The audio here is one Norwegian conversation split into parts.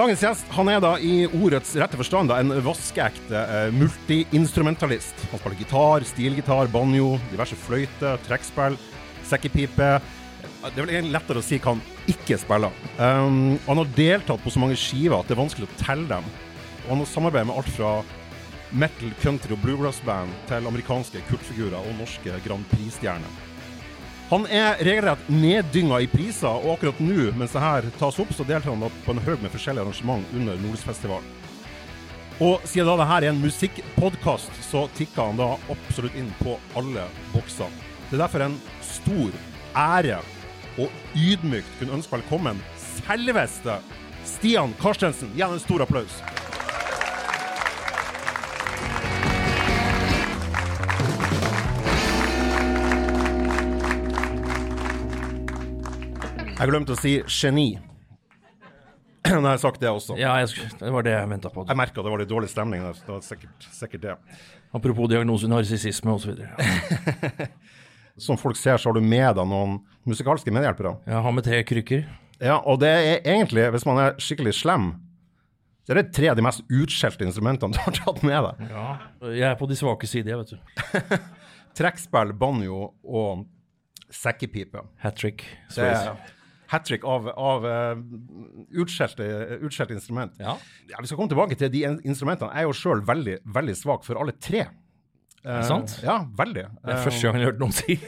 dagens gjest han er da i ordets rette forstand da, en vaskeekte uh, multiinstrumentalist. Han spiller gitar, stilgitar, banjo, diverse fløyter, trekkspill, sekkepipe. Det er vel egentlig lettere å si hva han ikke spiller. Um, han har deltatt på så mange skiver at det er vanskelig å telle dem. Og han har samarbeidet med alt fra metal, country og bluegrass-band til amerikanske kultfigurer og norske Grand Prix-stjerner. Han er regelrett neddynga i priser, og akkurat nå mens det her tas opp, så deltar han på en haug med forskjellige arrangement under Nordlysfestivalen. Og siden da det her er en musikkpodkast, så tikker han da absolutt inn på alle bokser. Det er derfor en stor ære og ydmykt kunne ønske velkommen selveste Stian Karstensen. Gi ham en stor applaus. Jeg glemte å si geni. Nå har jeg sagt det også. Ja, jeg, det var det jeg venta på. Jeg merka det var litt dårlig stemning. Det var sikkert, sikkert det. Apropos diagnose narsissisme osv. Ja. Som folk ser, så har du med deg noen musikalske medhjelpere. Jeg har med tre krykker. Ja, og det er egentlig, hvis man er skikkelig slem, så er det tre av de mest utskjelte instrumentene du har tatt med deg. Ja, Jeg er på de svake sider, vet du. Trekkspill, banjo og sekkepipe. Hat trick. Det er hat trick av, av uh, utskjelte, utskjelte instrument. Ja. Ja, Vi skal komme tilbake til de instrumentene. Jeg er jo sjøl veldig, veldig svak for alle tre. Er det sant? Ja, veldig. Det er Eh, første gang jeg har hørt noen si.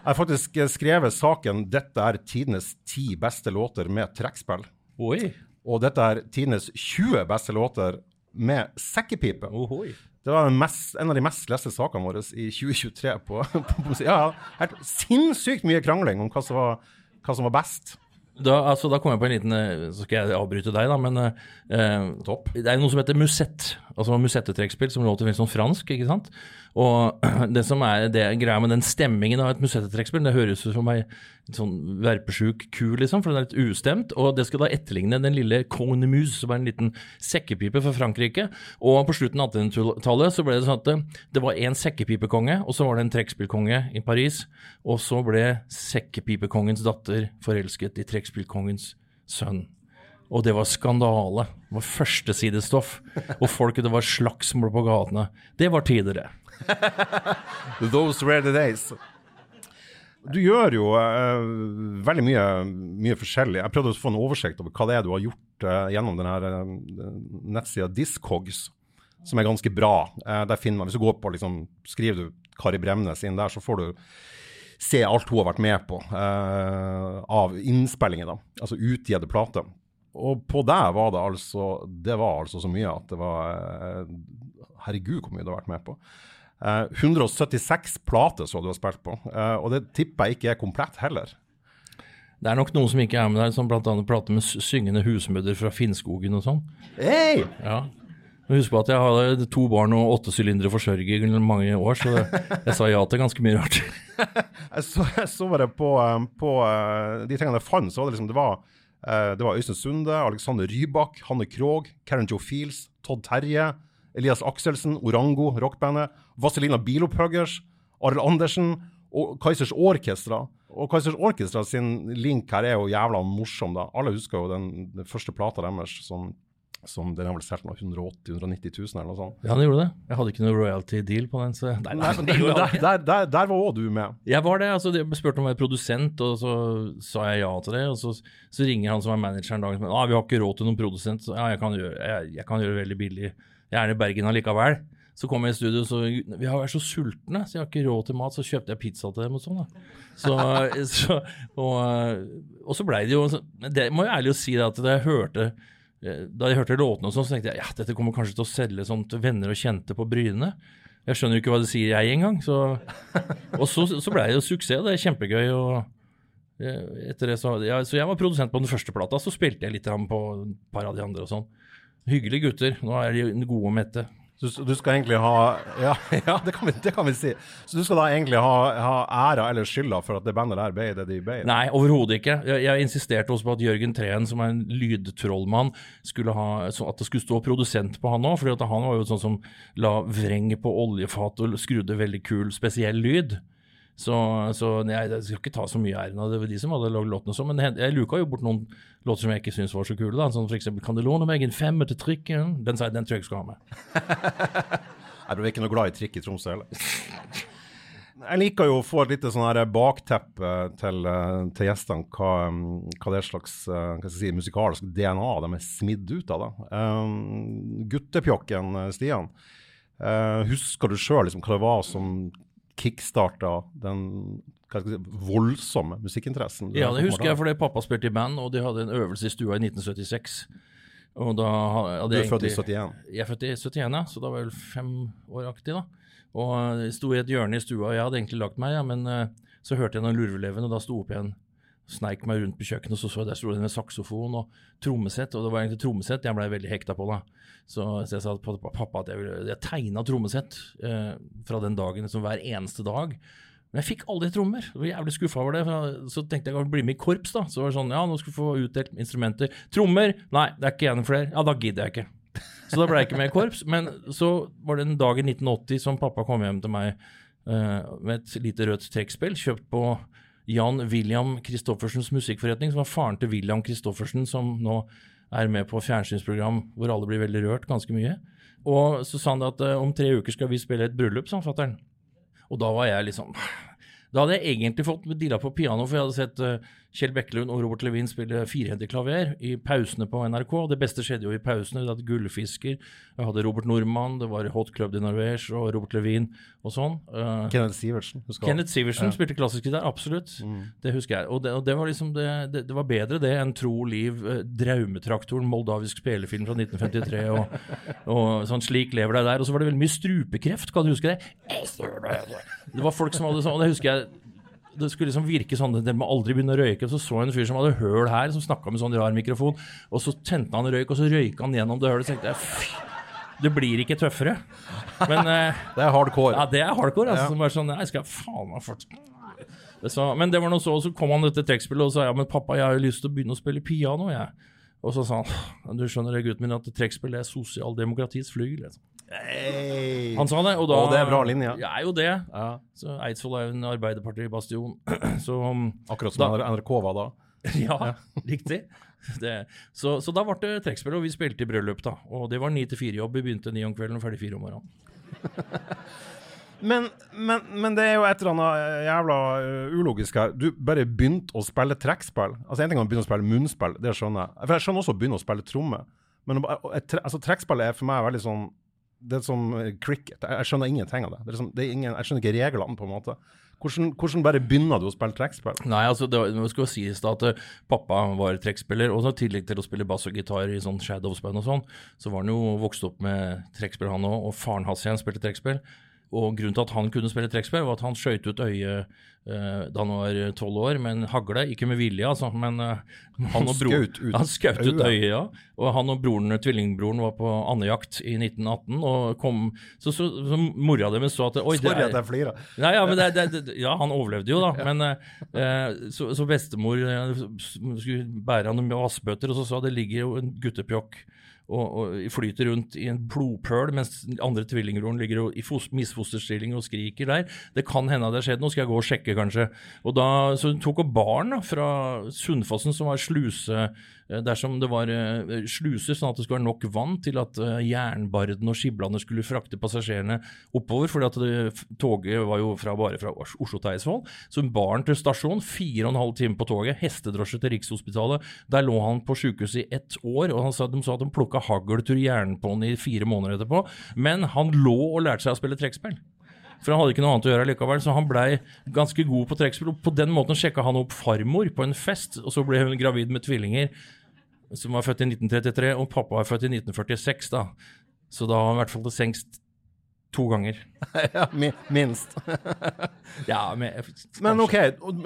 Jeg har faktisk eh, skrevet saken 'Dette er tidenes ti beste låter med trekkspill'. Oi. Og dette er tidenes 20 beste låter med sekkepipe. Ohoi. Det var en, mest, en av de mest leste sakene våre i 2023. på, på, på Ja, helt sinnssykt mye krangling om hva som var, hva som var best. Da, altså, da kom jeg på en liten eh, Så skal jeg avbryte deg, da, men eh, Topp. Det er noe som heter musett. Altså musettetrekkspill, som lå til å finne sånn fransk, ikke sant. Og det som er det greia med den stemmingen av et musettetrekkspill, det høres ut som ei sånn verpesjuk ku, liksom, for den er litt ustemt. Og det skal da etterligne den lille cornemuse, som er en liten sekkepipe fra Frankrike. Og på slutten av 1800-tallet så ble det sånn at det, det var en sekkepipekonge, og så var det en trekkspillkonge i Paris. Og så ble sekkepipekongens datter forelsket i trekkspillkongens sønn. Og det var skandale. Det var førstesidestoff. Og folk, det var slagsmål på gatene. Det var tider, det. Those were the days. Du gjør jo uh, veldig mye, mye forskjellig. Jeg prøvde å få en oversikt over hva det er du har gjort uh, gjennom denne uh, nettsida Discogs, som er ganske bra. Eh, der finner man, Hvis du går på liksom, skriver du Kari Bremnes inn der, så får du se alt hun har vært med på eh, av innspillinger. da, Altså utgitte plater. Og på deg var det altså det var altså så mye at det var eh, Herregud, hvor mye du har vært med på. Eh, 176 plater så du har spilt på, eh, og det tipper jeg ikke er komplett heller. Det er nok noen som ikke er med der, som bl.a. prater med syngende husmødre fra Finnskogen og sånn. Hey! Ja. Husk på at jeg hadde to barn og åtte sylindere forsørger i mange år, så jeg sa ja til ganske mye rart. Jeg så, jeg så bare på, eh, på eh, de tingene jeg fant, så var det liksom det var, eh, det var Øystein Sunde, Alexander Rybak, Hanne Krogh, Karen Joe Fields, Todd Terje, Elias Akselsen, Orango, rockbandet, Vazelina Bilopphuggers, Arild Andersen og Kaizers Orkestra. Og Kaizers Orkestra sin link her er jo jævla morsom, da. Alle husker jo den, den første plata deres som, som den har vel solgt nå 180 000-190 000 eller noe sånt. Ja, den gjorde det. Jeg hadde ikke noe royalty deal på den. så... Nei, nei, der, der, der, der var òg du med. Jeg var det. altså De spurte om jeg var produsent, og så sa jeg ja til det. og Så, så ringer han som er manageren dagen etterpå. Ah, 'Vi har ikke råd til noen produsent.' Så ja, jeg kan gjøre, jeg, jeg kan gjøre veldig billig. Jeg er i Bergen allikevel. Så kom jeg i studio, så vi har vært så sultne, så jeg har ikke råd til mat. Så kjøpte jeg pizza til dem og sånn. Så, så, og, og så blei det jo Det må jeg ærlig si at da jeg hørte da jeg hørte låtene, og sånn, så tenkte jeg ja, dette kommer kanskje til å selge sånn til venner og kjente på Bryne. Jeg skjønner jo ikke hva det sier, jeg engang. Så, og så, så blei det jo suksess. Det er kjempegøy. og eh, etter det så, ja, så jeg var produsent på den første plata, så spilte jeg litt på et par av de andre og sånn. Hyggelige gutter. Nå er de gode og mette. Så du skal egentlig ha Ja, ja det, kan vi, det kan vi si. Så du skal da egentlig ha, ha æra eller skylda for at det bandet der ble det de ble? Nei, overhodet ikke. Jeg, jeg insisterte også på at Jørgen Treen, som er en lydtrollmann, skulle ha, så at det skulle stå produsent på han òg. For han var jo sånn som la vreng på oljefat og skrudde veldig kul, spesiell lyd. Så, så jeg, jeg, skal ikke ta så mye æren av det. Var de som hadde lagd låtene sånn. Men jeg luka jo bort noen låter som jeg ikke syntes var så kule. da, Sånn eksempel 'Kan du låne meg en femmer til trikken?' Den, den tror jeg ikke skal ha med. Jeg du ikke noe glad i trikk i Tromsø heller? Jeg liker jo å få et lite sånn her bakteppe til, eh, til gjestene, hva, hva, det slags eh, hva skal jeg si, musikalsk DNA de er smidd ut av. da. Um, guttepjokken Stian, uh, husker du sjøl liksom, hva det var som kickstarta den si, voldsomme musikkinteressen? Ja, det husker jeg fordi pappa spilte i band, og de hadde en øvelse i stua i 1976. Og da hadde du er født i 71? Jeg er født i 71, ja, så da var jeg vel fem år aktig. da. Og jeg sto i et hjørne i stua, og jeg hadde egentlig lagt meg, ja, men uh, så hørte jeg noen lurveleven, og da sto opp igjen sneik meg rundt på kjøkkenet, og så så jeg der sto det med saksofon og trommesett, og det var egentlig trommesett jeg ble veldig hekta på da. Så, så jeg sa til pappa at jeg, ville, jeg tegna trommesett eh, fra den dagen, liksom hver eneste dag. Men jeg fikk aldri trommer. Jeg var jævlig skuffa over det. Så tenkte jeg å bli med i korps, da. Så var det sånn, ja, nå skal du få utdelt instrumenter. Trommer? Nei, det er ikke igjen flere. Ja, da gidder jeg ikke. Så da ble jeg ikke med i korps. Men så var det en dag i 1980 som pappa kom hjem til meg uh, med et lite rødt trekkspill kjøpt på Jan William Christoffersens musikkforretning, som var faren til William Christoffersen, som nå er med på fjernsynsprogram hvor alle blir veldig rørt ganske mye. Og så sa han at uh, om tre uker skal vi spille et bryllup, sa fatter'n. Og da var jeg liksom Da hadde jeg egentlig fått dilla på piano, for jeg hadde sett uh, Kjell Bekkelund og Robert Levin spille firhendig klaver i pausene på NRK. Det beste skjedde jo i pausene. Vi hadde Gullfisker, vi hadde Robert Nordmann, det var Hot Club de Norvège og Robert Levin og sånn. Uh, Kenneth Sivertsen. Kenneth Sivertsen ja. spilte klassisk gitar, absolutt. Mm. Det husker jeg. Og det, og det var liksom det, det, det, var bedre det enn Tro Liv, uh, Draumetraktoren, moldavisk spillefilm fra 1953 og, og, sånn Slik lever deg der. Og så var det veldig mye strupekreft, kan du huske det? Det var folk som hadde sånn, og det husker jeg det skulle liksom virke sånn at dere må aldri begynne å røyke. Så så jeg en fyr som hadde høl her, som snakka med sånn rar mikrofon. Og så tente han røyk, og så røyka han gjennom det hølet. Så tenkte jeg fy, det blir ikke tøffere. Men eh, Det er hardcore. Ja, det er hardcore. Altså, ja. bare sånn, jeg skal faen meg fort. Så, men det var noe så, og så kom han etter trekkspillet og sa ja, men pappa, jeg har jo lyst til å begynne å spille piano. jeg. Og så sa han du skjønner det, gutten min, at trekkspill er sosialdemokratiets flygel. Liksom. Hey. Han sa det, og da og det er bra linje. Ja, er jo det. Ja. Så Eidsvoll er jo en Arbeiderparti-bastion. Um, Akkurat som da, NRK var da. ja, ja, riktig. Det, så, så, da ble det trekkspill, og vi spilte i bryllup, da. Og det var ni til fire-jobb. Vi begynte ni om kvelden og ferdig fire om morgenen. men, men, men, det er jo et eller annet eh, jævla uh, ulogisk her. Du bare begynte å spille trekkspill. Altså En ting er å begynne å spille munnspill, det skjønner jeg. For jeg skjønner også å begynne å spille tromme. Men altså, trekkspill er for meg veldig sånn det er som eh, cricket. Jeg skjønner ingenting av det. det, liksom, det ingen, jeg skjønner ikke reglene, på en måte. Hvordan, hvordan bare begynner du å spille trekkspill? Nei, altså, det, var, skal sies da at uh, pappa var trekkspiller, og i tillegg til å spille bass og gitar i sånn Shadows-band og sånn, så var han jo vokst opp med trekkspill, han òg, og faren hans igjen spilte trekkspill. Og grunnen til at han kunne spille trekkspill, var at han skøyt ut øyet uh, da han var tolv år, men hagle. Ikke med vilje, altså, men uh, han, skjøt ut, han skaut ut øyet. ja. Og han og broren, tvillingbroren var på andejakt i 1918, og kom Så, så, så mora deres så at oi, Sorry at jeg flirer. Nei, ja, men det, det, det, ja, han overlevde jo, da. Men uh, så, så, bestemor skulle bære han noen vassbøtter, og så sa det ligger jo en guttepjokk og, og, flyter rundt i en blodpøl, mens andre tvillingbroren ligger i misfosterstilling og skriker der. Det kan hende det har skjedd noe, skal jeg gå og sjekke, kanskje. Og da, Så hun tok opp barn da, fra Sundfossen, som var sluse dersom det var eh, sluser, sånn at det skulle være nok vann til at eh, jernbarden og skiblene skulle frakte passasjerene oppover. fordi at det, toget var jo fra, bare fra Oslo til Eidsvoll. Så hun bar han til stasjon, fire og en halv time på toget, hestedrosje til Rikshospitalet. Der lå han på sykehuset i ett år, og sa, de sa at de plukka hagltur hjernen på han i fire måneder etterpå. Men han lå og lærte seg å spille trekkspill. For han hadde ikke noe annet å gjøre likevel, så han blei ganske god på trekkspill. På den måten sjekka han opp farmor på en fest, og så ble hun gravid med tvillinger som var født i 1933, og pappa var født i 1946. da. Så da var han i hvert fall til sengs to ganger. ja, minst. ja, men, men OK,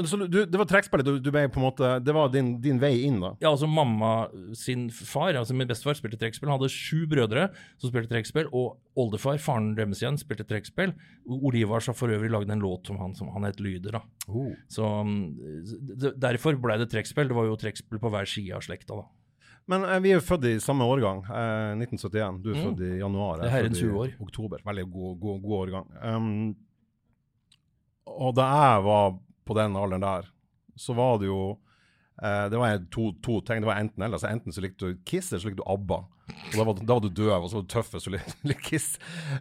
så du, det var trekkspillet du, du ble på en måte Det var din, din, vei inn, da? Ja, altså mamma sin far, altså min bestefar, spilte trekkspill. Han hadde sju brødre som spilte trekkspill, og oldefar, faren deres igjen, spilte trekkspill. Olivars har for øvrig lagd en låt som han, som han het Lyder, da. Oh. Så mm, derfor ble det trekkspill. Det var jo trekkspill på hver side av slekta, da. Men eh, vi er jo født i samme årgang, eh, 1971. Du er mm. født i januar. Det er herrens år. Oktober. Veldig god, god, god årgang. Um, og da jeg var på den alderen der, så var det jo eh, Det var to, to ting. Det var enten eller. Altså, enten så likte du Kiss, eller så likte du ABBA. Og da var, da var du døv, og så var du tøff hvis du likte Kiss.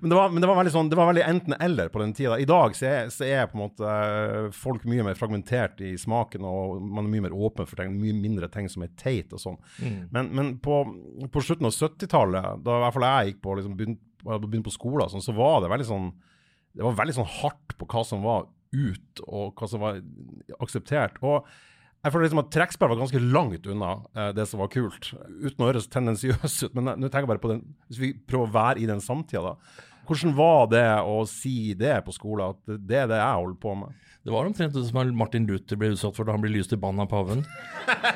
Men det var, men det var veldig sånn, det var veldig enten-eller på den tida. I dag så er, så er på en måte eh, folk mye mer fragmentert i smaken, og man er mye mer åpen for ting, mye mindre ting som er teit og sånn. Men, men på, på slutten av 70-tallet, da i hvert fall jeg gikk på liksom begynte, begynte på skolen, sånn, så var det veldig sånn det var veldig sånn hardt på hva som var ut, og hva som var akseptert. Og jeg føler liksom at trekkspill var ganske langt unna eh, det som var kult, uten å høres tendensiøs ut. Men nå tenker jeg bare på den, hvis vi prøver å være i den samtida, da. Hvordan var det å si det på skolen, at det er det jeg holder på med? Det var omtrent det som Martin Luther ble utsatt for da han ble lyst i bann av paven.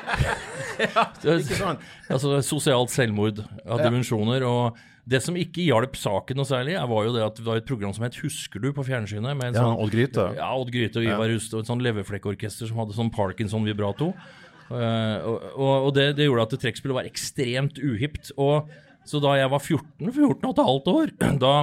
ja, Ikke sant? altså Sosialt selvmord av dimensjoner. Og det som ikke hjalp saken noe særlig, var jo det at det var et program som het Husker du på fjernsynet? Med en Ja, sånn, Odd Gryte. Ja, Odd Gryte og Ivar Rust og et sånn leverflekkorkester som hadde sånn Parkinson-vibrato. Uh, og og det, det gjorde at trekkspillet var ekstremt uhipt. Og så da jeg var 14, 14 og et halvt år, da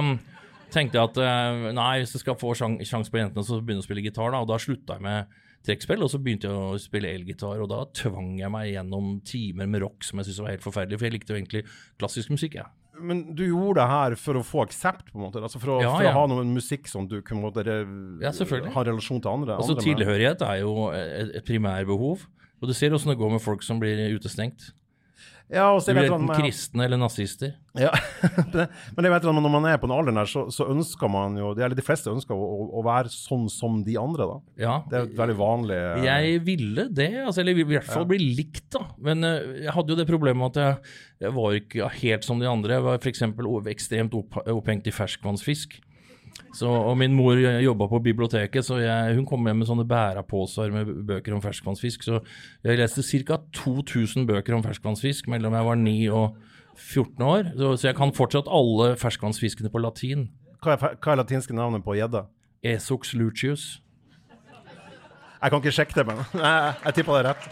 tenkte jeg at eh, nei, hvis jeg skal få sjans, sjans på jentene, så begynner jeg å spille gitar, da. Og da slutta jeg med trekkspill, og så begynte jeg å spille elgitar. Og da tvang jeg meg gjennom timer med rock som jeg syntes var helt forferdelig, for jeg likte jo egentlig klassisk musikk, Ja. Men du gjorde det her for å få aksept, på en måte? Altså for å, Ja, for ja. å ha noe musikk som du kunne måtte Ja, ha relasjon til andre? Altså andre? Tilhørighet er jo et, et primærbehov. Og du ser åssen det går med folk som blir utestengt. Ja, og så Du blir enten kristne eller nazister. Ja, men jeg vet at når man er på den alderen der, så, så ønsker man jo, eller de fleste ønsker å, å, å være sånn som de andre, da. Ja, Det er veldig vanlig Jeg ville det, altså, eller i hvert fall bli likt, da. Men eh, jeg hadde jo det problemet at jeg, jeg var ikke helt som de andre. Jeg var f.eks. ekstremt opp, opphengt i ferskvannsfisk. Så, og min mor jobba på biblioteket, så jeg, hun kom hjem med sånne bæraposer med bøker om ferskvannsfisk. Så jeg leste ca. 2000 bøker om ferskvannsfisk mellom jeg var 9 og 14 år. Så, så jeg kan fortsatt alle ferskvannsfiskene på latin. hva, er, hva er latinske navnet på gjedda? Esox lucius. Jeg kan ikke sjekke det, men jeg, jeg tippa det rett.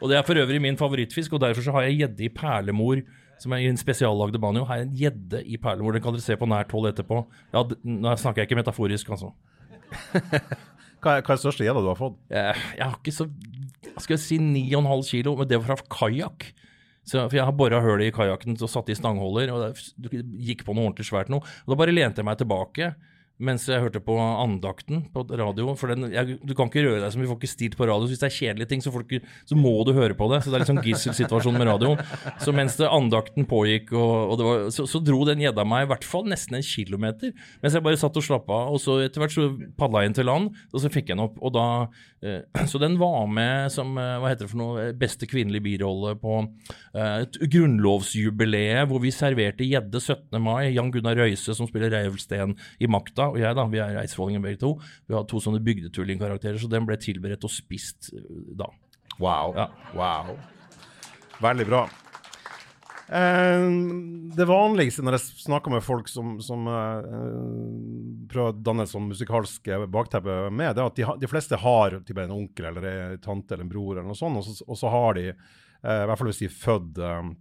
Og det er for øvrig min favorittfisk, og derfor så har jeg gjedde i perlemor, som er i en spesiallagde banjo. Har en gjedde i perlemor, den kan dere se på nært hold etterpå. Ja, nå snakker jeg ikke metaforisk, altså. Hva er, hva er største gjedda du har fått? Jeg, jeg har ikke så skal jeg si 9,5 kilo, men det var fra kajakk. Så, for jeg har bora hullet i kajakken og satt i stangholder, og det gikk på noe ordentlig svært noe. Og da bare lente jeg meg tilbake mens jeg hørte på andakten på radio. For den, jeg, du kan ikke røre deg som vi får ikke stilt på radio. Så hvis det er kjedelige ting, så, ikke, så må du høre på det. Så det er litt sånn gisselsituasjon med radioen. Så mens det andakten pågikk, og, og var, så, så dro den gjedda meg i hvert fall nesten en kilometer. Mens jeg bare satt og slappa av. Og så etter hvert så padla jeg inn til land, og så fikk jeg den opp. Og da, eh, så den var med som eh, hva heter det for noe, beste kvinnelige birolle på eh, et grunnlovsjubileet hvor vi serverte gjedde 17. mai. Jan Gunnar Røise som spiller Reiulfsten i Makta, og jeg da, vi er eidsvollinger begge to. Vi har to sånne bygdetullingkarakterer, så den ble tilberedt og spist eh, da. Wow. Ja. wow. Veldig bra. Eh, det vanligste når jeg snakker med folk som, som eh, prøver å danne et sånn musikalsk bakteppe med, det er at de, de fleste har typ en onkel eller en tante eller en bror, eller noe sånt, og så, og så har de, eh, i hvert fall hvis de er født eh,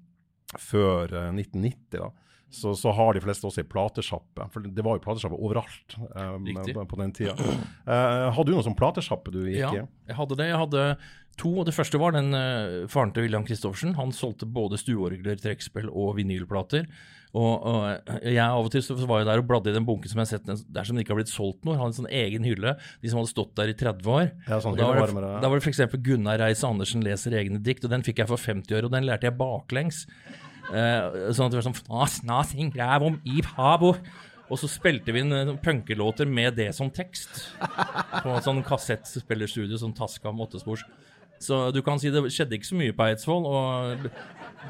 før eh, 1990, da, så, så har de fleste også ei platesjappe. For det var jo platesjappe overalt eh, på, den tida. Eh, hadde du noen sånn platesjappe du gikk Ja, i? jeg hadde det. Jeg hadde to. og Det første var den uh, faren til William Christoffersen. Han solgte både stueorgler, trekkspill og vinylplater. Og, og jeg av og til så var jeg der og bladde i den bunken som jeg har sett der som det ikke har blitt solgt noe. Han hadde en sånn egen hylle. De som hadde stått der i 30 år. Ja, sånn da, var det, da var det f.eks. Gunnar Reis-Andersen leser egne dikt, og den fikk jeg for 50 år, og den lærte jeg baklengs. Eh, sånn at det var sånn Fnas, nasing, om i pabo. Og så spilte vi inn eh, punkelåter med det som tekst. På en sånn kassettspillerstudio, sånn Tascam åttespors. Så du kan si det skjedde ikke så mye på Eidsvoll. Og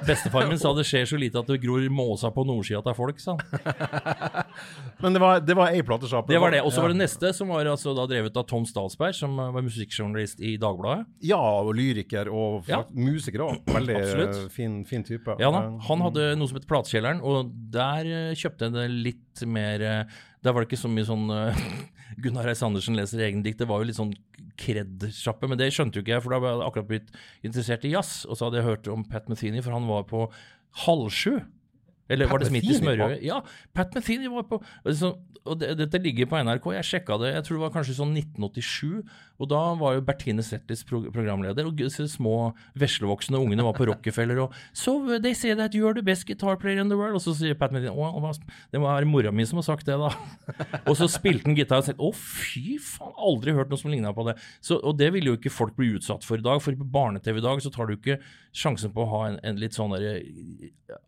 bestefaren min sa det skjer så lite at det gror måsa på nordsida av folk, sa han. Men det var, det var ei platesjappe? Det var det. Og så Ja. var det neste, som var altså da drevet av Tom Statsberg, som var musikkjournalist i Dagbladet. Ja, og lyriker og Ja. musiker òg. Veldig eh, fin, fin type. Ja da, Eh, Han hadde noe som het Platekjelleren, og der eh, kjøpte jeg det litt mer Der var det ikke så mye sånn Gunnar Reis Andersen leser egen dikt. Det var jo litt sånn kred-sjappe, men det skjønte jo ikke jeg, for da var jeg akkurat blitt interessert i jazz. Og så hadde jeg hørt om Pat Metheny, for han var på halv sju Eller Pat var det Smith i smørøyet? Ja, Pat Metheny var på så, Og det, dette ligger på NRK. Jeg sjekka det, jeg tror det var kanskje sånn 1987. Og da var jo Bertine Zetlitz pro programleder, og disse små veslevoksne ungene var på Rockefeller og So they say that you're the best guitar player in the world. Og så sier Pat Medina Å, det var mora mi som har sagt det, da. og så spilte han gitar og sa Å, fy faen, aldri hørt noe som ligna på det. Så, og det ville jo ikke folk bli utsatt for i dag, for på barne-TV i dag så tar du ikke sjansen på å ha en, en litt sånn derre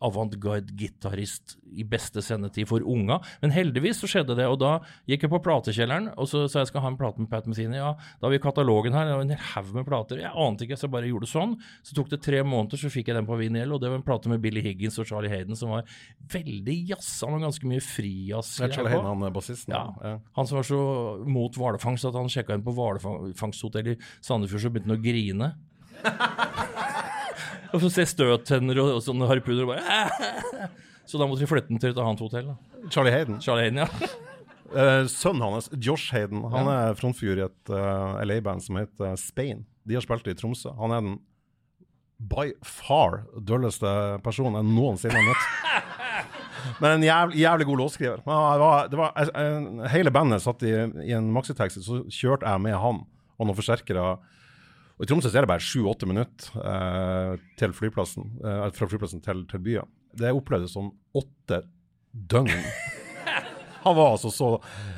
avantgarde gitarist i beste sendetid for unga. Men heldigvis så skjedde det, og da gikk jeg på platekjelleren og så sa jeg skal ha en plate med Pat Metheny. Ja, da har vi katalogen her, en haug med plater. Jeg ante ikke, så jeg bare gjorde sånn. Så tok det tre måneder, så fikk jeg den på vinyl, og det var en plate med Billy Higgins og Charlie Hayden som var veldig jazza, men ganske mye frijazz. Charlie Hayden, han er bassisten. Ja. Ja. Han som var så mot hvalfangst at han sjekka inn på hvalfangsthotell i Sandefjord, så begynte han å grine. og så ser støttenner og, og sånne harpuner og bare Så da måtte vi flytte den til et annet hotell. da. Charlie Hayden. Charlie Hayden, ja. Eh, sønnen hans, Josh Hayden, han er frontfigur i et uh, LA-band som heter Spain. De har spilt i Tromsø. Han er den by far dølleste personen jeg noensinne har møtt. Men en jævlig, jævlig god låtskriver. Hele bandet satt i, i en maxitaxi, så kjørte jeg med han og noen forsterkere. Og I Tromsø så er det bare sju-åtte minutter eh, til flyplassen, eh, fra flyplassen til, til byen. Det opplevdes som åtte døgn. Han var altså så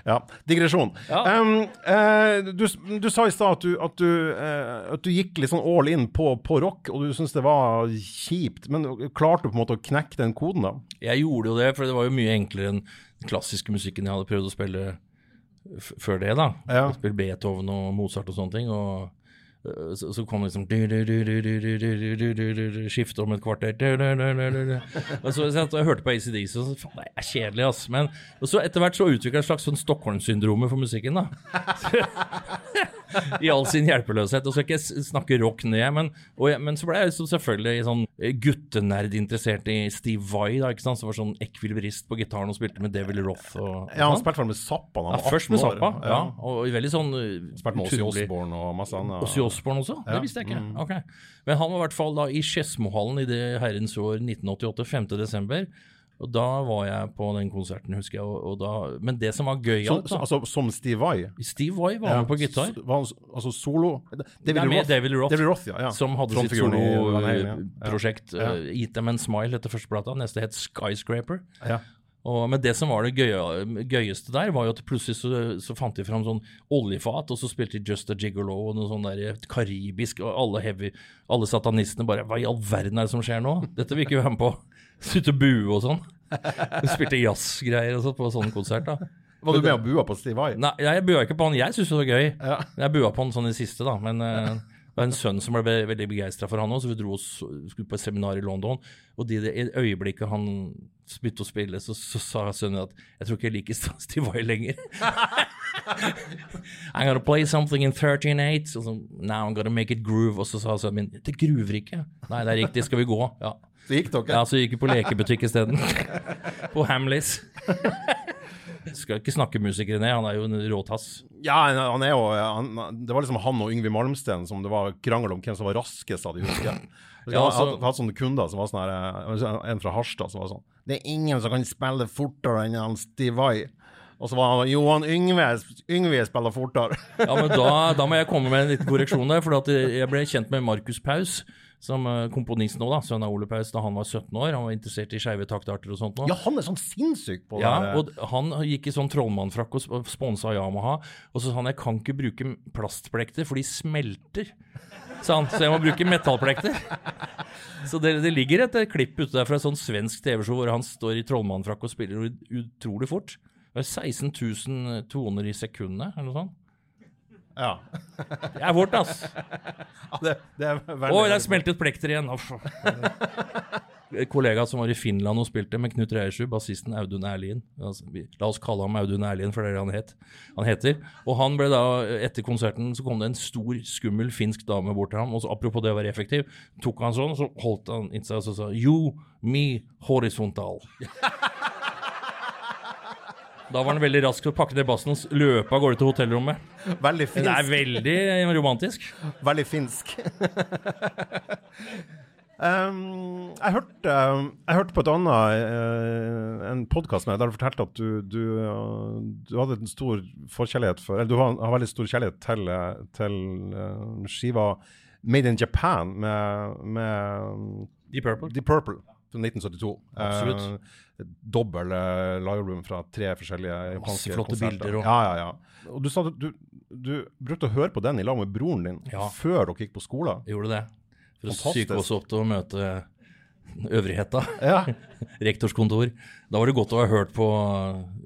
Ja, digresjon. Ja. Um, uh, du, du sa i stad at, du, at, du, eh, at du gikk litt sånn all in på, på rock, og du syntes det var kjipt. Men klarte du på en måte å knekke den koden, da? Jeg gjorde jo det, for det var jo mye enklere enn den klassiske musikken jeg hadde prøvd å spille før det. da. Ja. Spille Beethoven og Mozart og sånne ting. og så, så kom liksom Skifte om et kvarter og så, så Jeg hørte på ACDC og så faen, det er kjedelig, ass. Men, og så etter hvert så utvikla et slags sånn Stockholm-syndromet for musikken, da. I all sin hjelpeløshet. Og så skal jeg snakke rock ned, men, jeg, men så ble jeg så selvfølgelig sånn guttenerdinteressert i Steve Vai, da, ikke sant? som var sånn ekvilibrist på gitaren og spilte med Devil Roth. Og, og ja, han spilte vel med Zappa da han var 18 år. Først med Zappa, ja. ja. Og veldig sånn Spilte med Ossi Osborne og masse annet. Ozzy Osbourne også? Ja. Det visste jeg ikke. Mm. Okay. Men han var i hvert fall da i Skedsmohallen i det herrens år 1988, 5. desember. Og da var jeg på den konserten, husker jeg. Og, og da, men det som var gøy gøyalt, da altså, som Steve Vai? Steve Vai var med på gitar. Var han, altså solo David Nei, Roth. David Roth. David Roth, ja. ja. Som hadde sitt Frontfiguren i ja. soloprosjekt. Ja. uh, Eat Them and Smile etter første plata. Neste het Skyscraper. Ja. Og, men det som var det gøye, gøyeste der, var jo at plutselig så, så fant de fram sånn oljefat, og så spilte de Just a Gigolo og noe sånn der karibisk, og alle heavy, alle satanistene bare Hva i all verden er det som skjer nå? Dette vil ikke vi være med på. Slutte å bue og sånn. De spilte jazzgreier og sånn på sånn konsert, da. Var du med og bua på Steve Vai? Nei, jeg bua ikke på han. Jeg syntes det var gøy. Ja. Jeg bua på han sånn i siste, da. Men det var en sønn som ble veldig begeistra for han òg, så vi dro oss, skulle på et seminar i London. Og i øyeblikket han begynte å spille, så, så sa sønnen at jeg tror ikke jeg liker Steve Vai lenger. I'm gonna play something in 13-8. Og så, Now I'm gonna make it groove. Og så sa sønnen min det groover ikke. Nei, det er riktig, skal vi gå? Ja. Så gikk dere? Ja, så gikk vi på lekebutikk isteden. på Hamleys. Skal ikke snakke musikere ned, han er jo en rå tass. Ja, han er jo han, Det var liksom han og Yngvi Malmsten som det var krangel om hvem som var raskest av de husker. Jeg Ja, har altså- hatt, hatt sånne kunder som var sånn her eh, En fra Harstad som var sånn Det er ingen som kan spille fortere enn han Steve Vai. Og så var han Johan Yngve, Yngve spiller fortere. Ja, men da, da må jeg komme med en liten korreksjon der. For jeg ble kjent med Markus Paus, som eh, komponist nå, da, sønn av Ole Paus, da han var 17 år. Han var interessert i skeive taktarter og sånt nå. Ja, han er sånn sinnssyk på det. Ja, og han gikk i sånn trollmannfrakk og sp- sponsa Yamaha. Og så sa han jeg kan ikke bruke plastplekter, for de smelter. Sa han, så jeg må bruke metallplekter. Så det, det ligger et eh, klipp ute der fra et sånn svensk TV-show hvor han står i trollmannfrakk og spiller utrolig fort. Det er 16 000 toner i sekundet, eller noe sånt. Ja. Det er vårt, ass. ja det, det er Oi, der smeltet plekter igjen. Kollega som var i Finland og spilte med Knut Reiersrud, bassisten Audun Erlien. Altså, La oss kalle ham Audun Erlien, for det er det han, het. han heter. Og han ble da, etter konserten, så kom det en stor, skummel finsk dame bort til ham. Og så apropos det å være effektiv, tok han sånn, så holdt han inntil seg og sa You, me, horisontal. Da var han veldig rask til å pakke ned bassen og løpe av gårde til hotellrommet. Veldig finsk. Det er veldig romantisk. Veldig finsk. Um, jeg, hørte, jeg hørte på et annet uh, en podkast der du fortalte at du, du, uh, du, hadde en stor forkjærlighet for Eller du har, har veldig stor kjærlighet til, til uh, skiva Made in Japan med, med Deep Purple. Deep Purple fra 1972. Absolutt. Dobbel liveroom fra tre forskjellige japanske Masse flotte bilder. Og... Ja, ja, ja. Og du sa du, du brukte å høre på den i lag med broren din ja. før dere gikk på skolen. Jeg Gjorde det. For å psyke oss opp til å møte øvrigheta. Ja. Rektorskontor. Da var det godt å ha hørt på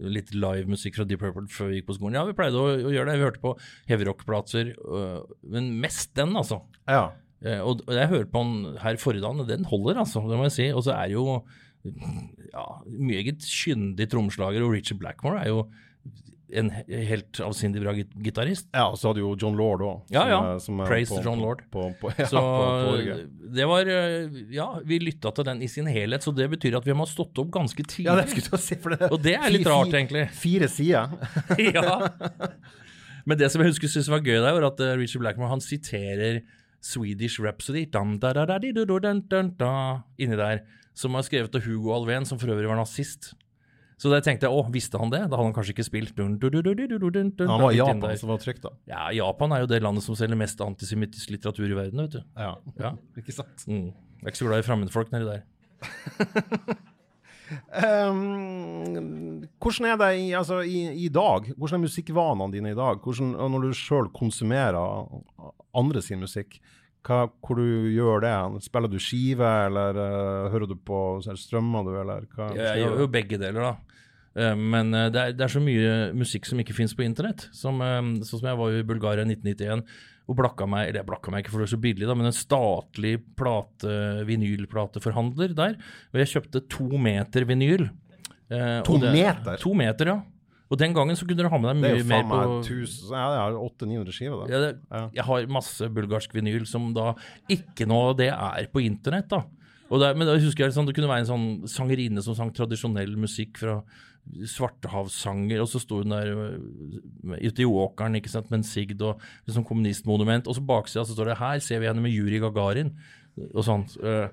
litt livemusikk fra Deep Purple før vi gikk på skolen. Ja, vi pleide å, å gjøre det. Vi hørte på heavyrock-plater, øh, men mest den, altså. Ja. Eh, og jeg hørte på den her forrige dagen, og den holder, altså. Det må jeg si. Og så er jo ja, meget kyndig trommeslager, og Richard Blackmore er jo en helt avsindig bra gitarist. Ja, og så hadde jo John Lord òg. Ja, ja. Praise på, John Lord. På, på, ja, så det var Ja, vi lytta til den i sin helhet, så det betyr at vi må ha stått opp ganske tidlig. Ja, det skulle jeg si, for det, og det er litt rart, egentlig. Fire sider. ja. Men det som jeg husker syntes var gøy der, var at Richard Blackmore han siterer Swedish Rhapsody dun, da, da, da, dun, dun, inni der, som er skrevet av Hugo Alven, som for øvrig var nazist. Så da tenkte jeg å, visste han det? Da hadde han kanskje ikke spilt. Dun, dun, dun, han var i Japan som var trygt, da. Ja, Japan er jo det landet som selger mest antisemittisk litteratur i verden, vet du. Ja, ja. ikke sant. Mm. Jeg er ikke så glad i fremmedfolk nedi der. um, hvordan er det i, altså, i, i, dag? Hvordan er musikkvanene dine i dag? Hvordan, når du sjøl konsumerer andre sin musikk, hva, hvor du gjør det? Spiller du skive, eller uh, hører du på strømmer du, eller hva? Ja, jeg gjør jo begge deler, da. Uh, men uh, det, er, det, er, så mye musikk som ikke fins på internett. Som, sånn som jeg var i Bulgaria i 1991 og blakka meg eller jeg blakka meg ikke for det var så billig, da, men en statlig plate, vinylplateforhandler der. Og jeg kjøpte to meter vinyl. to det, meter? To meter, ja. Og den gangen så kunne du ha med deg mye mer på Det er jo faen meg ja, 800-900 skiver. Ja, det, ja. Jeg har masse bulgarsk vinyl som da ikke noe av det er på internett, da. Det, men da husker jeg sånn, det kunne være en sånn sangerinne som sang tradisjonell musikk fra svartehavssanger, og så sto hun der øh, ute i åkeren ikke sant, med en sigd og liksom kommunistmonument, og så baksida så står det 'Her ser vi henne med Juri Gagarin' og sånt. Uh,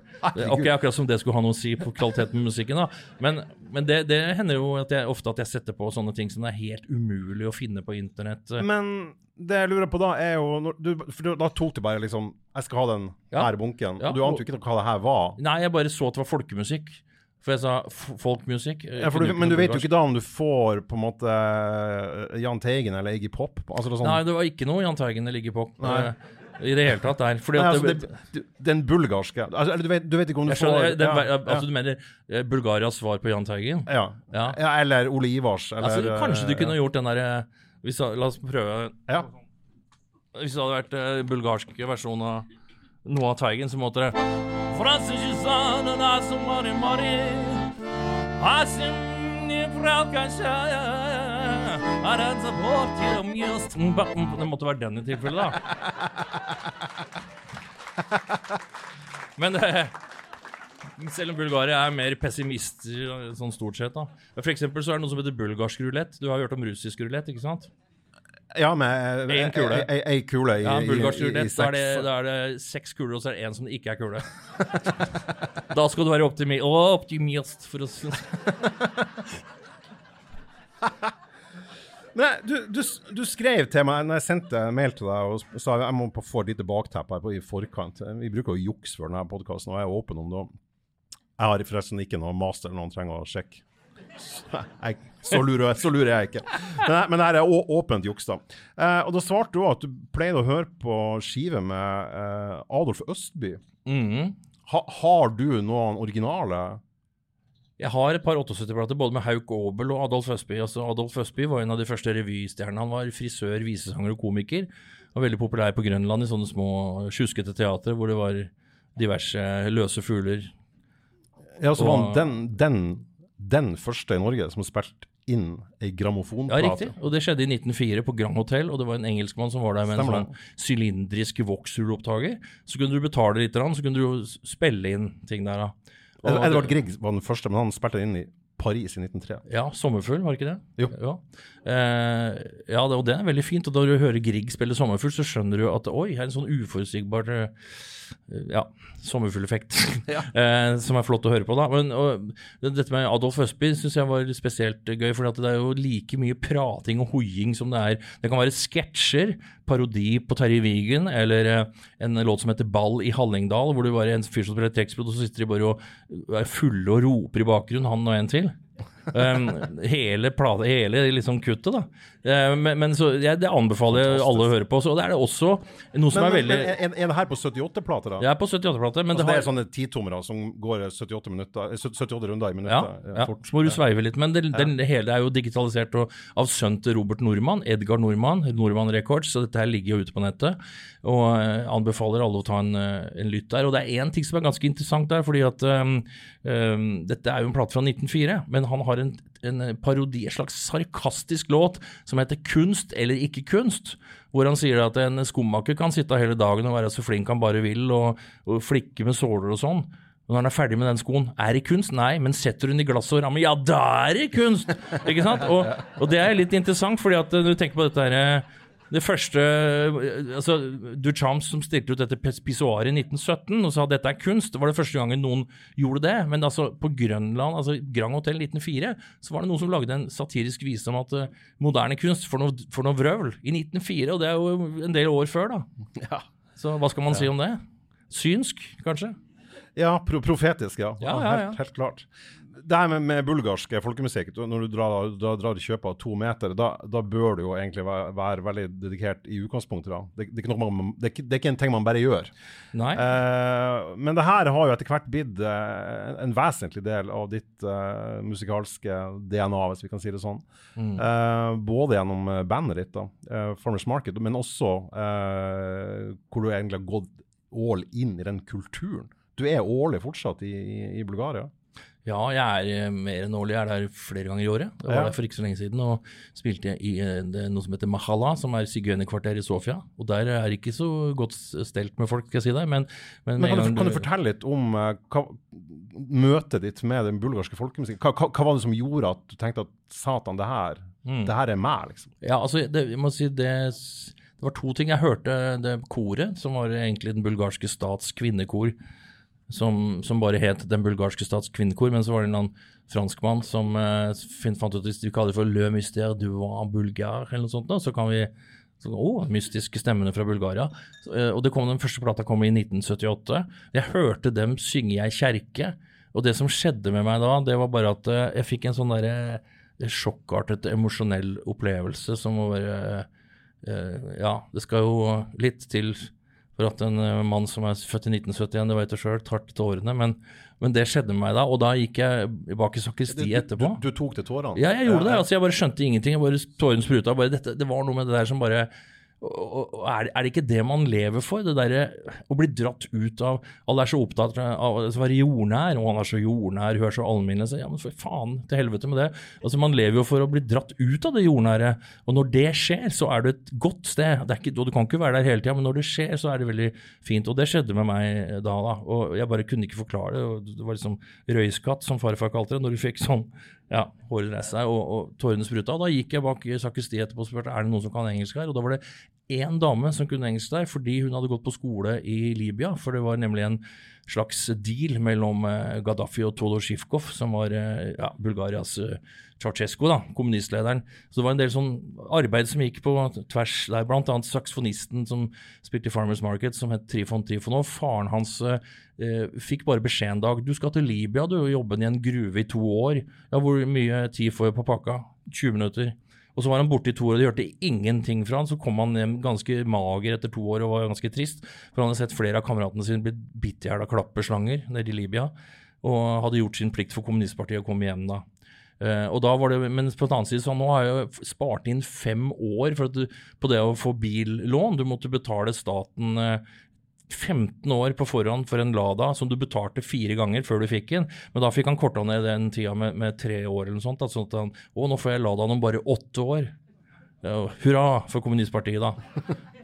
okay, akkurat som det skulle ha noe å si på kvaliteten med musikken. da. Men, men det, det, hender jo at jeg, ofte at jeg setter på sånne ting som det er helt umulig å finne på internett. Men det jeg lurer på da, er jo du, For da tok du bare liksom Jeg skal ha den ja. her bunken. Ja. Og du ante jo ikke hva det her var. Nei, jeg bare så at det var folkemusikk. For jeg sa folkmusikk. Ja, men du vet jo ikke da om du får på en måte eh, Jahn Teigen eller Iggy Pop? Altså, sånn. Nei, det var ikke noe Jahn Teigen eller Iggy Pop. Nei i det hele tatt der. Fordi Nei, altså, det, den bulgarske altså, du, vet, du, vet, ikke om du skjønner, får den, ja, altså, Du mener eh, Bulgarias svar på Jahn Teigen? Ja. ja. Eller Ole Ivars. Eller, altså, kanskje du kunne gjort den derre La oss prøve. Ja. Hvis det hadde vært uh, bulgarsk versjon av noe av Teigen, så måtte det det måtte være den i tilfelle, da. Men det selv om Bulgaria er mer pessimister sånn stort sett. da. For eksempel så er det noe som heter bulgarsk rulett. Du har hørt om russisk rulett, ikke sant? Ja, med én kule. Ei kule i, ja, bulgarsk rulett. Da, da, er det seks kuler, og så er det én som ikke er kule. da skal du være optimi optimist, for å si det sånn. Nei, du, du, du, skrev til meg når jeg sendte mail til deg og sa jeg må få et lite bakteppe her i forkant. Vi bruker jo juks for denne podkasten, og jeg er åpen om det. Jeg har forresten ikke noe master noen trenger å sjekke. Så, jeg, så, lurer, så, lurer, jeg ikke. Men, men det her er åpent juks, da. Eh, og da svarte du at du pleide å høre på skive med eh, Adolf Østby. Mm. Ha, har du noen originale jeg har et par 78-plater både med Hauk Aabel og Adolf Østby. Altså, Adolf Østby var en av de første revystjernene. Han var frisør, visesanger og komiker. Var veldig populær på Grønland i sånne små sjuskete teatre hvor det var diverse løse fugler. Ja, så var han den, den, den, første i Norge som spilte inn ei grammofonplate. Ja, riktig. Og det skjedde i 1904 på Grand Hotel, og det var en engelskmann som var der med Stemmer en sånn sylindrisk vokshulopptaker. Så kunne du betale litt, så kunne du spille inn ting der. da. Og Edvard Grieg var den første, men han spilte inn i Paris i 1903. Ja, 'Sommerfugl', var det ikke det? Jo. Ja, eh, ja det, og det er veldig fint. Og da du hører Grieg spille 'Sommerfugl', så skjønner du at oi, her er en sånn uforutsigbar eh, ja, sommerfugleffekt eh, som er flott å høre på. da. Men og, Dette med Adolf Østby syns jeg var spesielt gøy, for det er jo like mye prating og hoiing som det er. Det kan være sketsjer, parodi på Terje Vigen, eller eh, en låt som heter 'Ball i Hallingdal', hvor du bare er en fyr som spiller trekkspill, og så sitter de bare og er fulle og roper i bakgrunnen, han og en til. Um, hele, plate, hele liksom kuttet, da. Uh, men, så, ja, det anbefaler jeg alle å høre på. Så det er det også noe som Men, er veldig men er det her på 78-plate, da? Jeg er på 78-plate, men altså, det det er sånne titommere som går 78, minutter, eh, 78 runder i ja, minuttet. ja, fort. så må du sveive litt. Men det, den, det hele er jo digitalisert og, av sønnen til Robert Nordmann, Edgar Nordmann, Nordmann Records, så dette her ligger jo ute på nettet. Og uh, anbefaler alle å ta en, en lytt der. Og det er én ting som er ganske interessant der, fordi at um, um, dette er jo en plate fra 1904, men han har en, en parodi, en slags sarkastisk låt som heter 'Kunst eller ikke kunst', hvor han sier at en skomaker kan sitte hele dagen og være så flink han bare vil, og, og flikke med såler og sånn. Når han er ferdig med den skoen, er det kunst? Nei, men setter hun i glass og rammer, ja, da er det kunst! Ikke sant? Og, og det er litt interessant, fordi at du tenker på dette her det første altså Duchamps som stilte ut dette pissoaret i 1917 og sa at dette er kunst, det var det første gangen noen gjorde det. Men altså på Grønland, altså Grand Hotel 1904, så var det noen som lagde en satirisk vise om at uh, moderne kunst for noe, for noe vrøvl. I 1904, og det er jo en del år før, da. Ja. Så hva skal man si om det? Synsk, kanskje? Ja, pro profetisk, ja. Ja, ja, ja. Helt, helt klart. Det her med, med bulgarsk folkemusikk, når du drar, da, drar i kjøpet av to meter, da, da bør du jo egentlig være, være veldig dedikert i utgangspunktet. da. Det, det, er man, det, er ikke, en ting man bare gjør. Nei? Eh, men det her har jo etter hvert blitt eh, en vesentlig del av ditt eh, musikalske DNA, hvis vi kan si det sånn. Eh, både gjennom eh, bandet ditt, da, eh, Farmers Market, men også hvor du egentlig har gått all in i den kulturen. Du er årlig fortsatt i, i, i Bulgaria. Ja, jeg er eh, mer enn årlig. Jeg er der flere ganger i året. Jeg var Ja. der for ikke så lenge siden og spilte i eh, noe som heter Mahala, som er sigøynerkvarter i Sofia. Og der er det ikke så godt stelt med folk, skal jeg si deg. Men, men, Men kan du, kan du fortelle litt om eh, hva, møtet ditt med den bulgarske folkemusikken? Hva, hva, hva var det som gjorde at du tenkte at satan, det her, Mm. det her er meg, liksom? Ja, altså, det, jeg må si det, det var to ting. Jeg hørte det koret, som var egentlig den bulgarske stats kvinnekor, som, som bare het Den bulgarske stats kvinnekor, men så var det en franskmann som eh, fant ut at hvis vi kaller det for Le Mystère du var bulgar, eller noe sånt, da, så kan vi så, oh, mystiske stemmene fra Bulgaria. Så, eh, og det kom, Den første plata kom i 1978. Jeg hørte dem synge i ei kjerke. Og det som skjedde med meg da, det var bare at eh, jeg fikk en sånn derre sjokkartet emosjonell opplevelse som å være eh, Ja, det skal jo litt til for at en eh, mann som er født i 1971, det vet du sjøl, tar til tårene. Men, men det skjedde med meg da, og da gikk jeg bak i sakristi etterpå. Du, du tok til tårene? Ja, jeg gjorde det. altså Jeg bare skjønte ingenting. Jeg bare Tårene spruta. Bare dette, det var noe med det der som bare og, er, det- ikke det man lever for? Det derre å bli dratt ut av Alle er så opptatt av å være jordnær. Og han er så jordnær, hun er så allminnelig. Ja, men for faen til helvete med det. Altså Man lever jo for å bli dratt ut av det jordnære. Og når det skjer, så er det et godt sted. Det ikke, og Du kan ikke være der hele tida, men når det skjer, så er det veldig fint. Og det skjedde med meg da. da, Og jeg bare kunne ikke forklare det. og Det var liksom røyskatt, som farfar kalte det. Når du fikk sånn ja, håret reiste seg og, og tårene spruta. Og da gikk jeg bak sakristiet etterpå og spurte er det noen som kan engelsk her. Og da var det én dame som kunne engelsk der, fordi hun hadde gått på skole i Libya. For det var nemlig en slags deal mellom eh, Gaddafi og Todor Shifkov, som var eh, ja, Bulgarias eh, Ceaucescu, da, kommunistlederen. Så det var en del sånn arbeid som gikk på tvers der, blant annet saksofonisten som spilte i Farmers Market, som het Trifon Trifonov. Faren hans fikk bare beskjed en dag du skal til Libya du, og jobbe i en gruve i to år. Ja, Hvor mye tid får jeg på pakka? 20 minutter. Og så var han borte i to år, og de hørte ingenting fra han. Så kom han hjem ganske mager etter to år og var ganske trist. For han hadde sett flere av kameratene sine bli bitt i hjel av klapperslanger nede i Libya. Og hadde gjort sin plikt for kommunistpartiet og kom hjem da. Uh, og da var det, Men på den annen side så nå har jeg jo spart inn fem år for at du, på det å få billån. Du måtte betale staten eh, 15 år på forhånd for en Lada som du betalte fire ganger før du fikk den. Men da fikk han korta ned den tida med, med tre år eller noe sånt. Da, sånn at han Å, nå får jeg Ladaen om bare åtte år. Ja, hurra for kommunistpartiet, da.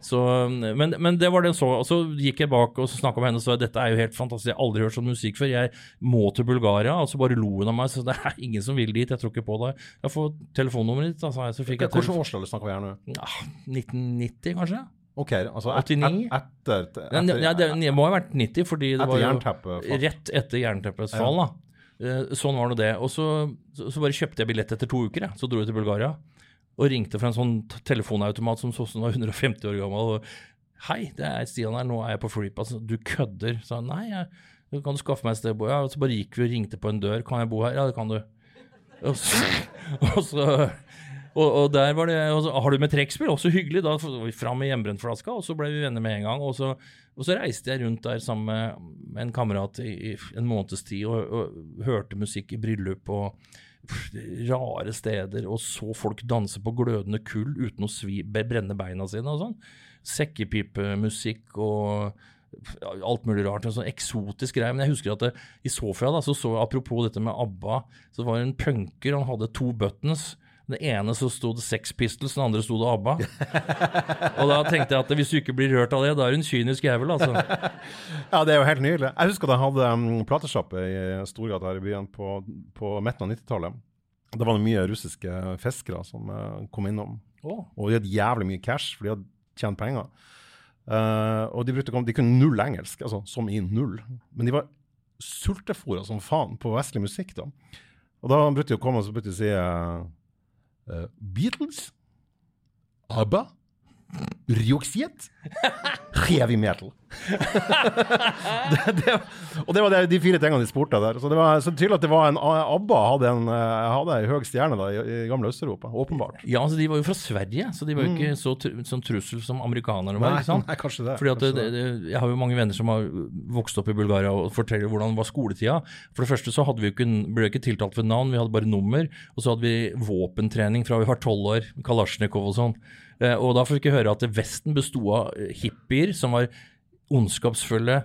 Så, men, men det var det så. Og så gikk jeg bak og snakka med henne og sa dette er jo helt fantastisk, jeg har aldri hørt sånn musikk før. Jeg må til Bulgaria. Og så bare lo hun av meg. Så det er ingen som vil dit. Jeg tror ikke på det. Jeg får telefonnummeret ditt, da, sa jeg. Så fikk jeg Hvilket årstall snakker vi her nå? Ja, 1990, kanskje? Ok, altså et, 89? et, etter, etter, etter ja, det, det må ha vært 90, fordi det var jo rett etter jernteppets fall. da. Eh, Sånn var nå det. Og så, så, bare kjøpte jeg billett etter to uker. Jeg. Så dro jeg til Bulgaria og ringte fra en sånn telefonautomat som så den var 150 år gammel. og Hei, det er Stian her, nå er jeg på FreePass. Du kødder. Så jeg, nei, jeg, kan du skaffe meg et sted å bo? Ja, og så bare gikk vi og ringte på en dør. Kan jeg bo her? Ja, det kan du. Og så, og så og, og der var det og så, Har du med trekkspill? Også hyggelig. Da fram med hjemmebrentflaska, og så ble vi venner med en gang. Og så, og så reiste jeg rundt der sammen med, en kamerat i, i en måneds tid og, og hørte musikk i bryllup og rare steder, og så folk danse på glødende kull uten å svi, brenne beina sine og sånn. Sekkepipemusikk og alt mulig rart. En sånn eksotisk greie. Men jeg husker at det, i Sofia, da, så så jeg apropos dette med ABBA, så var det en punker, han hadde to buttons. Den ene så sto det Sex Pistols, den andre sto det ABBA. og da tenkte jeg at hvis du ikke blir rørt av det, da er du en kynisk jævel, altså. Ja, det er jo helt nydelig. Jeg husker da jeg hadde um, platesjappe i Storgata her i byen på, på midten av 90-tallet. Da var det mye russiske fiskere som uh, kom innom. Oh. Og de hadde jævlig mye cash, for de hadde tjent penger. Uh, og de, brukte, de kunne null engelsk, altså som i null. Men de var sultefòra som faen på vestlig musikk, da. Og da brukte de å komme og så brukte de å si eh, eh, Beatles, ABBA, Ryoxiet, heavy metal. det, det, og det var det, de fire tingene de spurte der. Så det var så tydelig at det var en ABBA hadde en, eh, hadde en høy stjerne da, i, i gamle Øst-Europa. Åpenbart. Ja, altså de var jo fra Sverige, så de var jo ikke så tr sånn trussel som amerikanerne var. sant? nei, kanskje det. Fordi at det, Jeg har jo mange venner som har vokst opp i Bulgaria og forteller hvordan var skoletida. For det første så hadde vi jo ikke, ble vi ikke tiltalt ved navn, vi hadde bare nummer. Og så hadde vi våpentrening fra vi var tolv år, Kalasjnikov og sånn. Eh, og da fikk vi høre at Vesten besto av eh, hippier som var ondskapsfulle,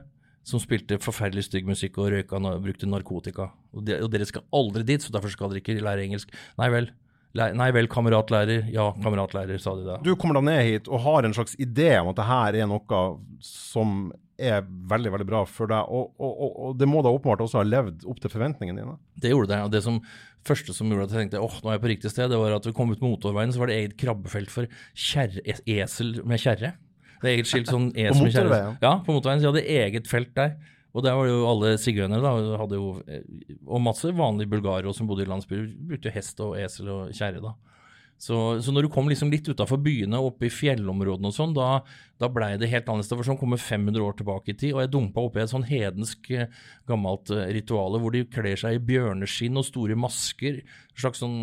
som spilte forferdelig stygg musikk og røyka og brukte narkotika. Og, de, og dere skal aldri dit, så derfor skal dere ikke lære engelsk. Nei vel. Nei vel, kameratlærer. Ja, kameratlærer, sa de da. Du kommer da ned hit og har en slags idé om at det her er noe som er veldig veldig bra for deg, og, og, og, og det må da åpenbart også ha levd opp til forventningene dine. Det gjorde det. og Det som første som gjorde at jeg tenkte åh, nå er jeg på riktig sted, det var at vi kom ut motorveien, så var det eget krabbefelt for kjerre, esel med kjerre. Det er eget skilt sånn esel med kjerre. Ja, på motorveien. Så jeg hadde eget felt der. Og der var det jo alle sigøynere, da. Jo, eh, og masse vanlige bulgarere som bodde i landsbyer, brukte jo hest og esel og kjerre, da. Så, så når du kom liksom litt utafor byene, oppe i fjellområdene og sånn, da, da blei det helt annerledes. Det var sånn kommer 500 år tilbake i tid, og jeg dumpa oppi et sånn hedensk eh, gammelt ritual rituale hvor de kler seg i bjørneskinn og store masker. En slags sånn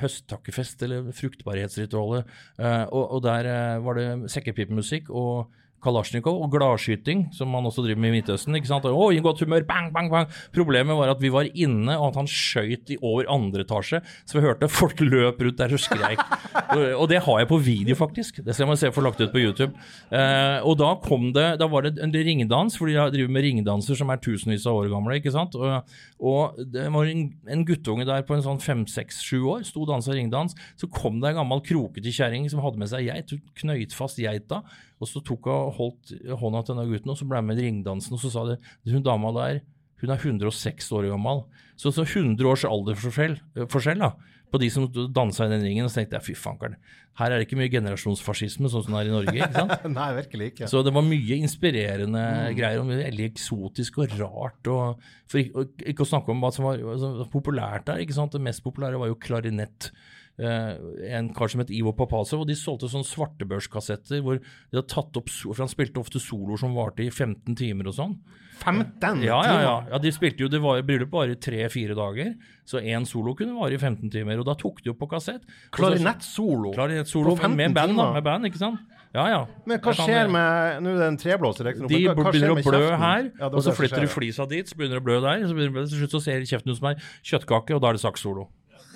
høsttakkefest eller fruktbarhetsrituale. Eh, og, og der eh, var det sekkepipemusikk og Kalasjnikov og gladskyting, som man også driver med i Midtøsten. ikke sant? Å, i godt humør, bang, bang, bang. Problemet var at vi var inne, og at han skøyt i over andre etasje. Så vi hørte folk løp rundt der og skreik. og, det har jeg på video, faktisk. Det skal man se få lagt ut på YouTube. Eh, og da kom det Da var det en ringdans, for de driver med ringdanser som er tusenvis av år gamle. ikke sant? Og, og det var en, en guttunge der på en sånn fem, seks, sju år, sto og dansa ringdans. Så kom det en gammel krokete kjerring som hadde med seg geit. Knøyt fast geita. Og så tok hun holdt hånda til denne gutten, og så ble han med i ringdansen. Og så sa de hun dama der, hun er 106 år gammel. Så, så 100 års aldersforskjell forskjell, da, på de som dansa i den ringen. Og så tenkte jeg fy fankeren, her er det ikke mye generasjonsfascisme sånn som det er i Norge. ikke sant? Nei, virkelig ikke. Så det var mye inspirerende greier, og veldig eksotisk og rart. Og, for og ikke å snakke om hva som var altså, populært der. ikke sant? Det mest populære var jo klarinett. Eh, en kar som het Ivo Papazov, og de solgte sånne svartebørskassetter hvor de hadde tatt opp For han spilte ofte soloer som varte i 15 timer og sånn. 15 Ja, ja, ja. ja de spilte jo, det var bryllup bare tre-fire dager, så én solo kunne vare i 15 timer. Og da tok de opp på kassett. Klarinett-solo. Klarinettsolo På 15 med band, da. Med band, ikke sant? Ja, ja. Men hva skjer med Nå er det en treblåser, riktignok. De begynner å blø her, Ja, og så flytter du flisa dit, så begynner det å blø der. Så begynner så ser kjeften ut som ei kjøttkake, og da er det sakssolo.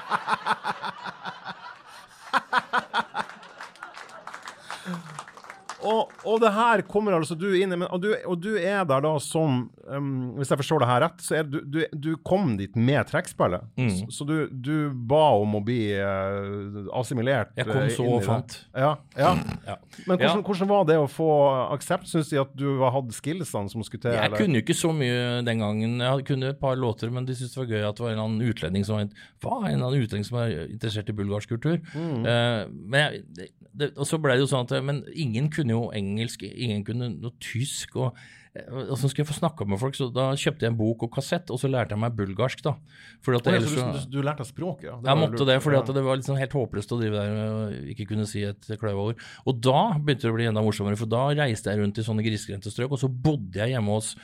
og, og det her kommer altså du inn i, og, du, og du er der da som um, Hvis jeg forstår det her rett, så er du, du, du kom dit med trekkspillet. Mm. Så, så du, du ba om å bli uh, assimilert Jeg kom eh, så og fant. Ja, ja. Ja. Men hvordan, hvordan var det å få aksept? Syns de at du hadde skillsene som skulle til? Jeg eller? kunne jo ikke så mye den gangen. Jeg kunne et par låter, men de syntes det var gøy at det var en eller annen utlending som var, hva, en eller annen utlending som var interessert i bulgarsk kultur. Mm. Uh, men jeg, det, det, og så ble det jo sånn at Men ingen kunne jo engelsk, ingen kunne noe tysk. og og så skulle jeg få snakka med folk, så da kjøpte jeg en bok og kassett, og så lærte jeg meg bulgarsk. da. Å, ja, ellers så du, du, lærte språket, ja? Det Jeg måtte lurt. det, fordi det var liksom helt håpløst å drive der og ikke kunne si et kløyva ord. Og da begynte det å bli enda morsommere, for da reiste jeg rundt i sånne grisgrendte strøk, og så bodde jeg hjemme hos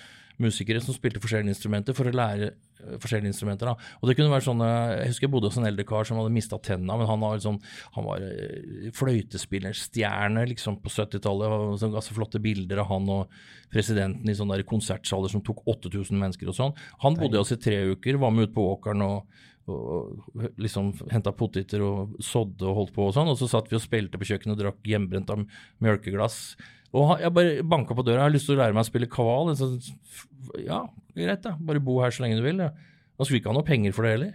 musikere som spilte forskjellige instrumenter, for å lære eh, forskjellige instrumenter. da. Og det kunne være sånne, Jeg husker jeg bodde hos en eldre kar som hadde mista tenna, men han var, liksom, han var eh, fløytespillerstjerne liksom, på 70-tallet. og Som ga så flotte bilder av han og presidenten i sånne der konsertsaler som tok 8000 mennesker og sånn. Han bodde hos i tre uker, var med ut på åkeren og og liksom henta poteter og sådde og holdt på og sånn. Og så satt vi og spilte på kjøkkenet og drakk hjemmebrent av mjølkeglass. Og jeg bare banka på døra. Jeg har lyst til å lære meg å spille kaval. Så, ja, greit, da. Bare bo her så lenge du vil. Ja. Så skulle vi ikke ha noe penger for det heller.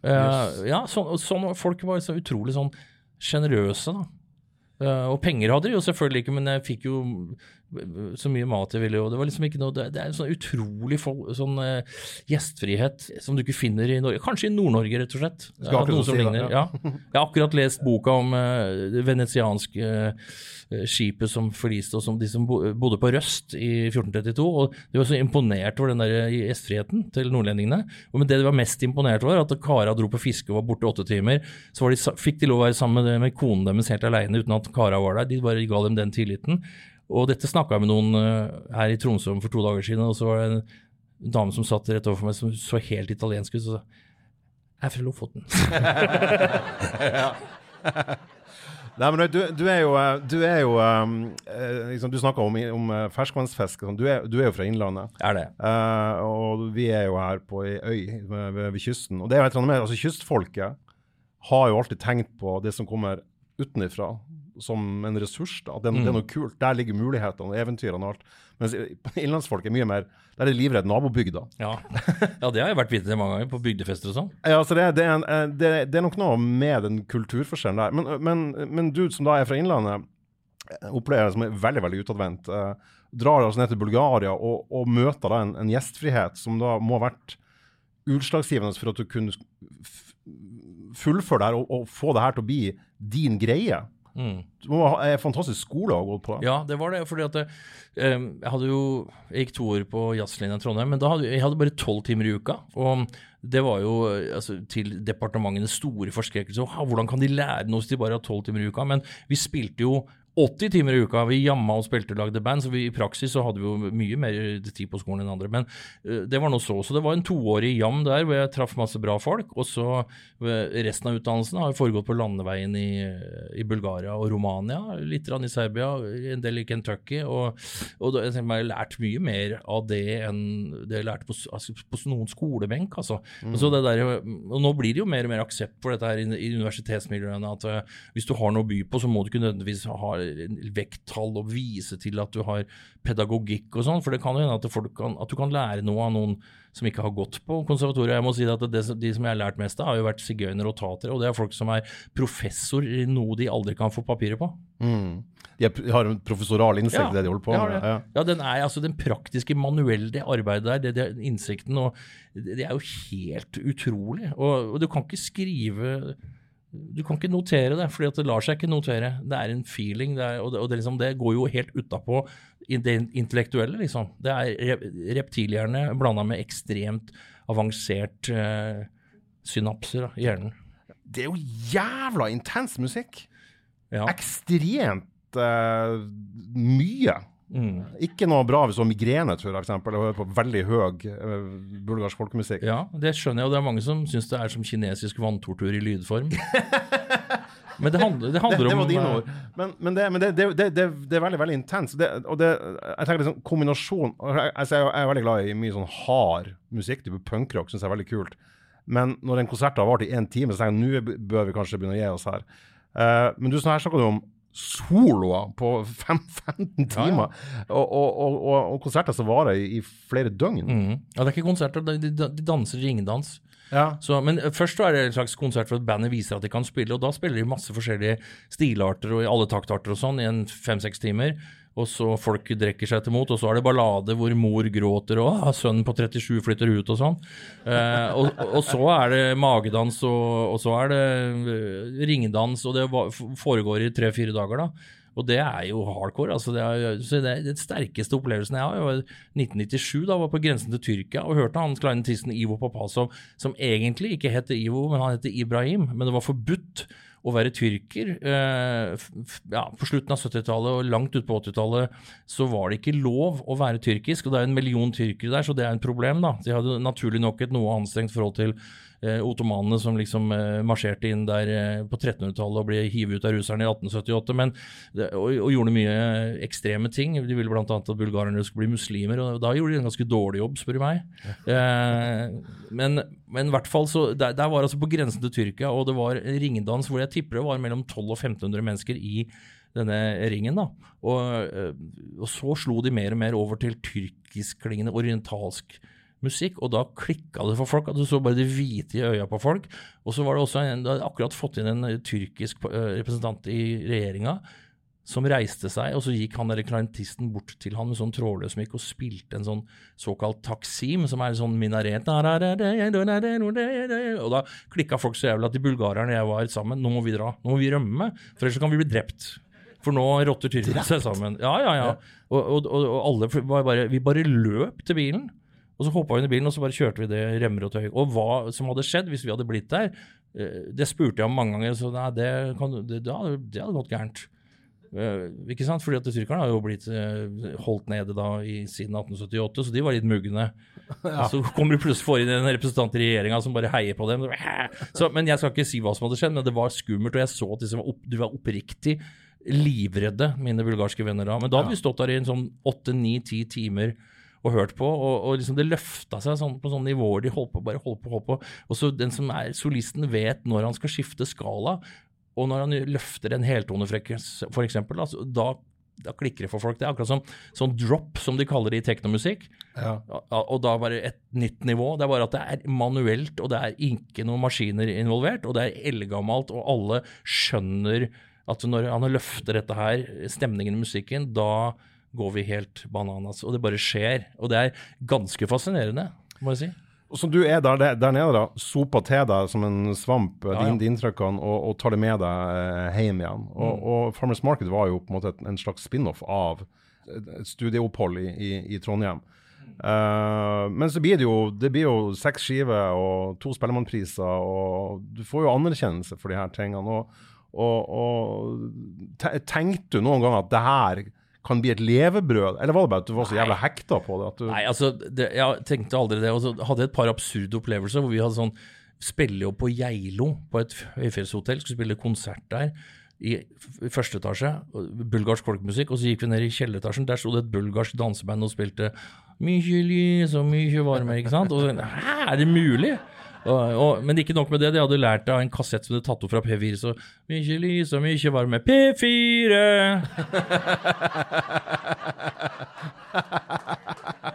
Eh, ja, sånn, sånn, folk var så utrolig sånn sjenerøse, da. Uh, og penger hadde de jo selvfølgelig ikke, men jeg fikk jo så mye mat jeg ville. Og det var liksom ikke noe, det, det er en sånn utrolig folk, sånn uh, gjestfrihet som du ikke finner i Norge. Kanskje i Nord-Norge, rett og slett. Som si det, ja. Ja. Jeg har akkurat lest boka om uh, det venetianske uh, skipet som forliste, og som de som bo, bodde på Røst i 1432. og De var så imponert over den der gjestfriheten til nordlendingene. Men det de var mest imponert over, at kara dro på fiske og var borte åtte timer. Så var de, fikk de lov å være sammen med, med konen deres helt alene uten at kara var der. De bare ga dem den tilliten. Og dette snakka jeg med noen eh, her i Tromsø om for to dager siden, og så var det en dame som satt rett overfor meg som så helt italiensk ut. Så sa jeg er fra Lofoten. Nei, men du, du er jo, eh, du, er jo um, eh, liksom, Du snakker om, om ferskvannsfisk. sånn. Du, du er jo fra Innlandet. er det. Uh, og vi er jo her på ei øy ved, ved, ved kysten. Og det er jo et eller annet med, altså Kystfolket har jo alltid tenkt på det som kommer utenfra som en ressurs. da. At det, det er noe kult. Der ligger mulighetene og eventyrene og alt. Mens innlandsfolk er mye mer Der er de livredd nabobygda. Ja. ja, det har jeg vært vitne til mange ganger, på bygdefester og sånn. Ja, så det, det, er en, eh, det, det er nok noe med den kulturforskjellen der. Men, men, men du som da er fra Innlandet, eh, opplever det som er veldig veldig utadvendt. eh, drar altså ned til Bulgaria og, og møter da en, en gjestfrihet som da må ha vært utslagsgivende for at du kunne fullføre det her og, og få det her til å bli din greie. Mm. Det var en fantastisk skole å ha gått på. Ja, det var det. fordi at det, um, Jeg hadde jo, jeg gikk to år på jazzlinja i Trondheim, men da hadde, jeg hadde bare tolv timer i uka. Og det var jo eh, altså, til departementenes store forskrekkelse. Hvordan kan de lære noe hvis de bare har tolv timer i uka? Men vi spilte jo 80 timer i uka. Vi jamma og spilte og lagde band, så vi, i praksis så hadde vi jo mye mer tid på skolen enn andre. Men uh, det var nå så. Så det var en toårig jam der hvor jeg traff masse bra folk. Og så uh, resten av utdannelsen har foregått på landeveien i, i Bulgaria og Romania, litt i Serbia, en del i Kentucky. Og, og da, jeg tenker meg, jeg har lært mye mer av det enn det jeg lærte på, altså, på noen skolebenk. Altså. Mm. Så det der, og nå blir det jo mer og mer aksept for dette her i, i universitetsmiljøene. at uh, Hvis du har noe å by på, så må du ikke nødvendigvis ha vekttall og vise til at du har pedagogikk og sånn. For det kan jo hende at, folk kan, at du kan lære noe av noen som ikke har gått på konservatoriet. Jeg må si at det, De som jeg har lært mest av, har jo vært sigøynere og tatere. Og det er folk som er professor i noe de aldri kan få papiret på. Mm. De har en professoral innsikt i det de holder på med. Ja. Ja, den er altså den praktiske, manuelle arbeidet der, det, det, innsikten og det, det er jo helt utrolig. Og, og du kan ikke skrive Du kan ikke notere det, for det lar seg ikke notere. Det er en feeling, det er, og, det, og det, liksom, det går jo helt utapå det intellektuelle, liksom. Det er re- reptilhjerne blanda med ekstremt avansert uh, synapser da, i hjernen. Det er jo jævla intens musikk! Ja. Ekstremt uh, mye. Mm. Ikke noe bra hvis du har migrene, tror jeg, eksempel, og hører på veldig høy eh, bulgarsk folkemusikk. Ja, det skjønner jeg, og det er mange som syns det er som kinesisk vanntortur i lydform. Men det handler, det Det, handler det om var dine eh, ord. Men, men, det, men det, det, det, det, det er veldig veldig intenst. Og det, jeg tenker liksom kombinasjon altså jeg er veldig glad i mye sånn hard musikk. Type punkrock syns jeg er veldig kult. Men når en konsert har vart i én time, så tenker jeg nå bør vi kanskje begynne å gi oss her. Uh, men du, snakker om soloer på fem, 15 timer, Og, og, og, og, og konserter som varer i, i flere døgn. Mm. Ja, det er ikke konserter, de, de, de danser ringdans. Ja. Så, men først så er det en slags konsert at bandet viser at de kan spille, og da spiller de masse forskjellige stilarter og alle taktarter og sånn i en fem-seks timer. Og så folk drikker seg til mot, og så er det ballade hvor mor gråter og ah, sønnen på 37 flytter ut og sånn. Eh, og, og, så er det magedans, og, og så er det ringdans, ringedans, og det foregår i tre-fire dager, da. Og det er jo hardcore. altså det er, så det er Den sterkeste opplevelsen jeg har, var 1997. Da var på grensen til Tyrkia og hørte han kleinetisten Ivo Papasov, som egentlig ikke heter Ivo, men han heter Ibrahim. Men det var forbudt å være tyrker. Eh, ja, på slutten av 70-tallet og langt ut på 80-tallet så var det ikke lov å være tyrkisk. Og det er en million tyrkere der, så det er en problem. da. De hadde naturlig nok et noe anstrengt forhold til ottomanene som liksom eh, marsjerte inn der eh, på 1300-tallet og ble hivet ut av russerne i 1878, men, og, og gjorde mye ekstreme ting. De ville bl.a. at bulgarerne skulle bli muslimer, og da gjorde de en ganske dårlig jobb, spør du meg. Eh, men, men i hvert fall så, der, der var altså på grensen til Tyrkia, og det var en ringedans hvor jeg tipper det var mellom 1200 og 1500 mennesker i denne ringen. da. Og, eh, og så slo de mer og mer over til tyrkiskklingende orientalsk musikk, og da klikka det for folk. at Du så bare det hvite i øya på folk. Og så var det også en, det hadde akkurat fått inn en eh, tyrkisk eh, representant i regjeringa som reiste seg, og så gikk han der klarinettisten bort til han med sånn trådløs mikk og spilte en sånn såkalt taksim, som er en sånn minaret. Og da klikka folk så jævlig at de bulgarerne jeg var sammen, nå må vi dra, nå må vi rømme, for ellers kan vi bli drept. For nå rotter tyrkerne seg sammen. Ja, ja, ja. Og, og, og, og alle bare, vi bare løp til bilen. Og så hoppa vi inn i bilen, og så bare kjørte vi det remmer og tøy. Og hva som hadde skjedd hvis vi hadde blitt der, eh, det spurte jeg om mange ganger. Så nei, det, kan, det, det, hadde, det hadde gått gærent. Eh, ikke sant? Fordi at tyrkerne har jo blitt eh, holdt nede da i, siden 1878, så de var litt mugne. Så kommer det plutselig får inn en representant i regjeringa som bare heier på dem. Så, men Jeg skal ikke si hva som hadde skjedd, men det var skummelt, og jeg så at de, var opp, de var oppriktig livredde, mine bulgarske venner da. Men da hadde vi stått der i en sånn åtte, ni, ti timer og hørt på, og, og liksom det løfta seg sånn, på sånne nivåer de holdt på, bare holdt på, holdt på. Og så den som er solisten vet når han skal skifte skala, og når han løfter en heltonefrekvens, eksempel, altså, da, da klikker det for folk. Det er akkurat som sånn drop, som de kaller det i teknomusikk. Ja, Og da bare et nytt nivå. Det er bare at det er manuelt, og det er ikke noen maskiner involvert, og det er eldgammelt, og alle skjønner at når han løfter dette her, stemningen i musikken, da går vi helt bananas. Og det bare skjer. Og det er ganske fascinerende, må jeg si. Og som du er der, der nede, da, sopa til deg som en svamp, Ja, ja. de, inntrykkene, og, og tar det med deg eh, hjem igjen. Og, Mm. og Farmers Market var jo på en måte et, en slags spin-off av et studieopphold i, i, i Trondheim. Uh, men så blir det jo det blir jo seks skiver og to Spellemannpriser, og du får jo anerkjennelse for de her tingene. Og, og, og tenkte du noen gang at det her kan bli et levebrød, eller var det bare at du var så jævla hekta på det? Du, Nei, altså, det, jeg tenkte aldri det. Og så hadde jeg et par absurde opplevelser hvor vi hadde sånn Spille jo på Geilo, på et høyfjellshotell. Skulle spille konsert der i første etasje. Bulgarsk folkemusikk. Og så gikk vi ned i kjelleretasjen. Der sto det et bulgarsk danseband og spilte Mykje lys og mykje varme, ikke sant? Og så, Hæ, er det mulig? Og, men ikke nok med det, de hadde lært av en kassett som de hadde tatt opp fra P4. Så mykje lys og mykje varme. P4!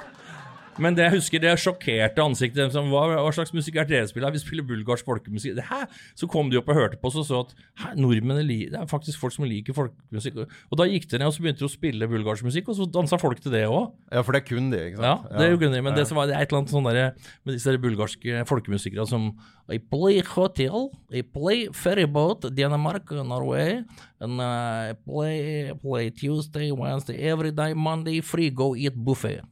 Men det jeg husker, det sjokkerte ansiktet som, Hva, hva slags musikk er det dere spiller? Vi spiller bulgarsk folkemusikk. Det, hæ? Så kom de opp og hørte på oss og så at hæ, nordmennene det er faktisk folk som liker folkemusikk. Og da gikk de ned og så begynte de å spille bulgarsk musikk, og så dansa folk til det òg. Ja, for det er kun de, ikke sant? Ja, det kun de. Men det som var det er et eller annet sånn derre med disse der bulgarske folkemusikere som I play hotel, I play ferryboat, Denmark, Norway, and uh, I play, play Tuesday, Wednesday, every day, Monday, free, go eat buffet.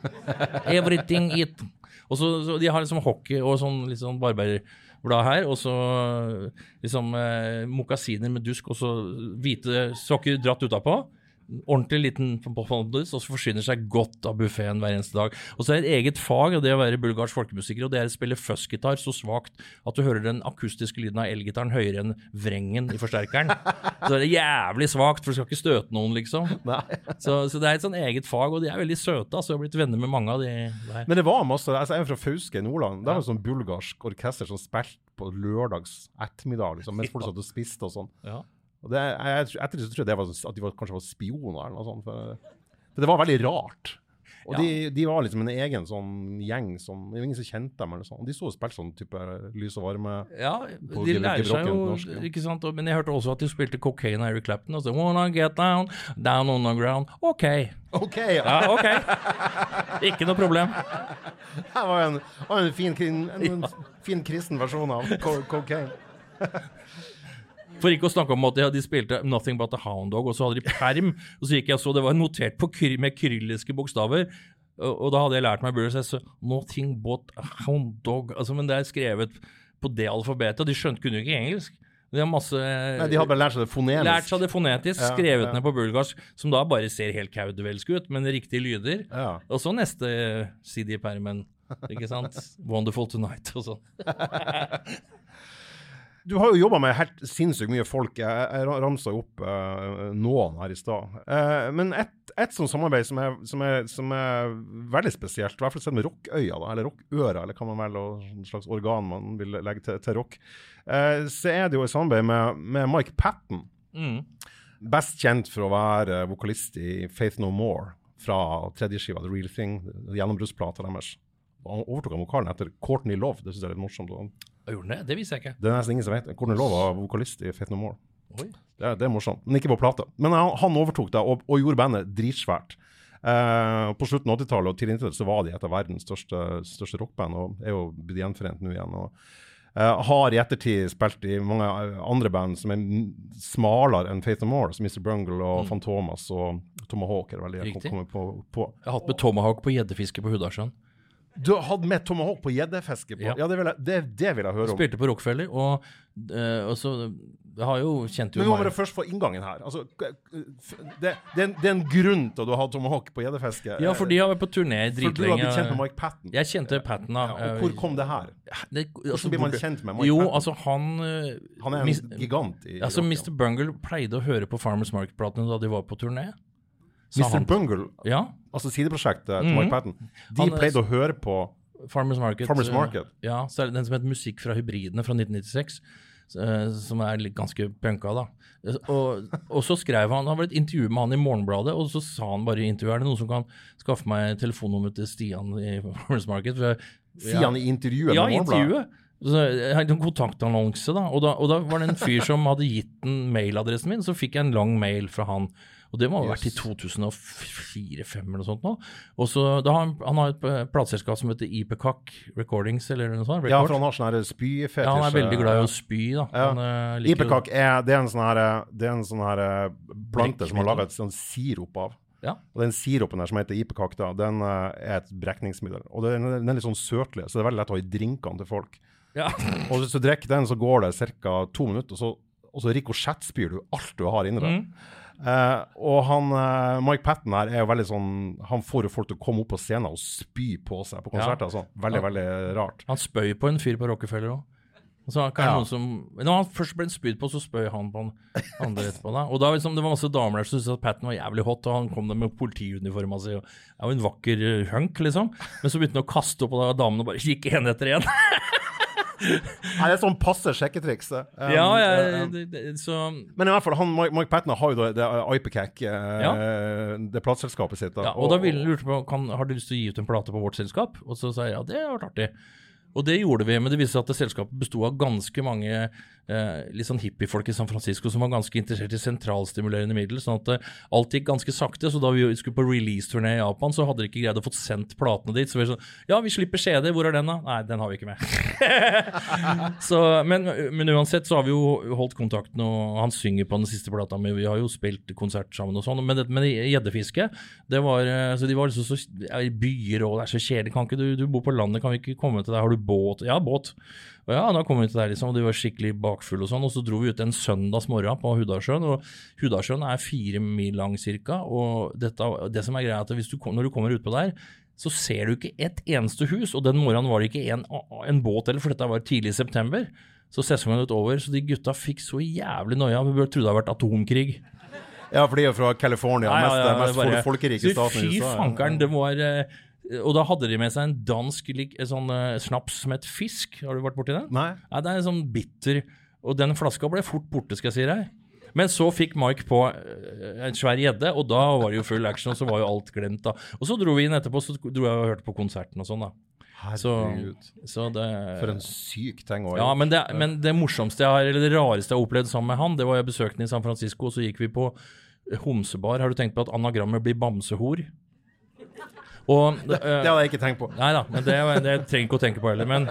Everything eat. Og så, så De har liksom hockey og sånn litt sånn barberblad her, og så liksom eh, mokasiner med dusk, og så hvite sokker dratt utapå. Ordentlig liten pondus, og så forsyner seg godt av buffeen hver eneste dag. Og så er det et eget fag av det å være bulgarsk folkemusiker, og det er å spille fuzzgitar så svakt at du hører den akustiske lyden av elgitaren høyere enn vrengen i forsterkeren. Så det er jævlig svakt, for du skal ikke støte noen, liksom. Så, så det er et sånn eget fag, og de er veldig søte. altså Jeg har blitt venner med mange av de der. Men det var masse altså Jeg er fra Fauske i Nordland. Der var det sånn bulgarsk orkester som spilte på lørdags ettermiddag, liksom, mens folk satt og spiste og sånn. Ja. Og det, jeg, etter det så tror jeg det var, at de var, kanskje var spioner eller noe sånt. For, for det var veldig rart. Og Ja. de, de var liksom en egen sånn gjeng som det var Ingen som kjente dem. eller sånn. De sto og spilte sånn type lys og varme. Ja, På de lærer seg jo, norsk, ja. ikke sant? Men jeg hørte også at de spilte cocaine av Eric Clapton. Og så, Wanna get down, down on the ground. OK. OK! Ja. Ja, OK. Ikke noe problem. Det var en, en, fin, en, en, fin kristen versjon av co- cocaine. For ikke å snakke om at de, spilte Nothing But A Hound Dog, og så hadde de perm. Og så gikk jeg og så det var notert på kry, med kyrilliske bokstaver. Og, og da hadde jeg lært meg Burris. Nothing But A Hound Dog. Altså, men det er skrevet på det alfabetet, og de skjønte kunne jo ikke engelsk. De har masse Nei, de hadde bare lært seg det fonetisk. Lært seg det fonetisk, Ja, skrevet ja. ned på bulgarsk, som da bare ser helt kaudevelsk ut, men riktige lyder. Ja. Og så neste CD i permen, ikke sant? Wonderful Tonight og sånn. Du har jo jobba med helt sinnssykt mye folk. Jeg, jeg ramsa opp uh, noen her i stad. Uh, men et, et sånt samarbeid som er, som, er, som er veldig spesielt, i hvert fall sett med Rockøya, da, eller Rockøra, eller hva man velger, en slags organ man vil legge til, til rock, uh, så er det jo et samarbeid med, med Mike Patten. Mm. Best kjent for å være vokalist i Faith No More fra tredjeskiva The Real Thing, gjennombruddsplata deres. Han overtok av vokalen etter Courtney Love, det syns jeg er litt morsomt. Gjorde det? Det visste jeg ikke. det er nesten ingen som vet. Courtney Love var vokalist i Faith No More. Oi. Det er, det er morsomt, men ikke på plate. Men han, han overtok det, og, og gjorde bandet dritsvært. Eh, på slutten av 80-tallet og tidlig 90-tallet så var de et av verdens største, største rockband, og er jo blitt gjenforent nå igjen. og Uh, har i ettertid spilt i mange eh, andre band som er smalere enn Faith No More, som Mr. Bungle og Fantomas og Tomahawk. er veldig Riktig. på, på. Jeg har hatt med tomahawk på gjeddefiske på Hudasjøen. Du hatt med Tomahawk på gjeddefiske på? Ja. Ja, det, vil jeg, det, det vil jeg høre om. Spilte på Rockefeller, og, eh, og så Jeg har jo kjent jo Men vi må du først få inngangen her. Altså, det, det, er en, det er en grunn til at du har Tomahawk på gjeddefiske. Ja, for de har vært på turné For du har blitt kjent med Mike Patten. Jeg kjente Patten, da. Ja, og hvor kom det her? det, Hvordan blir man kjent med Mike Jo, Patton? altså han Han er en mis- gigant i Altså. Mr. Bungle pleide å høre på Farmers Market-platene da de var på turné. Mr. han- Bungle, Ja. altså sideprosjektet til Mike Patten, de Mhm. Han er- pleide å høre på Farmers Market. Farmers eh, Market. Ja, så er det den som heter Musikk fra hybridene fra 1996. eh, Som er ganske punka, da. Eh, Og, og så skrev han Det var et intervju med han i Morgenbladet, og så sa han bare i intervjuet Er det noen som kan skaffe meg telefonnummeret til Stian i Farmers Market? For ja. Stian i intervjuet Ja, med Morgenbladet? intervjuet. En kontaktannonse, da. Og, da. og da var det en fyr som hadde gitt den mailadressen min, så fikk jeg en lang mail fra han. Og det må ha vært i 2004-2005 eller noe sånt nå. Og så da har han, han har et eh, plateselskap som heter Ipecac Recordings, eller noe sånt. Ja, for han har sånn her spyfetisj. Ja, han er veldig glad i å spy, da. Ja. Han, eh, er, det er en sånn her, det er en sånn her eh, plante som har laga et sånn sirup av. Ja. Og den sirupen der som heter ipecac, da, den eh, er et brekningsmiddel. Og den, er litt sånn søtlig, så det er veldig lett å ha i drinkene til folk. Ja. Og hvis du drikker den, så går det ca. to minutter, og så, og så rikosjettspyr du alt du har inni deg. Eh, og han, eh, Mike Patten her er jo veldig sånn Han får jo folk til å komme opp på scenen og spy på seg på konserter. Ja. sånn. Veldig, Ja. veldig rart. Han spøy på en fyr på Rockefeller òg. Ja. når han først ble spydd på, så spøy han på han andre etterpå. Da. Og da liksom, Det var masse damer der som syntes at Patten var jævlig hot, og han kom der med politiuniforma si. og Det er jo en vakker eh, hunk, liksom. Men så begynte han å kaste opp, og da damene bare gikk én etter én. Nei, det er sånn passe sjekketriks. det. Um, ja, ja, det, det, så Men i hvert fall, han, Mike, Mike har jo det, det Ipecac, eh, det plateselskapet sitt. Ja, og da ville lurte på kan, har du lyst til å gi ut en plate på vårt selskap. Og så sa jeg ja, det har vært artig. Og det gjorde vi, men det viste seg at det selskapet besto av ganske mange litt sånn hippiefolk i San Francisco som var ganske interessert i sentralstimulerende middel. sånn at eh, alt gikk ganske sakte. Så da vi skulle på release-turné i Japan, så hadde de ikke greid å få sendt platene dit. Så vi sånn Ja, vi slipper CD, hvor er den, da? Nei, den har vi ikke med. så, men, men uansett så har vi jo holdt kontakten, og han synger på den siste plata mi. Vi har jo spilt konsert sammen og sånn. Men, det- med gjeddefiske, det var eh, Så de var liksom så så byer, og det er så kjedelig. Kan ikke du, du bor på landet, kan vi ikke komme til deg? Har du båt? Ja, båt. Og ja, da kom vi til der, liksom, og de var skikkelig bakfulle og sånn. Og så dro vi ut en søndagsmorgen på Hudasjøen, og Hudasjøen er fire mil lang cirka. Og dette, det som er greia, er at du, når du kommer utpå der, så ser du ikke et eneste hus. Og den morgenen var det ikke en, en båt heller, for dette var tidlig i september. Så sesongen var over, så de gutta fikk så jævlig noia. Vi trodde det hadde vært atomkrig. Ja, for de er fra California, Ja, ja, mest, ja, mest det bare- folkerike staten i USA. Fy fankeren, det var eh, Og da hadde de med seg en dansk lik, en sånn uh, snaps som het Fisk. Har du vært borti den? Nei. Nei, det er en sånn bitter Og den flaska ble fort borte, skal jeg si deg. Men så fikk Mike på eh, en svær gjedde, og da var det jo full action, og så var jo alt glemt, da. Og så dro vi inn etterpå, så dro jeg og hørte på konserten og sånn, da. Så, Herregud. så det For en syk ting å gjøre. ja, men det, men det morsomste jeg har, eller det rareste jeg har opplevd sammen med han, det var jeg besøkte ham i San Francisco, og så gikk vi på homsebar. Har du tenkt på at anagrammet blir bamsehor? Og, Det hadde jeg ikke tenkt på. Nei da, men det, det trenger ikke å tenke på heller. Men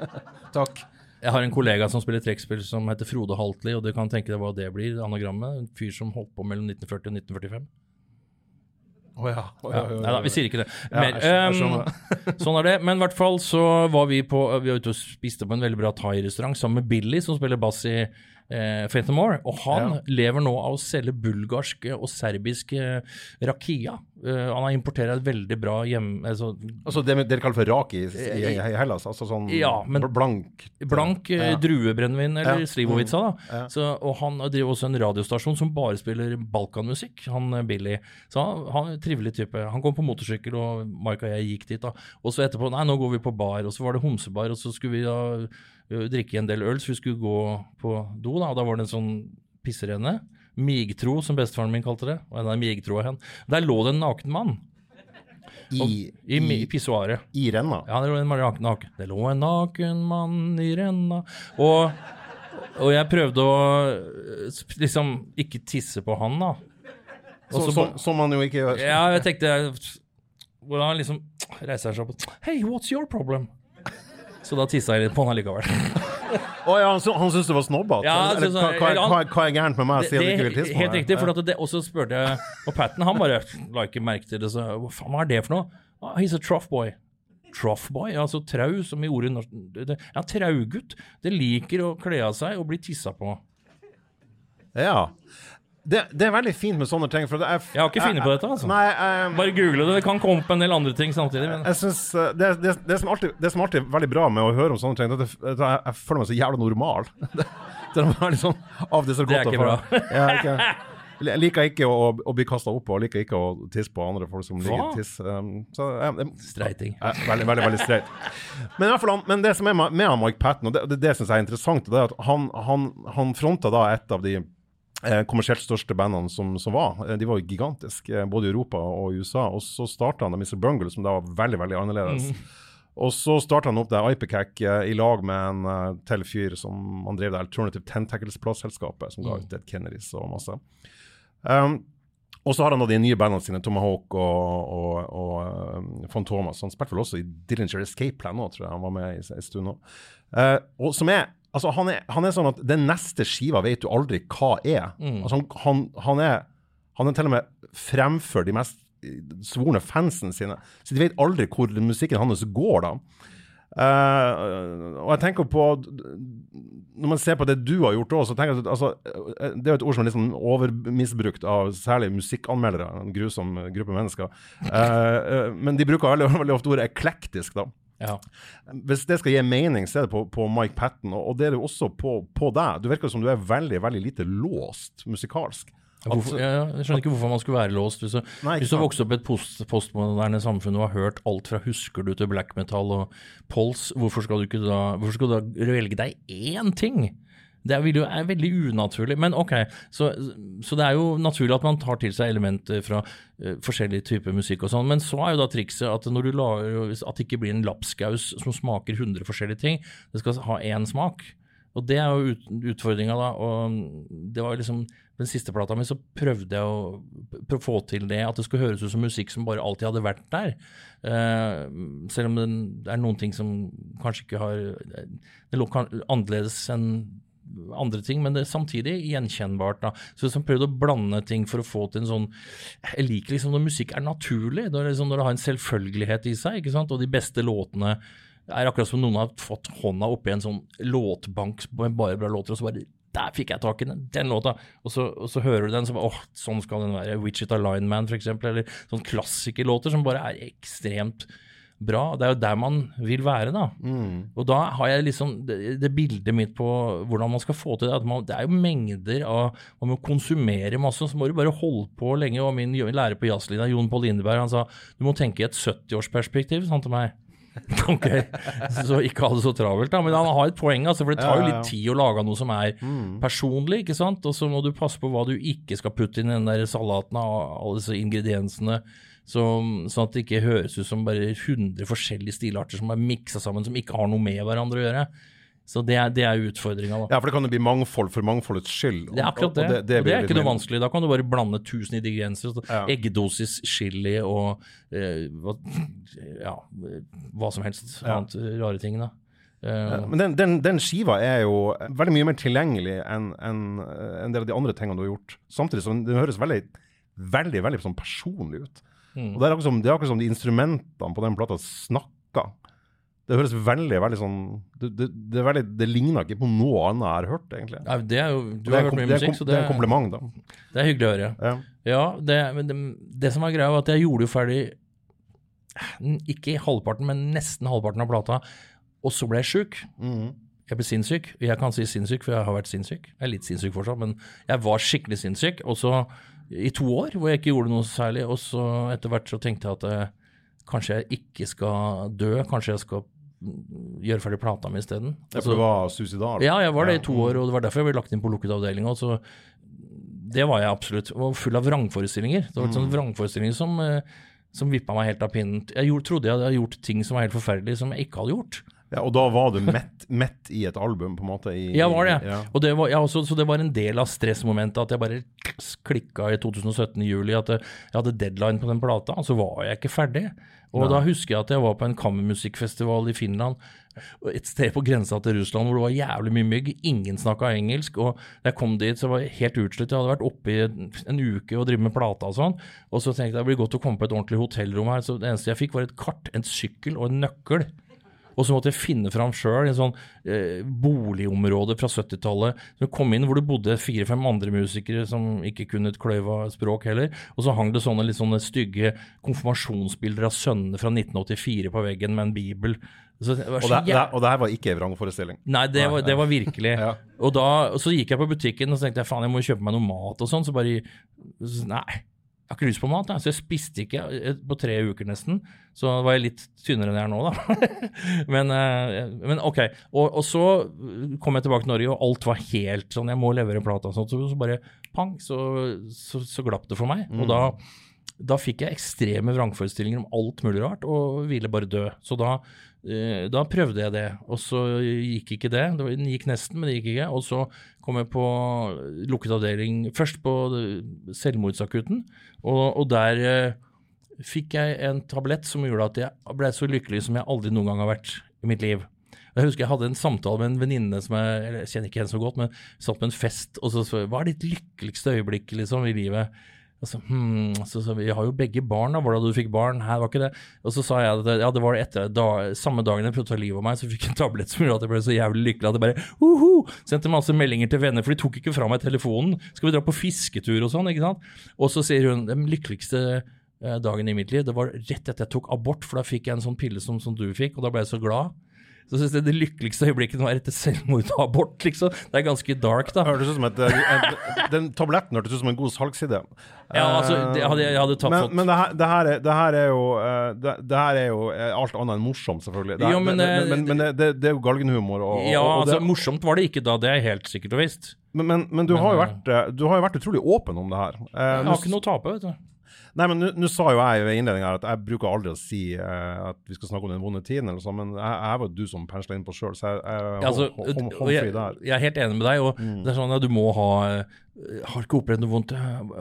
Takk. jeg har en kollega som spiller trekkspill som heter Frode Haltli, og du kan tenke deg hva det blir, anagrammet. En fyr som holdt på mellom 1940 og 1945. Å ja. Oh Ja, ja, ja, nei da, vi sier ikke det. Ja, jeg skjønner- jeg ehm, skjønner. sånn er det. Men i hvert fall så var vi på Vi var ute og spiste på en veldig bra thai-restaurant sammen med Billy, som spiller bass i eh, Faith More. Og han Ja. lever nå av å selge bulgarske og serbisk eh, rakia. Eh, han har importert et veldig bra hjem... Altså, Altså det dere kaller for raki i, i, i Hellas? Altså sånn Ja, men- blank Blank eh, Ja. druebrennevin, eller Ja. Slivovica. da. Så, og han driver også en radiostasjon som bare spiller balkanmusikk, han eh, Billy. Så han, han trivelig type. Han kom på motorsykkel, og Mike og jeg gikk dit. da. Og så etterpå Nei, nå går vi på bar, og så var det homsebar, og så skulle vi da drikke en del øl, så vi skulle gå på do, da. Og da var det en sånn pisserenne. Migtro, som bestefaren min kalte det. Og den migtro av hen. Der lå det en naken mann i, i, mi- i, pissoaret. i renna. Ja, det lå en naken, naken. Det lå en naken mann i renna Og, og jeg prøvde å øh, liksom ikke tisse på han, da. Og Så, så som, som man jo ikke gjør. Ja, jeg tenkte Hvordan han liksom reiser seg opp og Hey, what's your problem? Så da tissa jeg litt på han allikevel. oh, ja, han, han syntes det var snobbete? Ja, hva, hva, hva, hva er gærent med meg? Det, tisse på helt riktig. For det, og så spurte jeg Og Patten han bare la ikke merke til det. Så hva faen, hva er det for noe? Ah, he's a trough boy. Trough boy? Altså trau, som i ordet det- det- Ja, traugutt. Det liker å kle av seg og bli tissa på. Ja. Det, det er veldig fint med sånne ting. Det Jeg har ikke funnet på dette, altså. Nei, um, Bare google det. Det kan komme opp en del andre ting samtidig. Men jeg synes, eh, det, det, det, som alltid, det som alltid er veldig bra med å høre om sånne ting, det at jeg, jeg, føler meg så jævla normal. Det, det er sånn av det så Det er ikke bra. Jeg ikke, jeg liker ikke å, å bli kasta opp på, og liker ikke å tisse på andre folk som ligger Hva? tisser. Um, så um, Streiting. Veldig, veldig, veldig streit. Men, i hvert fall, men det som er med med Mike Patton, og det, det, det syns jeg er interessant, det er at han, han, han fronta da et av de kommersielt største bandene som, som var. Eh, De var jo gigantiske, eh, både i Europa og i USA. Og så starta han Mr. Bungle, som da var veldig, veldig annerledes. Og så starta han opp det Ipecac eh, i lag med en uh, til fyr som han drev det Alternative Tentacles-plateselskapet, som ga ut Dead Kennedys og masse. Um, og så har han da de nye bandene sine, Tomahawk og, og, og um, Fantomas. Han spilte vel også i Dillinger Escape Plan nå, tror jeg han var med i en stund nå. Uh, og som er Altså, han er, han er sånn at den neste skiva vet du aldri hva er. Altså, han, han, er han er til og med fremfor de mest svorne fansen sine. Så de vet aldri hvor musikken hans går, da. Uh, og jeg tenker på Når man ser på det du har gjort òg, så tenker jeg at altså, eh, Det er jo et ord som er litt sånn overmisbrukt av særlig musikkanmeldere, en grusom gruppe mennesker. Uh, uh, men de bruker veldig, veldig ofte ordet eklektisk, da. Ja. Hvis det skal gi mening, så er det på, på Mike Patton, og, og det er det også på, på deg. Du virker som du er veldig, veldig lite låst musikalsk. Hvorfor, ja, ja, jeg skjønner ikke hvorfor man skulle være låst. Hvis du, Nei, vokst hvis du vokste opp i et post, postmoderne samfunn og har hørt alt fra Husker du til black metal og Pols, hvorfor skal du da, hvorfor skal du da velge deg én ting? Det er, er veldig unaturlig. Men ok, så, så det er jo naturlig at man tar til seg elementer fra uh, forskjellige typer musikk og sånn. Men så er jo da trikset at når du lager, at det ikke blir en lapskaus som smaker 100 forskjellige ting. Det skal ha én smak. Og det er jo ut, utfordringa, da. Og det var liksom Den siste plata mi så prøvde jeg å få til det, at det skulle høres ut som musikk som bare alltid hadde vært der. Uh, selv om det er noen ting som kanskje ikke har Det lå annerledes enn andre ting, men det er samtidig gjenkjennbart. da. Så jeg prøvd å blande ting for å få til en sånn Jeg liker liksom når musikk er naturlig, når det, liksom, når det har en selvfølgelighet i seg. ikke sant? Og de beste låtene er akkurat som noen har fått hånda oppi en sånn låtbank med bare bra låter, og så bare der fikk jeg tak i den, den låta! Og så, og så hører du den, så bare åh, sånn skal den være. Wichita Lineman, eksempel, eller sånn klassikerlåter som bare er ekstremt bra. Det er jo der man vil være, da. Og da har jeg liksom det, det bildet mitt på hvordan man skal få til det. At man, det er jo mengder av Man må konsumere masse, så må du bare holde på lenge. Og min lærer på jazzlinja, Jon Pål Lindeberg, han sa du må tenke i et 70-årsperspektiv, sånn til meg. Ok, Så ikke ha det så travelt, da. Men han har et poeng, altså, for det tar jo litt tid å lage noe som er Mm. personlig, ikke sant. Og så må du passe på hva du ikke skal putte inn i den der salaten av alle disse ingrediensene. Så, sånn at det ikke høres ut som bare 100 forskjellige stilarter som er miksa sammen, som ikke har noe med hverandre å gjøre. Så det er, det er utfordringa, da. Ja, for det kan jo bli mangfold for mangfoldets skyld. Det er akkurat det. Og, Og det, er ikke noe vanskelig. Da kan du bare blande 1000 ingredienser. Ja. Eggedosis, chili og eh, hva, ja, hva som helst Ja. annet rare ting. da. Ja, Men den, den, den skiva er jo veldig mye mer tilgjengelig enn en, en del av de andre tingene du har gjort. Samtidig som den høres veldig, veldig veldig sånn personlig ut. Mm. Og det er, akkurat som, det er akkurat som de instrumentene på den plata snakker. Det høres veldig, veldig sånn Det, det, det, veldig, det ligner ikke på noe annet jeg har hørt, egentlig. Nei, det er jo, du har hørt mye musikk, så det det, er en kompliment, da. det er hyggelig å høre. Ja. Ja, det, men det, som er greia, var at jeg gjorde jo ferdig ikke halvparten, men nesten halvparten av plata, og så ble jeg sjuk. Mm. Jeg ble sinnssyk. Jeg kan si sinnssyk, for jeg har vært sinnssyk. Jeg er litt sinnssyk fortsatt, men jeg var skikkelig sinnssyk. Og så i to år hvor jeg ikke gjorde noe særlig, og så etter hvert så tenkte jeg at eh, kanskje jeg ikke skal dø, kanskje jeg skal mm, gjøre ferdig plata mi isteden. Ja, for det var suicidal. Ja, jeg var det i to år, og det var derfor jeg ble lagt inn på lukket avdeling. Og så, det var jeg absolutt. Jeg var full av vrangforestillinger. Det var sånne vrangforestillinger som, eh, som vippa meg helt av pinnen. Jeg gjorde, trodde jeg hadde gjort ting som var helt forferdelige, som jeg ikke hadde gjort. Ja, og da var du mett, mett i et album, på en måte? I, Ja, var det. Ja. Og det var, ja, så, så det var en del av stressmomentet at jeg bare klikka i 2017 i juli at jeg hadde deadline på den plata, og så var jeg ikke ferdig. Og da husker jeg at jeg var på en kammermusikkfestival i Finland, et sted på grensa til Russland hvor det var jævlig mye mygg. Ingen snakka engelsk. Og da jeg kom dit, så var jeg helt utslitt. Jeg hadde vært oppe i en, en uke og drevet med plata og sånn. Og så tenkte jeg det blir godt å komme på et ordentlig hotellrom her. Så det eneste jeg fikk, var et kart, en sykkel og en nøkkel. Og så måtte jeg finne fram sjøl en sånn eh, boligområde fra 70-tallet. som kom inn hvor det bodde fire-fem andre musikere som ikke kunne et kløyva språk heller. Og så hang det sånne litt sånne stygge konfirmasjonsbilder av sønnene fra 1984 på veggen med en bibel. Så det Og, det, det, og det her var ikke en vrangforestilling? Nei, det var, det var virkelig. Ja. Og da så gikk jeg på butikken og så tenkte jeg, faen, jeg må kjøpe meg noe mat og sånn. Så bare Nei, jeg har ikke lyst på mat. Jeg. Så jeg spiste ikke eh, på tre uker nesten. Så var jeg litt tynnere enn jeg er nå, da. men, eh, men ok. Og, og så kom jeg tilbake til Norge, og alt var helt sånn Jeg må levere plata og sånt. Så, så bare pang, så, så, så glapp det for meg. Og da da fikk jeg ekstreme vrangforestillinger om alt mulig rart, og ville bare dø. Så da, eh, da prøvde jeg det, og så gikk ikke det. Den gikk nesten, men det gikk ikke. Og så kom jeg på lukket avdeling, først på eh, selvmordsakutten, og, og der eh, fikk jeg en tablett som gjorde at jeg ble så lykkelig som jeg aldri noen gang har vært i mitt liv. Jeg husker jeg hadde en samtale med en venninne som jeg, jeg kjenner ikke henne så godt, men satt på en fest, og så så Hva er ditt lykkeligste øyeblikk liksom, i livet? Og så, hmm, så, så Vi har jo begge barn, da. Var du fikk barn? Her var ikke det. Og så sa jeg at ja, det var etter da, samme dagen jeg prøvde å ta livet av meg, så fikk jeg en tablett som gjorde at jeg ble så jævlig lykkelig at jeg bare uhu, sendte masse meldinger til venner, for de tok ikke fra meg telefonen. Skal vi dra på fisketur og sånn, ikke sant? Og så sier hun den lykkeligste eh, dagen i mitt liv, det var rett etter jeg tok abort, for da fikk jeg en sånn pille som, som du fikk, og da ble jeg så glad. Så synes jeg det lykkeligste øyeblikket var etter selvmord og abort, liksom. Det er ganske dark, da. Hørtes ut som et, et, Den tabletten hørtes ut som en god salgsidé. Ja, altså, det hadde, jeg hadde men, men det, her, det, her er, det her er jo eh, det, det her er jo eh, alt annet enn morsomt, selvfølgelig. Det, Jo, men, eh, men, men det, er jo galgenhumor. Og, Ja, og altså morsomt var det ikke da, det er helt sikkert og visst. men, du, har jo vært, eh, du har jo vært utrolig åpen om det her. Eh, Jeg har ikke noe å tape, vet du. Nei, men nå- sa jo jeg ved innledninga at jeg bruker aldri å si uh, at vi skal snakke om den vonde tiden, eller sånn, men jeg, jeg var du som pensla inn på sjøl, så jeg, jeg altså, hå- og håndfri jeg, jeg er helt enig med deg. og det er sånn at Du må ha øh, Har ikke opplevd noe vondt øh,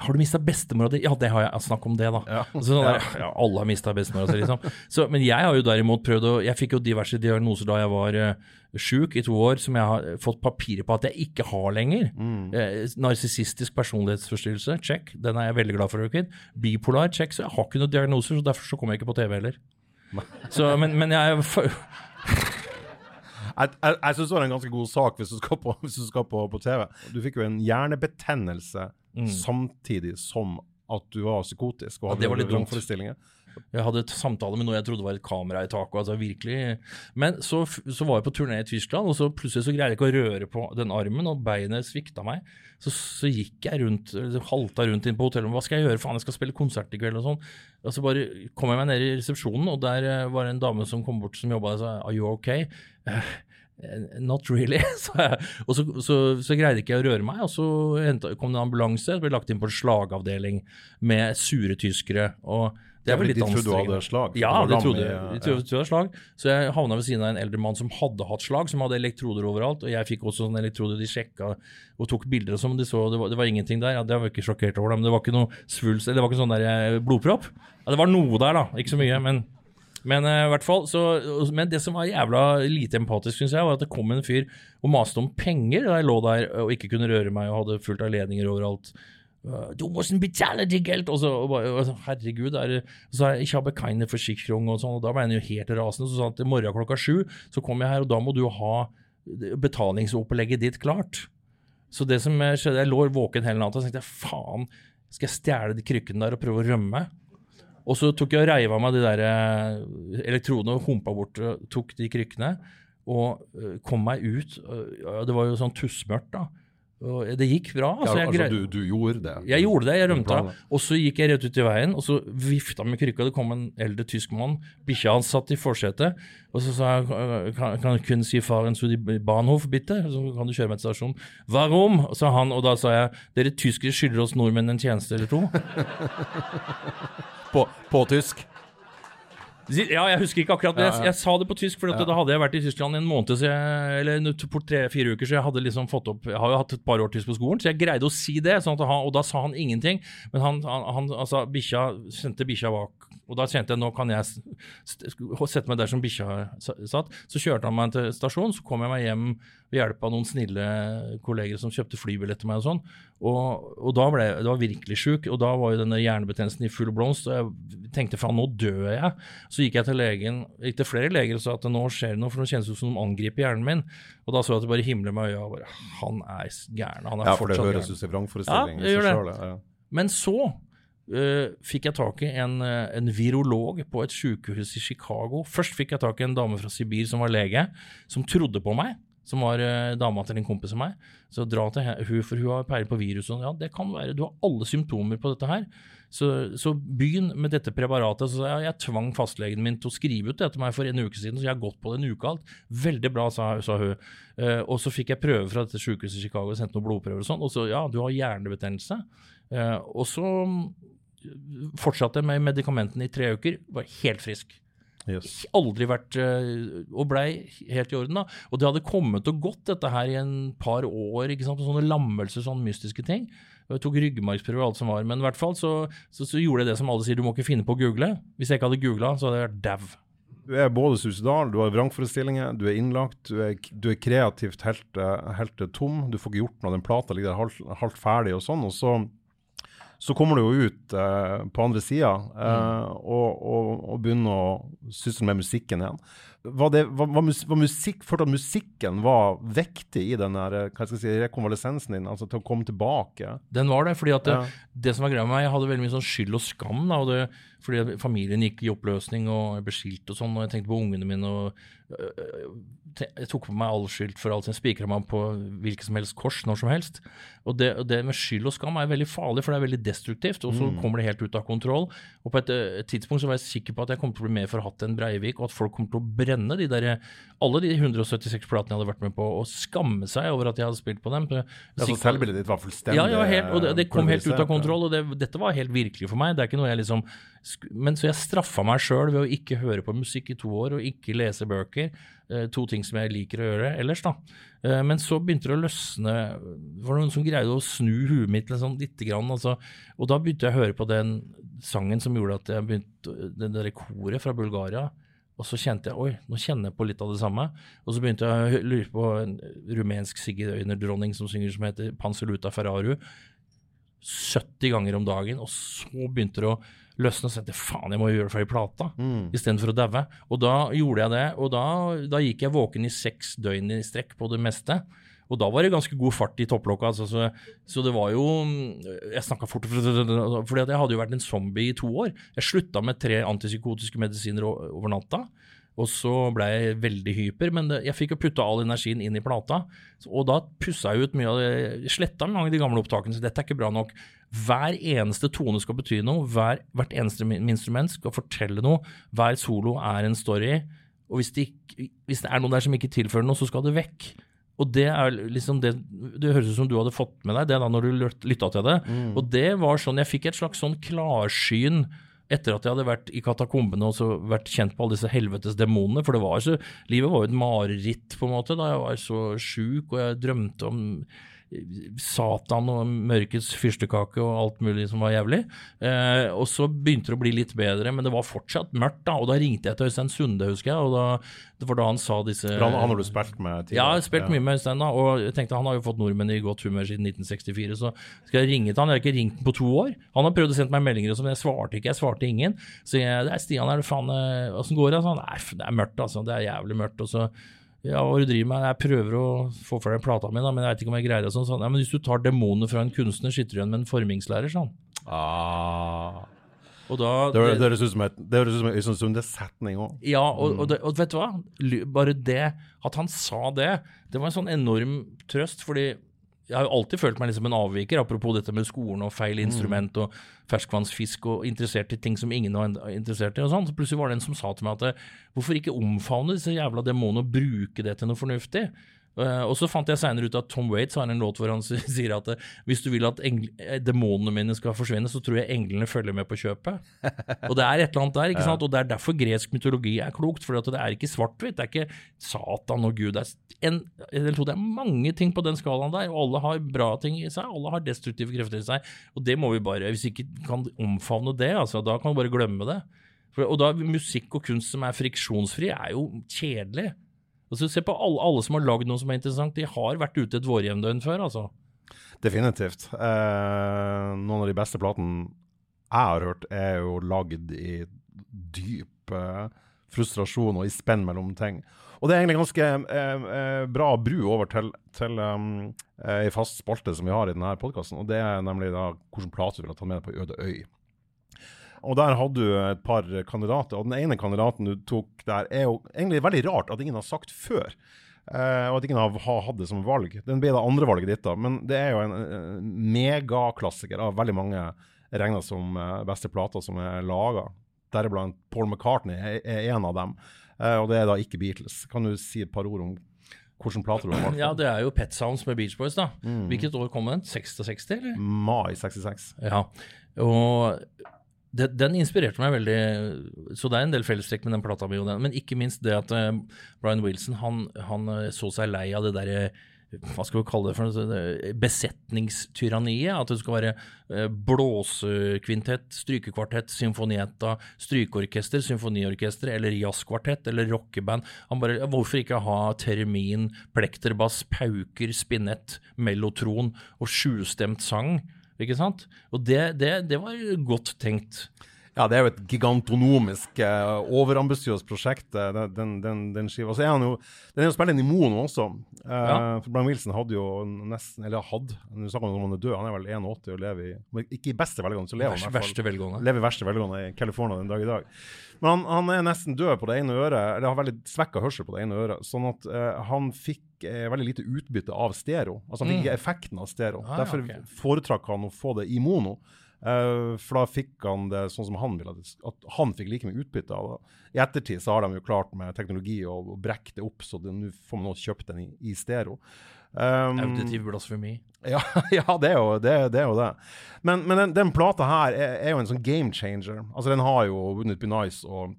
Har du mista bestemora di? Ja, det har jeg. Snakk om det, da. Ja. Så sånn der, ja, alle har mista bestemora si, liksom. Så, men jeg har jo derimot prøvd å Jeg fikk jo diverse diagnoser da jeg var uh, sjuk i to år, som jeg har fått papirer på at jeg ikke har lenger. Eh, Narsissistisk personlighetsforstyrrelse, check. Den er jeg veldig glad for. Kid. Bipolar, check. Så jeg har ikke noen diagnoser, så derfor så kommer jeg ikke på TV heller. Så, men, men jeg Jeg, jeg, jeg syns det var en ganske god sak hvis du skal på, du skal på, på TV. Du fikk jo en hjernebetennelse samtidig som at du var psykotisk og hadde Ja, hadde Jeg hadde et samtale med noe jeg trodde var et kamera i taket. Altså virkelig. Men så, så var jeg på turné i Tyskland, og så plutselig så greide jeg ikke å røre på den armen, og beinet svikta meg. Så, så gikk jeg rundt, halta rundt inn på hotellet. Hva skal jeg gjøre? Faen, jeg skal spille konsert i kveld og sånn. Og så bare kom jeg meg ned i resepsjonen, og der eh, var det en dame som kom bort som jobba og sa Are you okay? Eh, Not really. Så jeg, og så, så, så greide ikke jeg å røre meg, og så kom det en ambulanse, ble lagt inn på en slagavdeling med sure tyskere. og det er vel litt de trodde du hadde slag? Ja, var trodde. De trodde, jeg hadde slag. Så jeg havna ved siden av en eldre mann som hadde hatt slag, som hadde elektroder overalt. Og jeg fikk også sånne elektroder de sjekka og tok bilder og sånn, men de så det var, det var ingenting der. Ja, det var jeg ikke sjokkert over, men det var ikke noe svulst, eller det var ikke sånn der eh, blodpropp. Ja, det var noe der, da. Ikke så mye, men men i hvert fall, så, men det som var jævla lite empatisk, synes jeg, var at det kom en fyr og maste om penger da jeg lå der og ikke kunne røre meg og hadde fullt av ledninger overalt. Uh, Du må betale det geld! Og så, og så, herregud, er så jeg, har keine forsikring, og sånn, og da ble han jo helt rasende. Så sa han at i morgen klokka sju så kommer jeg her, og da må du ha betalingsopplegget ditt klart. Så det som skjedde, jeg lå våken hele natta og tenkte faen, skal jeg stjele de krykkene der og prøve å rømme? Og så tok jeg og reiv av meg de der elektronene elektrodene og humpa bort og tok de krykkene. Og eh, kom meg ut. Det var jo sånn tussmørkt, da. Og det gikk bra. Altså, jeg, altså, du, du gjorde det? jeg gjorde det, jeg rømte. Og så gikk jeg rett ut i veien, og så vifta med krykka. Det kom en eldre tysk mann. Bikkja hans satt i forsetet. Og så sa jeg kan, kan du kun si faren zu die Bahnhof, bitte? Så kan du kjøre meg til stasjonen. Varom? sa han, og da sa jeg dere tyskere skylder oss nordmenn en tjeneste eller to. På, på tysk? Ja, jeg husker ikke akkurat, men jeg, jeg sa det på tysk, for da hadde jeg vært i Tyskland i en måned, så jeg, eller på tre-fire uker, så jeg hadde liksom fått opp Jeg har jo hatt et par år tysk på skolen, så jeg greide å si det, sånn at han, og da sa han ingenting. Men han, han, han altså, bikkja sendte bikkja bak, og da kjente jeg nå kan jeg sette meg der som bikkja satt. Så kjørte han meg til stasjonen, så kom jeg meg hjem ved hjelp av noen snille kolleger som kjøpte flybillett til meg og sånn. Og, og da ble jeg virkelig sjuk, og da var jo denne hjernebetennelsen i full blomst, og jeg tenkte faen, nå dør jeg. Så gikk jeg til legen, gikk til flere leger og sa at nå skjer det noe, for nå kjennes det ut som de angriper hjernen min. Og da så jeg at det bare himler med øya, og bare Han er gæren. Han er Ja, for det fortsatt høres gæren. ut som vrangforestilling. Ja, det gjør det. ja. Men så øh, fikk jeg tak i en, øh, en virolog på et sykehus i Chicago. Først fikk jeg tak i en dame fra Sibir som var lege, som trodde på meg. Som var uh, dama til en kompis av meg. Så dra til hun, for hun har peiling på virus. Og ja, det kan være. Du har alle symptomer på dette her. Så, så begynn med dette preparatet. Så jeg, jeg tvang fastlegen min til å skrive ut det til meg for en uke siden, så jeg har gått på det en uke alt. Veldig bra, sa, sa hun. Uh, og så fikk jeg prøve fra dette sykehuset i Chicago, sendte noen blodprøver og sånn. Og så ja, du har hjernebetennelse. Eh, og så mm, fortsatte jeg med medikamentene i tre uker, var helt frisk. Yes. Aldri vært eh, Og blei helt i orden, da. Og det hadde kommet og gått, dette her, i en par år. ikke sant, Sånne lammelser, sånne mystiske ting. Jeg tok ryggmargsprøve og alt som var. Men i hvert fall så, så, så gjorde jeg det som alle sier, du må ikke finne på å google. Hvis jeg ikke hadde googla, så hadde jeg vært dau. Du er både suicidal, du har vrangforestillinger, du er innlagt, du er, du er kreativt helt, eh, helt tom. Du får ikke gjort noe, den plata ligger der halvt ferdig og sånn. Og så, så kommer du jo ut eh, på andre sida eh, og, og, og begynner å sysle med musikken igjen. Var, det, var, var, mus, var musikk, Følte at musikken var viktig i den der, eh, hva skal jeg si, rekonvalesensen din, altså til å komme tilbake? Den var det. fordi at det, Ja. det som var greia med meg, jeg hadde veldig mye sånn skyld og skam. Da, og det, fordi familien gikk i oppløsning, og jeg ble skilt og sånn, og jeg tenkte på ungene mine. og øh, øh, Jeg tok på meg all skyld for alt. Jeg spikra meg på hvilket som helst kors når som helst. Og det, det med skyld og skam er veldig farlig, for det er veldig destruktivt. Og så kommer det helt ut av kontroll. Og på et, øh, et tidspunkt så var jeg sikker på at jeg kom til å bli mer forhatt enn Breivik, og at folk kom til å brenne de der, alle de 176 platene jeg hadde vært med på, og skamme seg over at jeg hadde spilt på dem. Så jeg er Altså, Selvbildet ditt var fullstendig ja, ja helt, og det, det kom helt ut av kontroll, og det, dette var helt virkelig for meg. Det er ikke noe jeg liksom Men så jeg straffa meg sjøl ved å ikke høre på musikk i to år, og ikke lese bøker. Eh, to ting som jeg liker å gjøre ellers, da. Eh, men så begynte det å løsne. Det var noen som greide å snu huet mitt sånn lite grann. Altså, og da begynte jeg å høre på den sangen som gjorde at jeg begynte Det derre koret fra Bulgaria. Og så kjente jeg oi, nå kjenner jeg på litt av det samme. Og så begynte jeg å lure på en rumensk sigøynerdronning som synger som heter Panseluta Ferraru. 70 ganger om dagen, og så begynte det å løsne. Og sette, tenkte faen, jeg må gjøre det for ei plata, Mm. istedenfor å daue. Og da gjorde jeg det, og da, da gikk jeg våken i seks døgn i strekk på det meste. Og da var det ganske god fart i topplokka. Altså, så, så, det var jo Jeg snakka fort fordi jeg hadde jo vært en zombie i to år. Jeg slutta med tre antipsykotiske medisiner over natta. Og så ble jeg veldig hyper, men jeg fikk jo putta all energien inn i plata. Og da pussa jeg ut mye av det, sletta mange av de gamle opptakene, så dette er ikke bra nok. Hver eneste tone skal bety noe, hver, hvert eneste instrument skal fortelle noe. Hver solo er en story. Og hvis det, ikke, hvis det er noe der som ikke tilfører noe, så skal det vekk. Og det er liksom det Det høres ut som du hadde fått med deg det da når du lytta til det. Mm. Og det var sånn Jeg fikk et slags sånn klarsyn etter at jeg hadde vært i katakombene og vært kjent på alle disse helvetes demonene. For var så, livet var jo et mareritt på en måte da jeg var så sjuk og jeg drømte om Satan og mørkets fyrstekake og alt mulig som var jævlig. Eh, og så begynte det å bli litt bedre, men det var fortsatt mørkt. da, Og da ringte jeg til Øystein Sunde, husker jeg. og da, Det var da han sa disse Han, han har du spilt med tidligere? Ja, jeg har spilt ja. mye med Øystein. da, Og jeg tenkte han har jo fått nordmenn i godt humør siden 1964, så skal jeg ringe til han. Jeg har ikke ringt han på to år. Han har prøvd å sende meg meldinger, sånn, men jeg svarte ikke. Jeg svarte ingen. Så jeg, det er Stian, er det faen eh, Åssen går det? Sånn, Nei, det er mørkt, altså. Det er jævlig mørkt. og så ja, hva du driver med? Jeg prøver å få for deg plata mi, da, men jeg vet ikke om jeg greier det. Sånn, sånn. Ja, men hvis du tar demonene fra en kunstner, sitter du igjen med en formingslærer, sånn. Ah. Da, det, det, høres ut som en Øystein Sunde-setning òg. Ja, og, og, og, vet du hva? Bare det, at han sa det, det var en sånn enorm trøst. fordi jeg har jo alltid følt meg liksom en avviker, apropos dette med skolen og feil mm. instrument og ferskvannsfisk og interessert i ting som ingen var interessert i. og sånn. Så plutselig var det en som sa til meg at hvorfor ikke omfavne disse jævla demonene og bruke det til noe fornuftig? Uh, og så fant jeg seinere ut at Tom Waits har en låt hvor han sier at uh, hvis du vil at eh, demonene mine skal forsvinne, så tror jeg englene følger med på kjøpet. og det er et eller annet der, ikke sant? og det er derfor gresk mytologi er klokt. For det er ikke svart-hvitt. Det er ikke Satan og Gud. Det er, en, det er mange ting på den skalaen der, og alle har bra ting i seg. Alle har destruktive krefter i seg. Og det må vi bare Hvis vi ikke kan omfavne det, altså, da kan vi bare glemme det. For, og da musikk og kunst som er friksjonsfri, er jo kjedelig. Altså, se på alle, alle som har lagd noe som er interessant. De har vært ute et vårjevndøgn før, altså. Definitivt. Eh, noen av de beste platene jeg har hørt, er jo lagd i dyp eh, frustrasjon og i spenn mellom ting. Og det er egentlig ganske eh, eh bra bru over til, til um, ei fast spalte som vi har i denne podkasten. Og det er nemlig da hvilken plate du vil ha tatt med deg på Øde øy. Og der hadde du et par kandidater. Og den ene kandidaten du tok der, er jo egentlig veldig rart at ingen har sagt før. Uh, og at ingen har, hatt det som valg. Den ble det andre valget ditt, da. Men det er jo en uh, megaklassiker av veldig mange regna som uh, beste plater som er laga. Deriblant Paul McCartney er, er en av dem. Uh, og det er da ikke Beatles. Kan du si et par ord om hvilken plate du har valgt? Ja, det er jo Pet Sounds med Beach Boys, da. Mm. Hvilket år kom den? 66, eller? Mai 66. Ja. Og det, den inspirerte meg veldig. Så det er en del fellestrekk med den plata mi. Men ikke minst det at uh, Brian Wilson han, han, eh, så seg lei av det derre hva skal vi kalle det for besetningstyranniet. At det skal være blåsekvintett, strykekvartett, symfonietta, strykeorkester, symfoniorkester eller jazzkvartett eller rockeband. Han bare, Hvorfor ikke ha termin, plekterbass, pauker, spinett, mellotron og sjustemt sang? Ikke sant? Og det, det, det var godt tenkt. Ja, det er jo et gigantonomisk, uh, overambisiøst prosjekt, uh, den, den, den, skiva. Så er han jo, Den er jo spilt inn i Mono også. Uh, ja. for Brian Wilson hadde jo nesten Eller hadde, nå snakker han om han er død, han er vel 81 og lever i Ikke i beste velgående, så lever han i hvert fall. Lever i verste velgående i California den dag i dag. Men han, han, er nesten død på det ene øret, eller har veldig svekka hørsel på det ene øret. Sånn at han fikk veldig lite utbytte av stereo. Altså Han fikk ikke mm. effekten av stereo. Ah, Derfor okay. foretrakk han å få det i mono. Uh, for da fikk han det sånn som han ville, at han fikk like mye utbytte av det. I ettertid så har de jo klart med teknologi å, å brekke det opp, så nå får man også kjøpt den i, i stereo. Um, Auditiv blasfemi. Ja, ja, det, er jo det. det, er jo det. Men, men den, den, plata her er, er, jo en sånn game changer. Altså Den har jo Wouldn't Be Nice og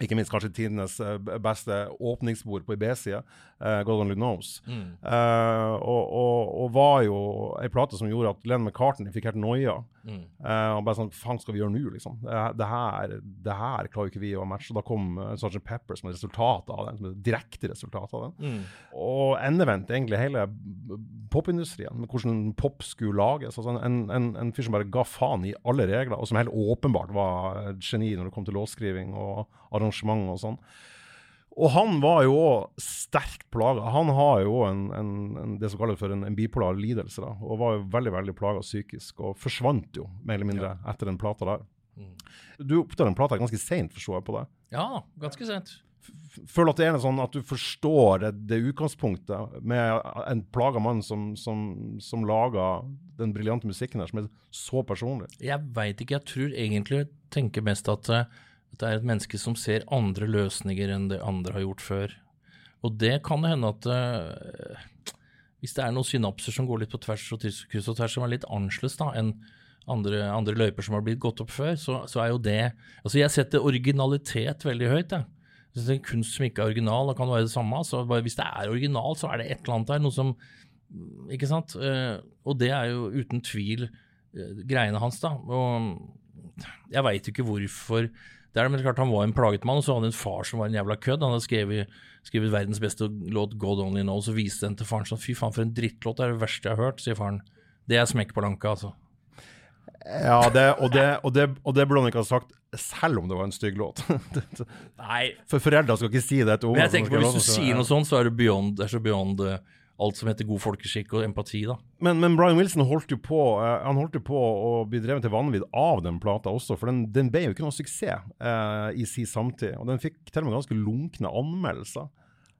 ikke minst kanskje tidenes eh, beste åpningsbord på IB-sida, uh, God Only Knows. Mm. Uh, og, og, og, var jo ei plate som gjorde at Len McCartney fikk helt noia. Mm. Uh, og bare sånn Faen, skal vi gjøre nå, liksom? Det, det, her, det her klarer ikke vi å matche. Da kom uh, Sgt. Pepper som et resultat av den, som et direkte resultat av den. Mm. Og endevendt egentlig hele popindustrien, med hvordan pop skulle lages. Altså en, en, en fyr som bare ga faen i alle regler, og som helt åpenbart var geni når det kom til låtskriving og arrangement og sånn. Og han var jo òg sterkt plaga. Han har jo en, en, en, det som kalles for en, en bipolar lidelse, da, og var jo veldig veldig plaga psykisk, og forsvant jo mer eller mindre etter den plata der. Mm. Du oppdaget den plata ganske seint, forstår jeg på det. Ja, ganske sent. F- Føler at det er noe sånn at du forstår det, det utgangspunktet med en plaga mann som, som, som lager den briljante musikken her, som er så personlig. Jeg veit ikke, jeg tror egentlig tenker mest at eh, det er et menneske som ser andre løsninger enn det andre har gjort før. Og det kan hende at uh, hvis det er noen synapser som går litt på tvers og kryss og tvers, som er litt annerledes enn andre, andre løyper som har blitt gått opp før, så, så er jo det Altså, jeg setter originalitet veldig høyt, jeg. Hvis det er en kunst som ikke er original, da kan det være det samme. Så bare, hvis det er original, så er det et eller annet der, noe som Ikke sant? Eh, og det er jo uten tvil eh, greiene hans, da. Og jeg veit ikke hvorfor det er men klart Han var en plaget mann, og så hadde han en far som var en jævla kødd. Han hadde skrevet, skrevet verdens beste låt, 'God Only Knows', og viste den til faren sånn. Fy faen, for en drittlåt. Det er det verste jeg har hørt, sier faren. Det er smekk på lanka, altså. Ja, det, og, det, og, det, og det burde han ikke ha sagt, selv om det var en stygg låt. Nei, For foreldre skal ikke si det til men jeg ungene. tenker på hvis du sier noe sånt, så er det beyond, det er så beyond eh, alt som heter god folkeskikk og empati, da. Men, men Brian Wilson holdt jo på uh, Han holdt jo på å bli drevet til vanvidd av den plata også, for den, den ble jo ikke noe suksess uh, i sin samtid. Og den fikk til og med ganske lunkne anmeldelser.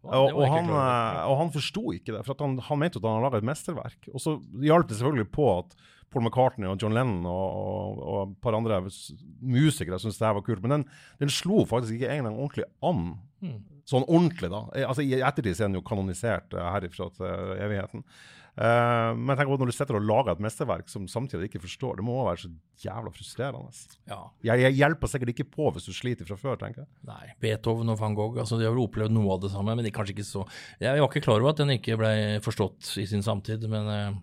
Ja, og, og, han, eh, og han forsto ikke det, for han, han mente at han hadde laga et mesterverk. Og så hjalp det selvfølgelig på at Paul McCartney og John Lennon og, og, et par andre musikere syntes det her var kult. Men den, den slo faktisk ikke engang ordentlig an. Hmm. Sånn ordentlig, da. Eh, Altså, I ettertid er den jo kanonisert eh, herifra til evigheten. Uh, men tenk når du sitter og lager et mesterverk som samtidig ikke forstår, det må være så jævla frustrerende. Ja. Jeg, jeg hjelper sikkert ikke på hvis du sliter fra før, tenker jeg. Nei, Beethoven og van Gogh, altså de har vel opplevd noe av det samme, men de kanskje ikke så Jeg var ikke klar over at den ikke ble forstått i sin samtid, men eh,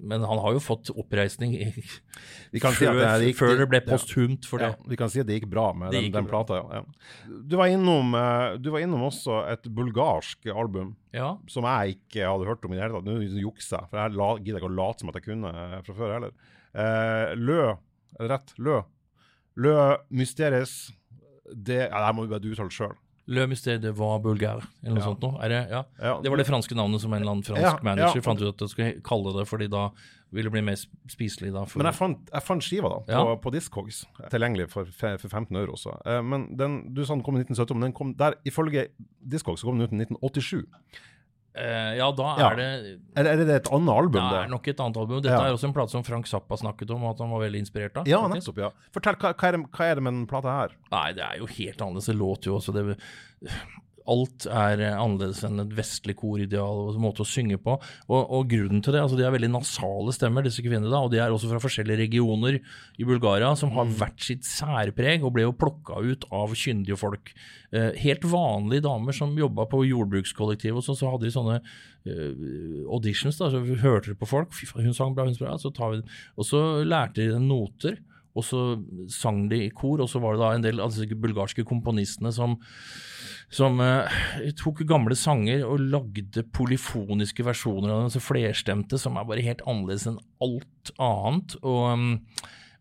men han har jo fått oppreisning i, si før, at det, gikk, før det ble posthumt for det. Ja, vi kan si at det gikk bra med gikk den, den plata. Ja. Du, var innom, eh, du var innom også et bulgarsk album Ja. som jeg ikke hadde hørt om i det hele tatt. Nå jukser jeg, for jeg gidder ikke å late som at jeg kunne eh, fra før heller. Eh, Lø, rett? Lø. Lø Mysteries. Det, ja, det må du bare uttale sjøl. Le Mystère de var bulgar, eller noe Ja. sånt noe. Er det, ja. Ja, det var det franske navnet som en eller annen fransk manager fant ut at de skulle kalle det, fordi da ville det bli mer spiselig da. For, Men jeg fant, jeg fant skiva da, på, på Discogs, tilgjengelig for, for 15 euro også. Eh, men den, du sa den kom i 1970, men den kom der, ifølge Discogs så kom den ut i 1987. eh, ja, da Ja. er det Eller er det et annet album? det er nok et annet album. Dette Ja. er også en plate som Frank Zappa snakket om, og at han var veldig inspirert av. Ja, nettopp. ja. Fortell, hva, hva, er det, hva er det med den plata her? Nei, det er jo helt annerledes. Det låter jo også det, Alt er annerledes enn et vestlig korideal og måte å synge på. Og, og grunnen til det, altså de har veldig nasale stemmer, disse kvinnene, da, og de er også fra forskjellige regioner i Bulgaria som har hvert sitt særpreg, og ble jo plukka ut av kyndige folk. Eh, helt vanlige damer som jobba på jordbrukskollektiv, og så, så hadde de sånne eh, auditions, da, så Hørte de på folk. Fy faen, hun sang bra, hun sang bra. Så tar vi, og så lærte de noter. Og så sang de i kor, og så var det da en del av disse bulgarske komponistene som, som uh, tok gamle sanger og lagde polyfoniske versjoner av dem, så flerstemte, som er bare helt annerledes enn alt annet. Og, um,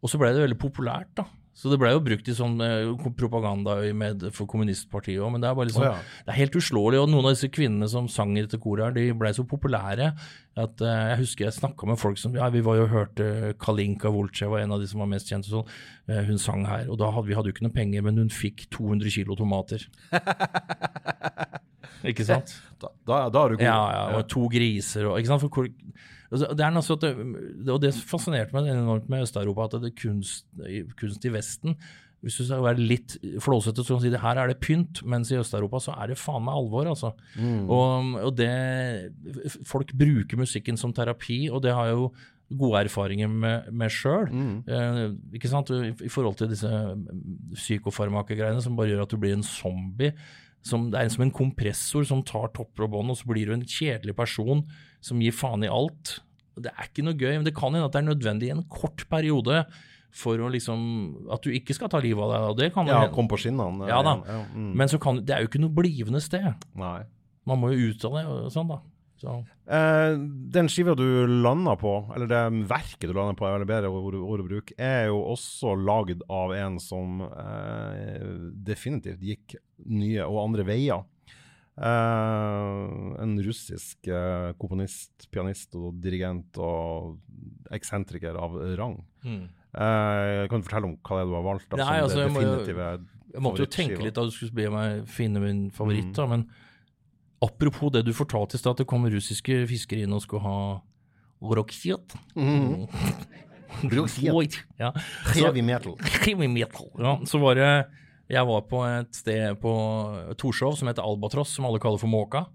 og så ble det veldig populært, da. Så det ble jo brukt i sånn propaganda propagandaøyemed for kommunistpartiet òg, men det er bare liksom oh, ja. Det er helt uslåelig. Og noen av disse kvinnene som sang i dette koret, her, de ble så populære at uh, jeg husker jeg snakka med folk som Ja, vi var jo hørte Kalinka Voltsjeva, en av de som var mest kjent. sånn. Uh, hun sang her. Og da hadde vi hadde jo ikke noe penger, men hun fikk 200 kilo tomater. ikke sant? Da, da, da er du god. Ja, ja, og to griser og ikke sant? For hvor, det er at det, og det fascinerte meg enormt med Øst-Europa, at det er kunst, kunst i Vesten hvis du skal være litt flåsete, så kan du si det her er det pynt, mens i Øst-Europa så er det faen meg alvor, altså. Og, og det Folk bruker musikken som terapi, og det har jeg jo gode erfaringer med, med sjøl. Eh, ikke sant? I, I forhold til disse mm, psykofarmakegreiene som bare gjør at du blir en zombie. Som, det er som en kompressor som tar topper og bånd, og så blir du en kjedelig person som gir faen i alt. Det er ikke noe gøy, men det kan hende at det er nødvendig i en kort periode for å liksom At du ikke skal ta livet av deg. og det kan Ja, hende. kom på skinnene. Ja da. Ja, mm. Men så kan, det er jo ikke noe blivende sted. Nei. Man må jo ut av det og sånn, da. Så, Eh, den skiva du landa på, eller det verket du landa på, er bedre ord, ord å bruke, er jo også lagd av en som eh, definitivt gikk nye og andre veier. Eh, en russisk uh, komponist, pianist og dirigent og eksentriker av rang. Mm. Uh, kan du fortelle om hva det er du har valgt? Da, Nei, altså, jeg må Jeg måtte jo tenke litt da du skulle be meg finne min favoritt, Mm. da, men apropos det du fortalte i stad, at det kom russiske fiskere inn og skulle ha Roksiot. Mm. Roksiot. Ja. Heavy metal. Heavy metal. Ja, så var det Jeg var på et sted på Torshov som heter Albatross, som alle kaller for Måka.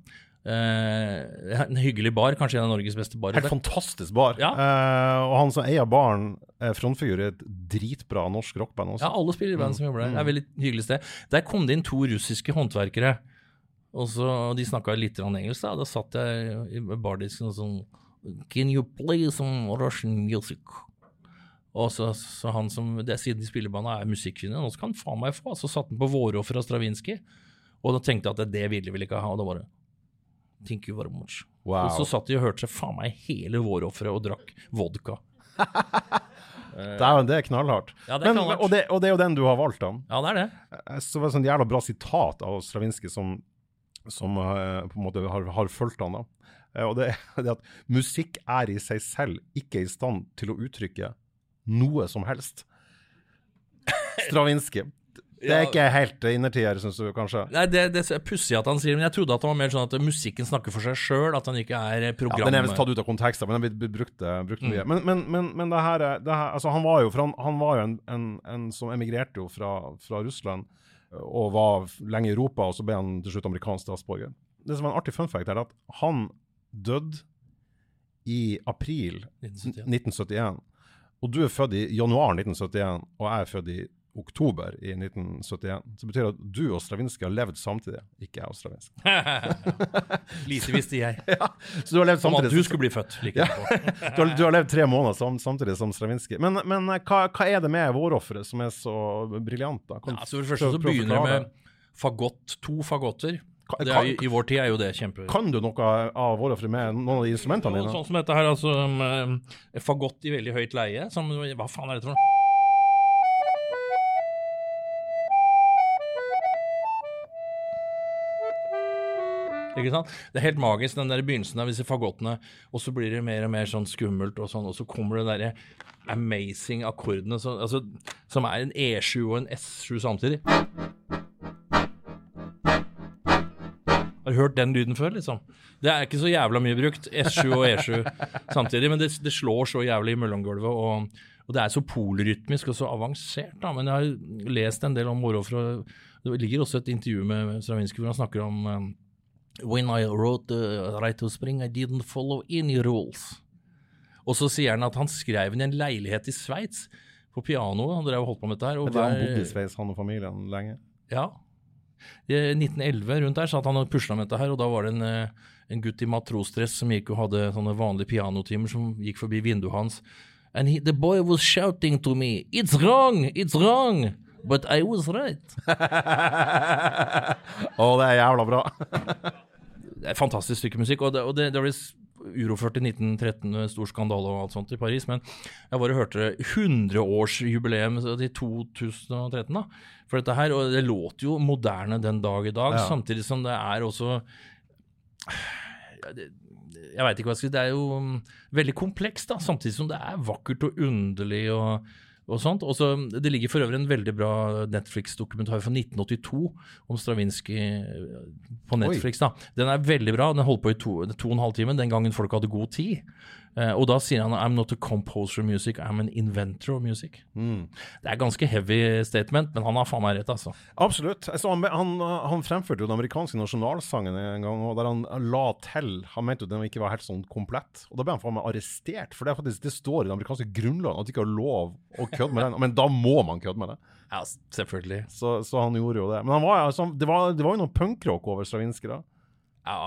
Eh, en hyggelig bar, kanskje en av Norges beste barer. Helt fantastisk bar. Ja. Eh, og han som eier baren, er frontfigur i et dritbra norsk rockband også. Ja, alle spiller i band som jobber der. Det er et veldig hyggelig sted. Der kom det inn to russiske håndverkere. Og så, og De snakka litt engelsk. Da Da satt jeg i bardisken og sånn Can you play some Russian music? Og så, så han som det, Siden de spiller i bandet, er musikkfinner, nå skal han faen meg få. Så satte han på 'Våroffer' av Stravinskij. Og da tenkte jeg at det ville vi ikke ha. Og da bare Thank you very much. Wow. Og så satt de og hørte seg faen meg hele 'Vårofferet' og drakk vodka. det, er, det er knallhardt. Ja, det er Men, og, det, og det er jo den du har valgt, da. Ja, det er det. Jeg så var det sånn jævla bra sitat av Stravinskij som, som uh, på en måte har, har fulgt han. da. Uh, og det er det at musikk er i seg selv ikke i stand til å uttrykke noe som helst. Stravinskij. Det er Ja. ikke helt innertier, syns du kanskje? Nei, Det, det er pussig at han sier men jeg trodde at det var mer sånn at musikken snakker for seg sjøl, at han ikke er Ja, program... den er visst tatt ut av kontekst, men den blir brukt, brukt, mye. Mm. Men, men, men, men det her, er- det her altså Han var jo, for han, han var jo en, en, en som emigrerte jo fra, fra Russland eh, og var lenge i Europa, og så ble han til slutt amerikansk statsborger. Det som er en artig fun fact, er at han døde i april 1971. 1971. Og du er født i januar 1971, og jeg er født i oktober i 1971. Så betyr det at du og Stravinskij har levd samtidig, ikke jeg og Stravinskij. Lite visste jeg. Så du har levd samtidig. Som at du skulle bli født. Like ja. du, har, du har levd tre måneder sam, samtidig som Stravinskij. Men, men eh, hva, hva er det med vårofferet som er så briljant? da? Kom, Ja, så for det første så begynner det med fagott, to fagotter. Ka- Det er, i, I vår tid er jo det kjempe... Kan du noe av vårofferet med noen av de instrumentene dine? sånn som dette her, altså um, fagott i veldig høyt leie. Som, hva faen er dette for noe? Ikke sant? Det er helt magisk, den der begynnelsen av disse fagottene, og så blir det mer og mer sånn skummelt, og sånn, og så kommer det derre amazing akkordene så, altså, som er en E7 og en S7 samtidig. Har du hørt den lyden før, liksom? Det er ikke så jævla mye brukt, S7 og E7 samtidig, men det, det slår så jævlig i mellomgulvet, og, og det er så polrytmisk og så avansert, da. Men jeg har lest en del om Morofferet. Det ligger også et intervju med Stravinskij hvor han snakker om um, When I wrote the Right to Spring, I didn't follow any rules. Og så sier han at han skrev den i en leilighet i Sveits, på piano. Han drev og holdt på med dette her. Og det du, Han bodde i Sveits, han og familien, lenge. ja. I 1911 rundt der satt han og pusla med dette her, og da var det en, eh, en gutt i matrosdress som gikk og hadde sånne vanlige pianotimer som gikk forbi vinduet hans. And he, the boy was shouting to me, it's wrong, it's wrong, but I was right. Å, det er jævla bra. Det er fantastisk stykke musikk, og det, og det, det uroført i 1913 stor skandale og alt sånt i Paris, men jeg bare hørte 100-årsjubileum i 2013 da, for dette her, og det låter jo moderne den dag i dag, Ja. samtidig som det er også jeg veit ikke hva jeg skal si. Det er jo um, veldig komplekst, da, samtidig som det er vakkert og underlig og, og sånt. Også, det ligger for øvrig en veldig bra Netflix-dokumentar fra 1982 om Stravinskij eh, på Netflix. da. Den er veldig bra. Den holdt på i to, to og en halv time, den gangen folk hadde god tid. Eh, og da sier han I'm not a composer of music, I'm an inventor of music. Mm. Det er ganske heavy statement, men han har faen meg rett, altså. Absolutt. Han, han, han fremførte jo den amerikanske nasjonalsangen en gang, og der han la til Han mente jo den ikke var helt sånn komplett. Og da ble han faen meg arrestert, for det, faktisk, det står i det amerikanske grunnloven at du ikke har lov å kødde med den. Men da må man kødde med det. Ja, selvfølgelig. Så, så han gjorde jo det. Men han var, altså, det, var, det var jo noe punkrock over Stravinskij da.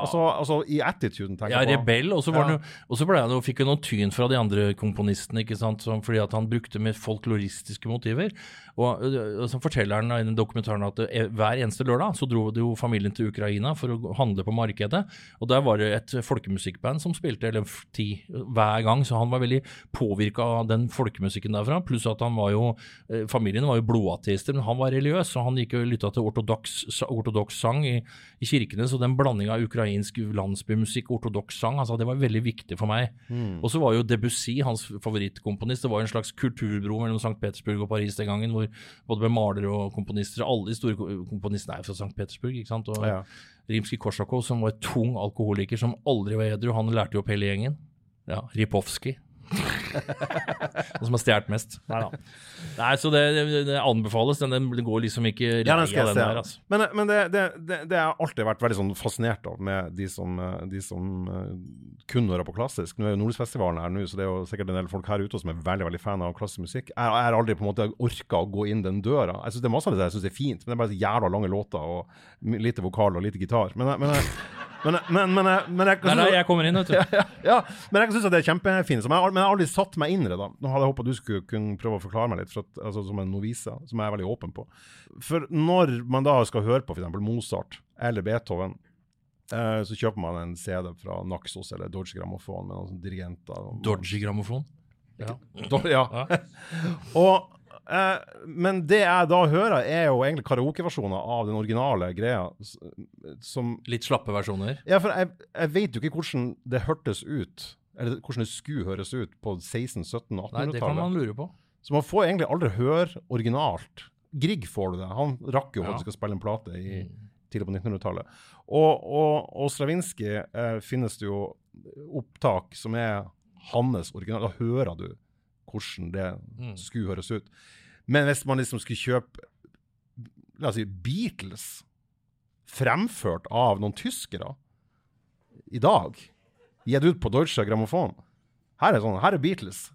Altså, altså i attituden, tenker Ja, jeg på. rebell. Og så Ja. han og så jo, fikk han noe tyn fra de andre komponistene, ikke sant, som, fordi at han brukte med folkloristiske motiver. Og, og så forteller han i den dokumentaren at øh, hver eneste lørdag så dro det jo familien til Ukraina for å handle på markedet. Og der var det et folkemusikkband som spilte eller ti hver gang, så han var veldig påvirka av den folkemusikken derfra. Pluss at han var jo eh, Familien var jo blodateister, men han var religiøs, så han gikk og lytta til ortodoks sang i, i kirkene. Så den blandinga av ukrainsk landsbymusikk ortodoks sang, altså det var veldig viktig for meg. Og så var jo Debussy hans favorittkomponist. Det var jo en slags kulturbro mellom St. Petersburg og Paris den gangen, hvor både med malere og komponister Alle de store ko- komponistene er fra St. Petersburg. ikke sant? Og Ja. Rimskij-Korsakov, som var et tung alkoholiker som aldri var edru, han lærte jo opp hele gjengen. Ja, Ripovskij. Han som har stjålet mest. Nei da. Nei, så det, det, det anbefales. Den, den går liksom ikke Ja, den skal jeg den se. der, altså. Men, men det, det, det, det har alltid vært veldig sånn fascinert av med de som, de som eh, kun hører på klassisk. Nå er jo Nordlysfestivalen her nå, så det er jo sikkert en del folk her ute som er veldig veldig fan av klassisk musikk. Jeg, har aldri på en måte orka å gå inn den døra. Jeg synes Det er masse av det jeg syns er fint, men det er bare så jævla lange låter og lite vokal og lite gitar. Men, men, jeg- men, men, men, jeg- men jeg, Nei, nei, jeg kommer inn, vet du. ja, ja, men jeg syns det er kjempefint. Men jeg, har- men jeg har aldri satt meg inn i det. da. Nå hadde jeg håpet du skulle kunne prøve å forklare meg litt, for at, altså, som en novise, som jeg er veldig åpen på. For når man da skal høre på f.eks. Mozart eller Beethoven, eh, så kjøper man en CD fra Naxos eller Dodge Grammofon med noen dirigenter. Dodge Dodgy-grammofon. Ja. Ja. og, eh, men det jeg da hører, er jo egentlig karaokeversjoner av den originale greia. Som Litt slappe versjoner. Ja, for jeg, jeg vet jo ikke hvordan det hørtes ut, eller hvordan det skulle høres ut på 16-, 17-, Nei, det kan man lure på. Så man får egentlig aldri høre originalt. Grieg får du det. Han rakk jo Ja. faktisk å spille en plate i, tidlig på 1900-tallet. Og, og, og Stravinskij eh, finnes det jo opptak som er hans original. Da hører du hvordan det Mm. skulle høres ut. Men hvis man liksom skulle kjøpe la oss si Beatles fremført av noen tyskere i dag, gitt ut på Deutsche Grammofon Her er, sånn, her er Beatles.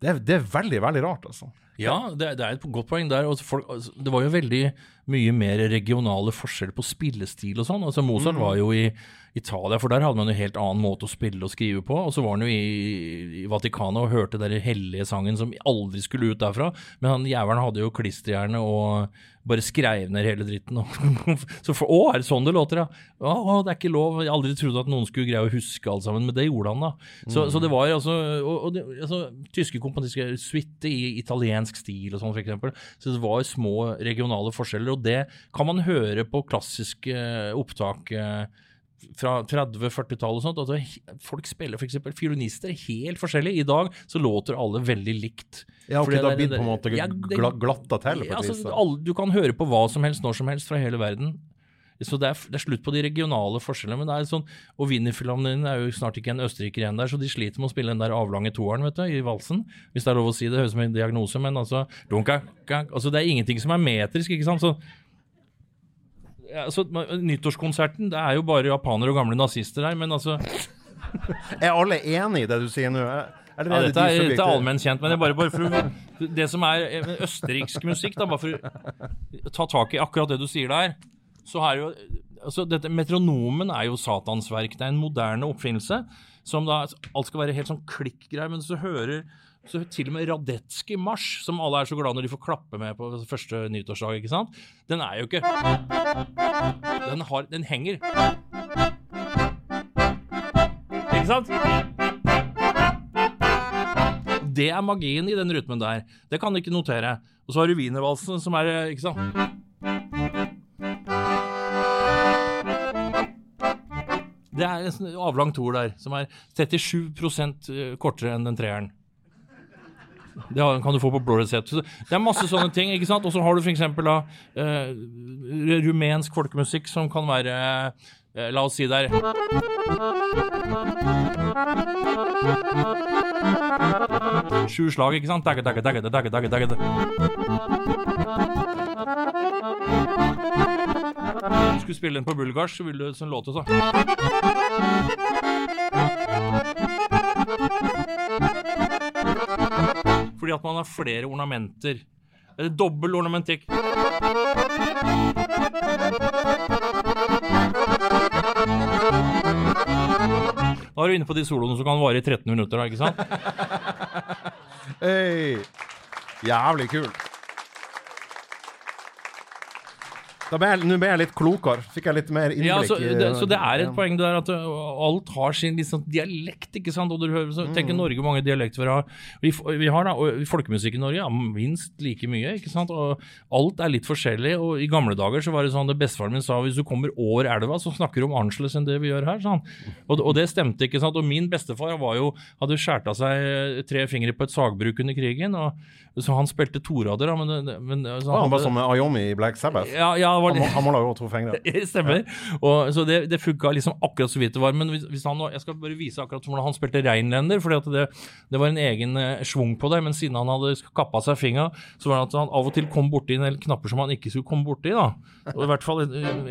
Det er, det er veldig, veldig rart, altså. Ja, det, det er et godt poeng der. og Folk, altså, det var jo veldig mye mer regionale forskjeller på spillestil og sånn. Altså Mozart var jo i Italia, for der hadde man en helt annen måte å spille og skrive på. Og så var han jo i, i Vatikanet og hørte den hellige sangen som aldri skulle ut derfra. Men han jævelen hadde jo klisterhjerne og bare skrev ned hele dritten. Så for, å, er det sånn det låter, ja? Å, å, det er ikke lov. Jeg aldri trodde at noen skulle greie å huske alt sammen, men det gjorde han da. Så, så det var altså, og, og det, altså Tyske komponister suite i italiensk stil og sånn, eksempel. Så det var små regionale forskjeller, og det kan man høre på klassiske eh, opptak eh, fra 30-40-tallet og sånt. Altså, folk spiller f.eks. fiolinister helt forskjellig. I dag så låter alle veldig likt. Ja, ok, Fordi da det- blir det på en måte Ja, glatta til ja, altså, alle, du kan høre på hva som helst når som helst fra hele verden. Så det er, det er slutt på de regionale forskjellene. men det er sånn, Og Wienerfilharmonien er jo snart ikke en østerriker igjen der, så de sliter med å spille den der avlange toeren vet du, i valsen. Hvis det er lov å si det, høres ut som en diagnose, men altså, dunka, altså Det er ingenting som er metrisk, ikke sant. Så, ja, så Nyttårskonserten, det er jo bare japanere og gamle nazister her, men altså Er alle enig i det du sier nå? Ja, er det dette, er, dette er allmenn kjent, men det er bare, bare for Det som er eh, østerriksk musikk, da, bare for å ta tak i akkurat det du sier der, så er jo altså dette, Metronomen er jo satansverk. Det er en moderne oppfinnelse som da Alt skal være helt sånn klikk-greier, men så hører så til og med Radetzky marsj, som alle er så glad når de får klappe med på første nyttårsdag, ikke sant? Den er jo ikke Den, har, den henger. Ikke sant? Det er magien i den rytmen der. Det kan du ikke notere. Og så har du wienervalsen, som er eh, Ikke sant? Det er en avlang toer der, som er 37% kortere enn den treeren. Det kan du få på blå resept. Det er masse sånne ting. ikke sant? Og så har du f.eks. da eh, rumensk folkemusikk som kan være uh, La oss si det er Sju slag, ikke sant? Dagge, dagge, dagge, dagge, dagge, dagge. Hvis du skulle spille den på bulgarsk, så ville det sånn låte så. Fordi at man har flere ornamenter. Eller dobbel ornamentikk. Da er du inne på de soloene som kan vare i 13 minutter, da, ikke sant? Hey. Jævlig kult. Da ble jeg, nå ble jeg litt klokere. Fikk jeg litt mer innblikk Ja, så, det, så det er et ja. poeng der at uh, alt har sin liksom, dialekt, ikke sant? Og du hører, så tenker Norge hvor mange dialekter vi har. Vi, vi har da, og folkemusikk i Norge, ja, minst like mye, ikke sant? Og alt er litt forskjellig, og i gamle dager så var det sånn, det bestefaren min sa, hvis du kommer over elva, så snakker du om annerledes enn det vi gjør her, sånn. Og, og det stemte, ikke sant? Og min bestefar var jo, hadde skjært av seg eh, tre fingre på et sagbruk under krigen, og så han spilte torader, da, men, men så Å, han var som Ayomi i Black Sabbath. ja, ja, var Han, det. må- lage Otto-feng, det. Stemmer. Stemmer. Og, så det, det funka liksom akkurat så vidt det var. Men hvis, hvis han, jeg skal bare vise akkurat hvordan han spilte reinlender, for det, det var en egen eh, schwung på det. Men siden han hadde kappa seg fingra, så var det at han av og til kom borti en del knapper som han ikke skulle komme borti. da. Og I hvert fall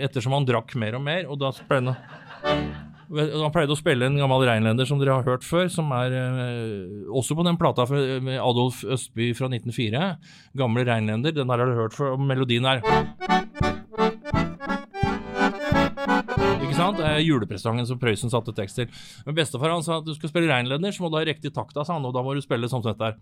ettersom han drakk mer og mer. og da pleide han han pleide å spille en gammel reinlender som dere har hørt før, som er eh, også på den plata med Adolf Østby fra 1904. Gamle reinlender. Den der har du hørt før. og Melodien er Ikke sant? Det er julepresangen som Prøysen satte tekst til. Men bestefar han sa at du skal spille reinlender, så må du ha riktig takta, sa han, og da må du spille sånn som dette her.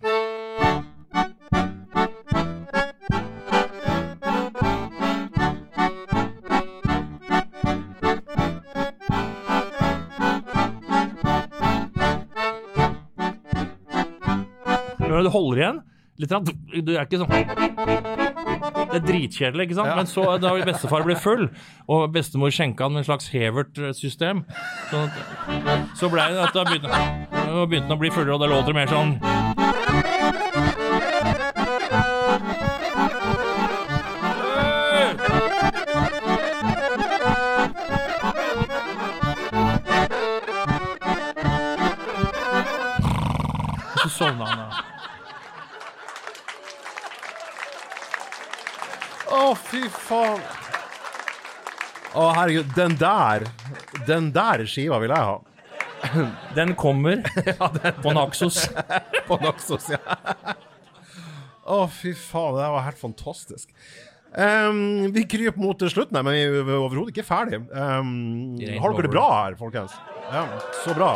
Du holder igjen litt, du er ikke sånn det er dritkjedelig, ikke sant? Ja. Men så da bestefar ble full, og bestemor skjenka han med en slags Hevert-system, så, så ble det at da begynte, begynte han å bli fullere, og da låter det mer sånn Så sovna han da. Å, fy faen. Å, herregud. Den der Den der skiva vil jeg ha. Den kommer på Naxos. På Naxos, ja. Å, fy faen. Det var helt fantastisk. Um, vi kryper mot slutten, her, men vi er overhodet ikke ferdig. Um, har dere det bra her, folkens? Ja, så bra.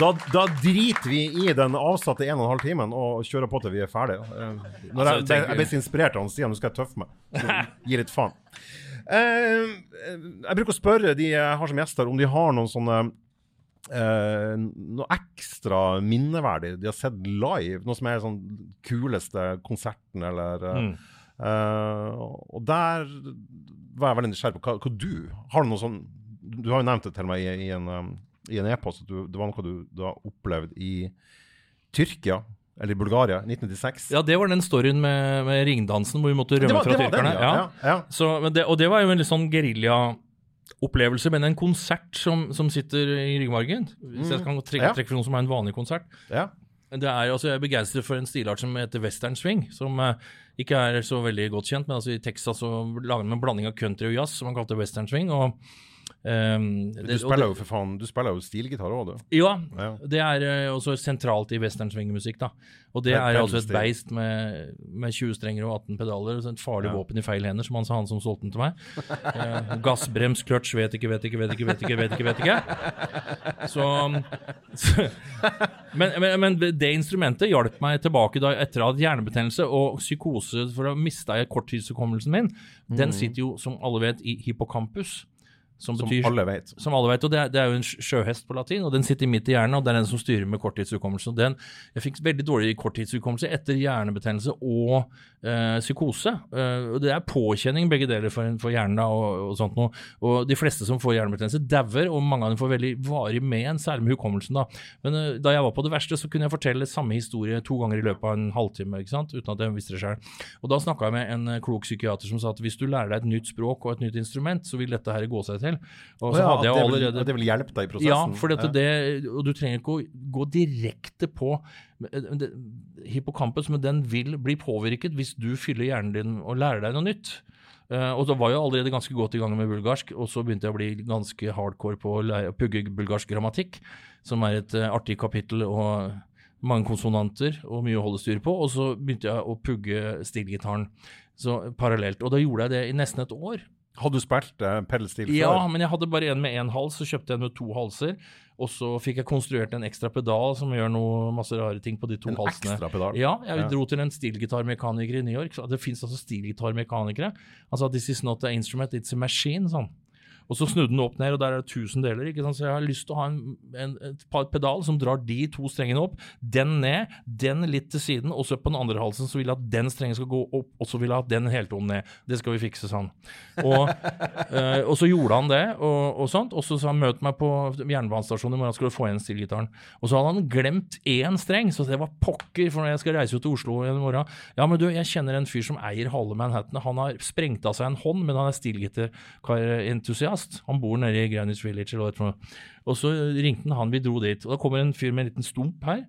Da, da driter vi i den avsatte 1 12 timen og kjører på til vi er ferdige. Eh, når jeg, jeg, tenker- jeg ble så inspirert av Stian, nå skal jeg tøffe meg. Så Gi litt faen. Eh, jeg bruker å spørre de jeg har som gjester, om de har noen sånne eh, noe ekstra minneverdig de har sett live. Noe som er sånn kuleste konserten, eller eh, Mm. eh, Og der var jeg veldig nysgjerrig på hva, hva du Har du noe sånn Du har jo nevnt det til meg i, i en um, i en e-post at du, det var noe du, du har opplevd i Tyrkia, eller i Bulgaria, 1996. Ja, det var den storyen med, med ringdansen hvor vi måtte rømme fra tyrkerne. ja. ja. ja. Så, det, og det var jo en litt sånn geriljaopplevelse, men en konsert som, som sitter i ryggmargen. Hvis jeg kan trekke, Mm. Trekke for noe som er en vanlig konsert. ja. Det er, altså, jeg er begeistret for en stilart som heter western swing, som eh, ikke er så veldig godt kjent, men altså, i Texas så lager man en blanding av country og jazz, som man kalte western swing. og Du det- du, spiller jo for faen Du spiller jo stilgitar òg, du. Ja, Ja. det er eh, også sentralt i western swing-musikk. Og det det er altså et beist med, med 20 strenger og 18 pedaler. Så et farlig Ja. våpen i feil hender, som han sa, han som solgte den til meg. uh, gassbrems, kløtsj, vet ikke, vet ikke, vet ikke, vet ikke. vet ikke, vet ikke. Så, så men, men, men det instrumentet hjalp meg tilbake da etter hatt hjernebetennelse og psykose for å miste korttidshukommelsen min. Den sitter jo, som alle vet, i hippocampus. Som, Som alle vet. som alle vet, og det er, det er jo en sjøhest på latin, og den sitter midt i hjernen, og det er den som styrer med korttidshukommelse. Den, jeg fikk veldig dårlig korttidshukommelse etter hjernebetennelse og øh, psykose. Og det er påkjenning begge deler for, for hjernen da, og, og sånt noe. Og de fleste som får hjernebetennelse dauer, og mange av dem får veldig varig men, særlig med hukommelsen. da. Men øh, da jeg var på det verste, så kunne jeg fortelle samme historie to ganger i løpet av en halvtime, ikke sant? uten at jeg visste det sjøl. Og da snakka jeg med en klok psykiater som sa at hvis du lærer deg et nytt språk og et nytt instrument, så vil dette her gå seg til. Og Å så ja, hadde jeg det, allerede det vil hjelpe deg i prosessen. ja, for dette, det, og du trenger ikke å gå direkte på det- hippocampus, men den vil bli påvirket hvis du fyller hjernen din og lærer deg noe nytt. Uh, og da var jeg allerede ganske godt i gang med bulgarsk, og så begynte jeg å bli ganske hardcore på å pugge bulgarsk grammatikk, som er et uh, artig kapittel og mange konsonanter og mye å holde styr på. Og så begynte jeg å pugge stilgitaren så parallelt. Og da gjorde jeg det i nesten et år. Hadde du spilt uh, pedalstil før? Ja, men jeg hadde bare en med én hals, så kjøpte jeg en med to halser. Og så fikk jeg konstruert en ekstra pedal som gjør noe masse rare ting på de to En halsene. ekstra pedal? Ja, jeg Ja. dro til en stilgitarmekaniker i New York. Så det fins altså stilgitarmekanikere. Han sa 'this is not an instrument, it's a machine'. sånn. Og så snudde den opp ned, og der er det 1000 deler. ikke sant? Så jeg har lyst til å ha en, en, et par pedal som drar de to strengene opp, den ned, den litt til siden, og så på den andre halsen så vil jeg at den strengen skal gå opp, og så vil jeg at den heltonen ned. Det skal vi fikse, sa han. Og, eh, og så gjorde han det, og, og sånt. Og så sa han møt meg på jernbanestasjonen i morgen, skal du få igjen stilgitaren. Og så hadde han glemt én streng, så det var pokker, for jeg skal reise ut til Oslo i morgen Ja, men du, jeg kjenner en fyr som eier halve Manhattan. Han har sprengt av seg en hånd, men han er stilgitarentusiast. Han bor nede i Greenwich Village. Og så ringte han, han, vi dro dit. Og da kommer en fyr med en liten stump her.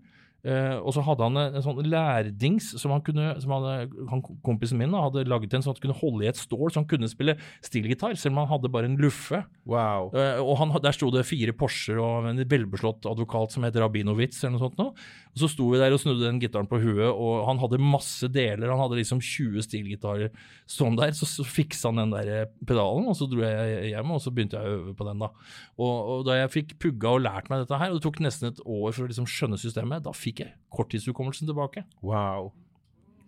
Eh, og så hadde han en, en sånn lærdings som han kunne, som hadde, han, kompisen min da, hadde laget en sånn at han kunne holde i et stål, så han kunne spille stilgitar, selv om han hadde bare en luffe. Wow. Uh, og han, der sto det fire Porscher og en velbeslått advokat som het Rabinowitz eller noe sånt nå. Og så sto vi der og snudde den gitaren på huet, og han hadde masse deler. Han hadde liksom 20 stilgitarer sånn der. Så, så fiksa han den der eh, pedalen, og så dro jeg hjem, og så begynte jeg å øve på den, da. Og, og da jeg fikk pugga og lært meg dette her, og det tok nesten et år for å liksom skjønne systemet, da fikk jeg korttidshukommelsen tilbake. wow.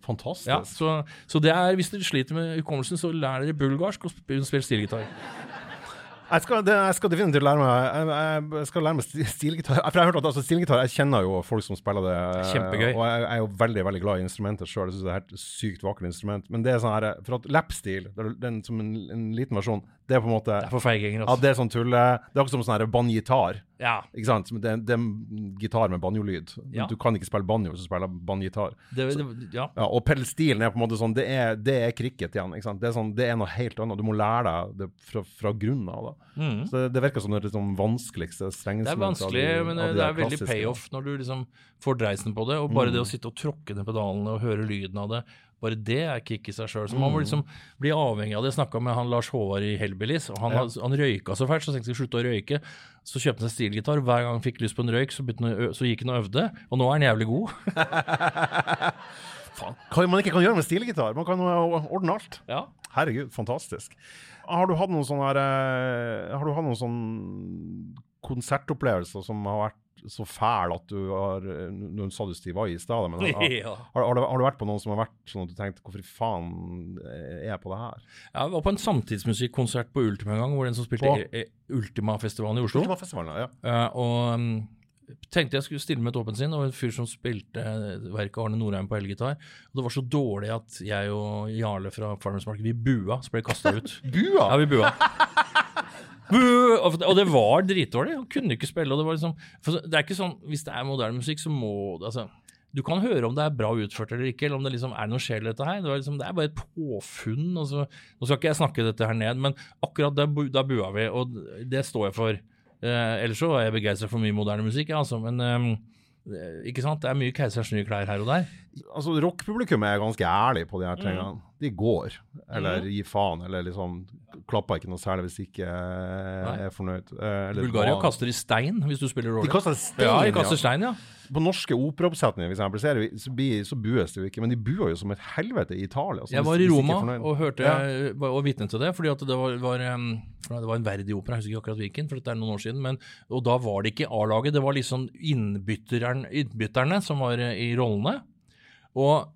Fantastisk. Ja, så, så det er, hvis dere sliter med hukommelsen, så lær dere bulgarsk og spill, stilgitar. Jeg skal, det, jeg skal definitivt lære meg Jeg, jeg skal lære meg sti- stilgitar. For jeg har hørt at altså, stilgitar Jeg kjenner jo folk som spiller det. Kjempegøy. Og jeg, jeg er jo veldig veldig glad i instrumentet sjøl. Jeg syns det er et sykt vakkert instrument. Men det er sånn her For at lapstil, den som en, en liten versjon, det er på en måte Det er for feighenger, Ja, altså. det er sånn tulle Det er akkurat som sånn banjitar. Ja, Ikke sant? Det, er- det er en gitar med banjolyd. Ja. Du kan ikke spille banjo hvis du spiller banjitar. ja. Ja, og pedalstilen er på en måte sånn Det er, det er cricket igjen. Ikke sant? Det, er sånn, det er noe helt annet. Du må lære deg det fra, fra grunnen av. da. Mm. Så det, det virker som det liksom vanskeligste Det er vanskelig, de- men de det er veldig payoff når du liksom får dreisen på det. Og bare Mm. det å sitte og tråkke ned pedalene og høre lyden av det, bare det er kick i seg sjøl. Så man Mm. må liksom bli avhengig av det. Jeg snakka med han Lars Håvard i Hellbillies, og han, Ja. han røyka så fælt, så tenkte jeg skulle slutte å røyke. Så kjøpte han seg stilgitar. Hver gang han fikk lyst på en røyk, så, han så gikk han og øvde. Og nå er han jævlig god. Faen, Hva man ikke kan gjøre med stilgitar? Man kan ordne alt. Ja. Herregud, fantastisk. Har du hatt noen sånne her, eh, Har du hatt noen sånne konsertopplevelser som har vært så fæl at du har noen Nå sa du Steve i stad, men har, ja. har, har, du, har du vært på noen som har vært sånn at du tenkte Hvorfor faen er jeg på det her? Jeg var på en samtidsmusikkonsert på Ultima en gang, hvor den som spilte På? Ultima-festivalen i Oslo. Ultima ja. Eh, og um, tenkte jeg skulle stille med et åpent sinn, og en fyr som spilte verket Arne Norheim på elgitar. Og det var så dårlig at jeg og Jarle fra Farmers Market, vi bua, så ble jeg kasta ut. Bua! Ja, vi bua. Og det var dritdårlig. Han kunne ikke spille. og Det var liksom, for det er ikke sånn, Hvis det er moderne musikk, så må det altså, Du kan høre om det er bra utført eller ikke, eller om det liksom er noe sjel i dette her. Det, var liksom, det er bare et påfunn. Altså, Nå skal ikke jeg snakke dette her ned, men akkurat da, da bua vi, og det står jeg for. Eh, ellers så er jeg begeistra for mye moderne musikk, ja, altså, men eh, ikke sant? det er mye Keisers nye klær her og der. Altså, Rockpublikum er ganske ærlig på de Mm. her tingene. De går, eller gir faen, eller liksom klapper ikke noe særlig hvis de ikke er fornøyd. Eh, eller Bulgaria hva- kaster i stein hvis du spiller De kaster stein, ja, de kaster stein, ja. På norske operaoppsetninger, så, så, bues det jo ikke, men de buer jo som et helvete i Italia. Jeg var i Roma og hørte Ja. og vitne til det, fordi at det var, var, um, det var en verdig opera, jeg husker ikke akkurat hvilken, for dette er noen år siden, men, og da var det ikke A-laget, det var liksom innbytterne som var eh, i rollene. Og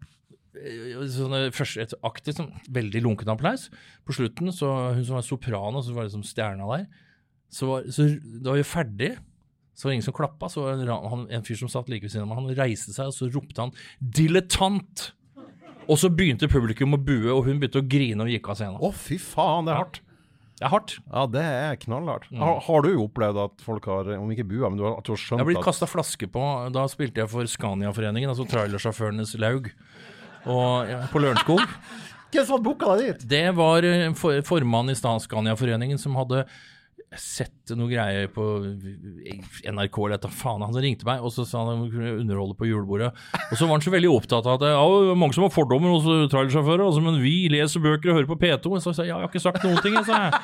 eh, sånne første, et aktivt, sånn, veldig lunken applaus. På slutten, så hun som var sopran, og så var liksom stjerna der, så, var, så da var jo ferdig. Så var det ingen som klappa, så var det en, en fyr som satt like ved siden av meg, han reiste seg, og så ropte han 'dilettant'! Og så begynte publikum å bue, og hun begynte å grine og gikk av scenen. Å, fy faen, det er hardt. Det er hardt. Ja, det er knallhardt. Har, har du opplevd at folk har, om ikke bua, men du har, at du har skjønt Jeg har blitt at kasta flaske på. Da spilte jeg for Scania-foreningen, altså trailersjåførenes laug, og, ja, på Lørenskog. Hvem som hadde booka deg dit? Det var eh, for, formannen i Stan- Scania-foreningen som hadde sett noe greier på NRK eller et faen. Han ringte meg, og så sa han kunne underholde på julebordet. Og så var han så veldig opptatt av at det er mange som har fordommer hos trailersjåfører, altså, men vi leser bøker og hører på P2. Og Så jeg sa ja, jeg har ikke sagt noen ting, jeg, sa jeg.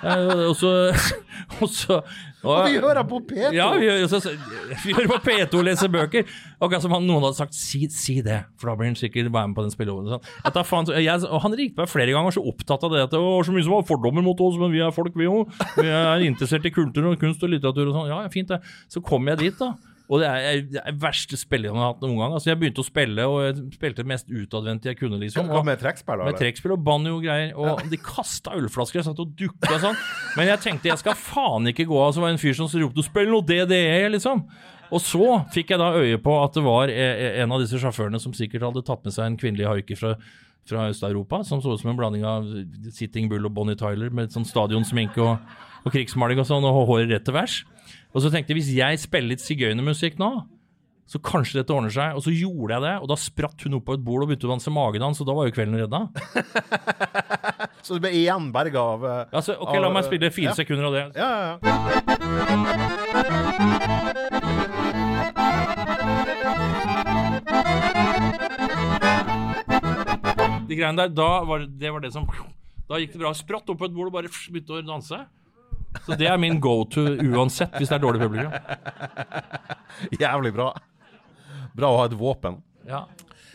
Eh, Og så, og så Og vi hører på P2! Ja, vi, så, vi hører på P2 og leser bøker. Akkurat som han, noen hadde sagt si, si det, for da blir han sikkert være med på den spilleoven. Sånn. Han ringte meg flere ganger så opptatt av det at det var så mye som var fordommer mot oss, men vi er folk, vi òg. Vi er interessert i kultur og kunst og litteratur og sånn. Ja, fint det. Så kom jeg dit, da. Og det er det er verste spillet jeg har hatt noen gang. Altså, jeg begynte å spille, og jeg spilte mest utadvendte jeg kunne, liksom. Og, med trekkspill? med trekkspill og banjo og greier. Og de kasta ølflasker, jeg satt og dukka sånn. Men jeg tenkte jeg skal faen ikke gå av. Så var det en fyr som ropte 'spill noe DDE', liksom. Og så fikk jeg da øye på at det var eh, en av disse sjåførene som sikkert hadde tatt med seg en kvinnelig haiker fra, fra Øst-Europa, som så ut som en blanding av Sitting Bull og Bonnie Tyler, med sånn stadionsminke og, og krigsmaling og sånn, og håret rett til værs. Og så tenkte jeg hvis jeg spiller litt sigøynermusikk nå, så kanskje dette ordner seg. Og så gjorde jeg det, og da spratt hun opp på et bord og begynte å danse magen hans, og da var jo kvelden redda. Så du ble igjen berga av uh, Altså, ok, La meg spille fire ja. sekunder av det. Ja, ja, ja. De greiene der, da var det, det var det som Da gikk det bra. Spratt opp på et bord og bare begynte å danse. Så det er min go to uansett hvis det er dårlig publikum. Jævlig bra. Bra å ha et våpen. Ja.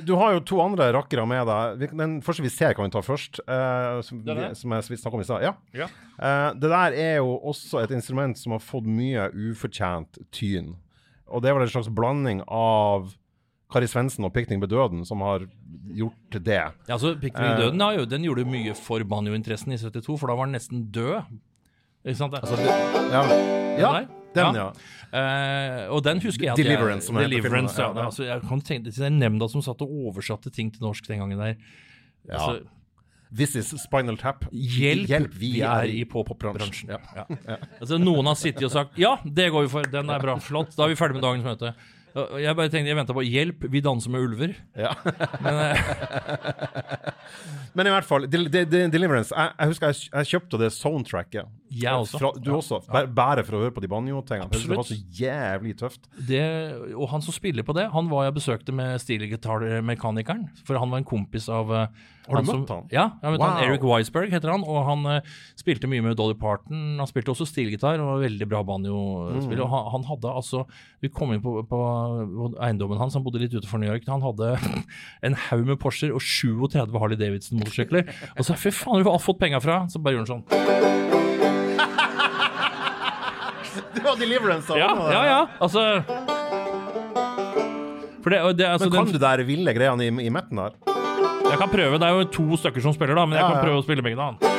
Du har jo to andre rakkere med deg. Den første vi ser, kan vi ta først. Uh, som, Det det. vi, som jeg om i stad. Ja. Ja. Uh, det der er jo også et instrument som har fått mye ufortjent tyn. Og det er vel en slags blanding av Kari Svendsen og Pikning ved døden som har gjort det. Ja, altså, Pikning ved døden ja, jo, den gjorde mye for banjointeressen i 72, for da var den nesten død. Ikke sant? Altså, det, ja, ja den, Ja. ja. Uh, og den husker jeg Deliverance, som heter Deliverance, ja. filmen, ja. Altså, jeg kan tenke Det er nemnda som satt og oversatte ting til norsk den gangen der. Ja. Altså, This is Spinal Tap. Hjelp, vi, er i popbransjen. Ja. Ja. Altså, noen har sittet og sagt ja, det går vi for, den er bra, flott, da er vi ferdig med dagens møte. Jeg bare tenkte, jeg venta på hjelp, vi danser med ulver. Ja. Men eh, Men i hvert fall, Del Del Del Deliverance Jeg, jeg husker jeg, jeg kjøpte det soundtracket. Jeg også. Fra, du også. Bæ- Bare for å høre på de banjo-tingene. Det var så jævlig tøft. det, og han som spiller på det, han var jeg besøkte med stilgitarmekanikeren. For han var en kompis av eh, Har du møtt han? Ja, jeg vet han, Eric Weisberg heter han. Og han uh, spilte mye med Dolly Parton. Han spilte også stilgitar og var veldig bra banjospiller. Mm. Og han, han hadde altså Vi kom inn på, på eiendommen hans, han bodde litt utenfor New York. Han hadde en haug med Porscher og 37 Harley Davidson-motorsykler. Og så fy faen, hvor har du fått penga fra? Så bare gjorde han sånn. Du har Deliverance! da. Ja, ja, ja. Altså det, det altså, Men kan den, du der ville greiene i, i metten der? Jeg kan prøve. Det er jo to stykker som spiller, da, men jeg Ja, kan prøve å spille begge. da.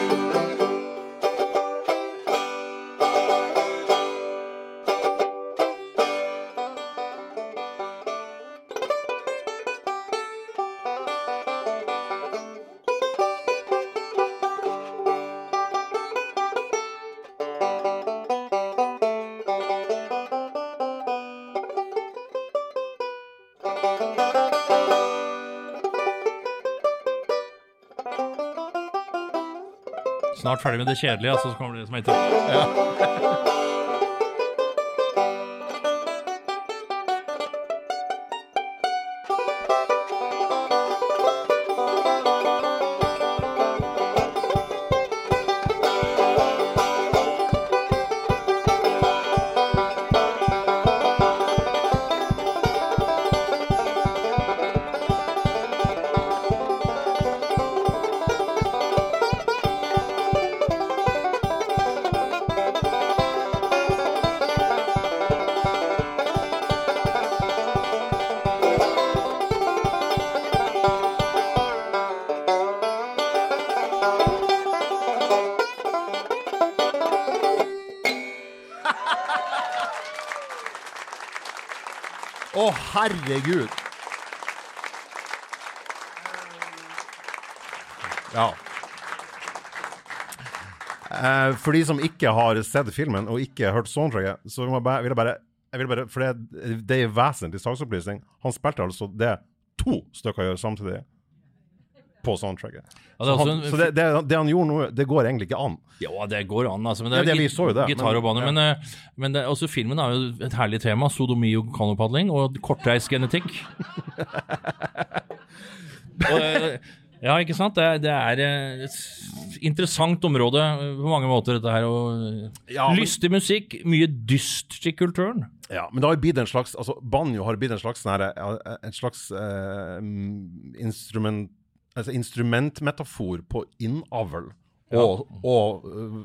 Snart ferdig med det kjedelige, altså, så kommer det som heter Å, herregud! Ja. Eh, for de som ikke har sett filmen og ikke hørt soundtracket, så vil jeg bare jeg vil bare, For det, det er vesentlig saksopplysning. Han spilte altså det to stykker gjør samtidig på soundtracket. Ja, det er Så, han, så det, det, det han gjorde nå, det går egentlig ikke an. Ja, det går an, altså. Men det Ja, er det- jo det, gitar og bane. ja. Men, eh, men også filmen er jo et herlig tema. Sodomi og kanopadling og kortreist genetikk. og, eh, Ja, ikke sant? Det det er eh, et interessant område på mange måter, dette her. Og Ja, men- lystig musikk, mye dyst i kulturen. Ja, men det har blitt en slags altså Banjo har blitt en slags, sånn en slags eh, instrument, altså instrumentmetafor på innavl og, og uh,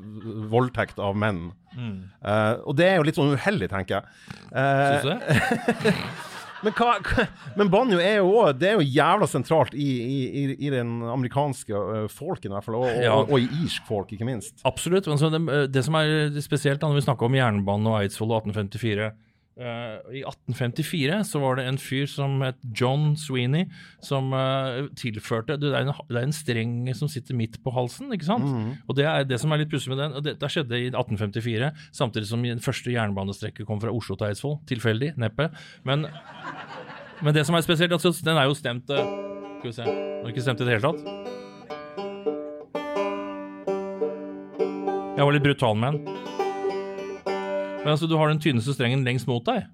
voldtekt av menn. Eh, og det er jo litt sånn uheldig, tenker jeg. Uh, Syns du det? men, hva, hva, men banjo er jo også, det er jo jævla sentralt i, i, i, den amerikanske folken, i hvert fall, og, og, Ja. og, i irsk folk, ikke minst. Absolutt. Men så det, det som er spesielt da, når vi snakker om jernbanen og Eidsvoll og 1854 eh, I 1854 så var det en fyr som het John Sweeney, som eh, tilførte det er, en, det er en streng som sitter midt på halsen, ikke sant? Og det er det som er litt pussig med den. og det, det skjedde i 1854, samtidig som den første jernbanestrekket kom fra Oslo til Eidsvoll. Tilfeldig, neppe. Men, men det som er spesielt, altså, den er jo stemt eh, Skal vi se Den har ikke stemt i det hele tatt. Jeg var litt brutal med den. Men altså, du har den tynneste strengen lengst mot deg.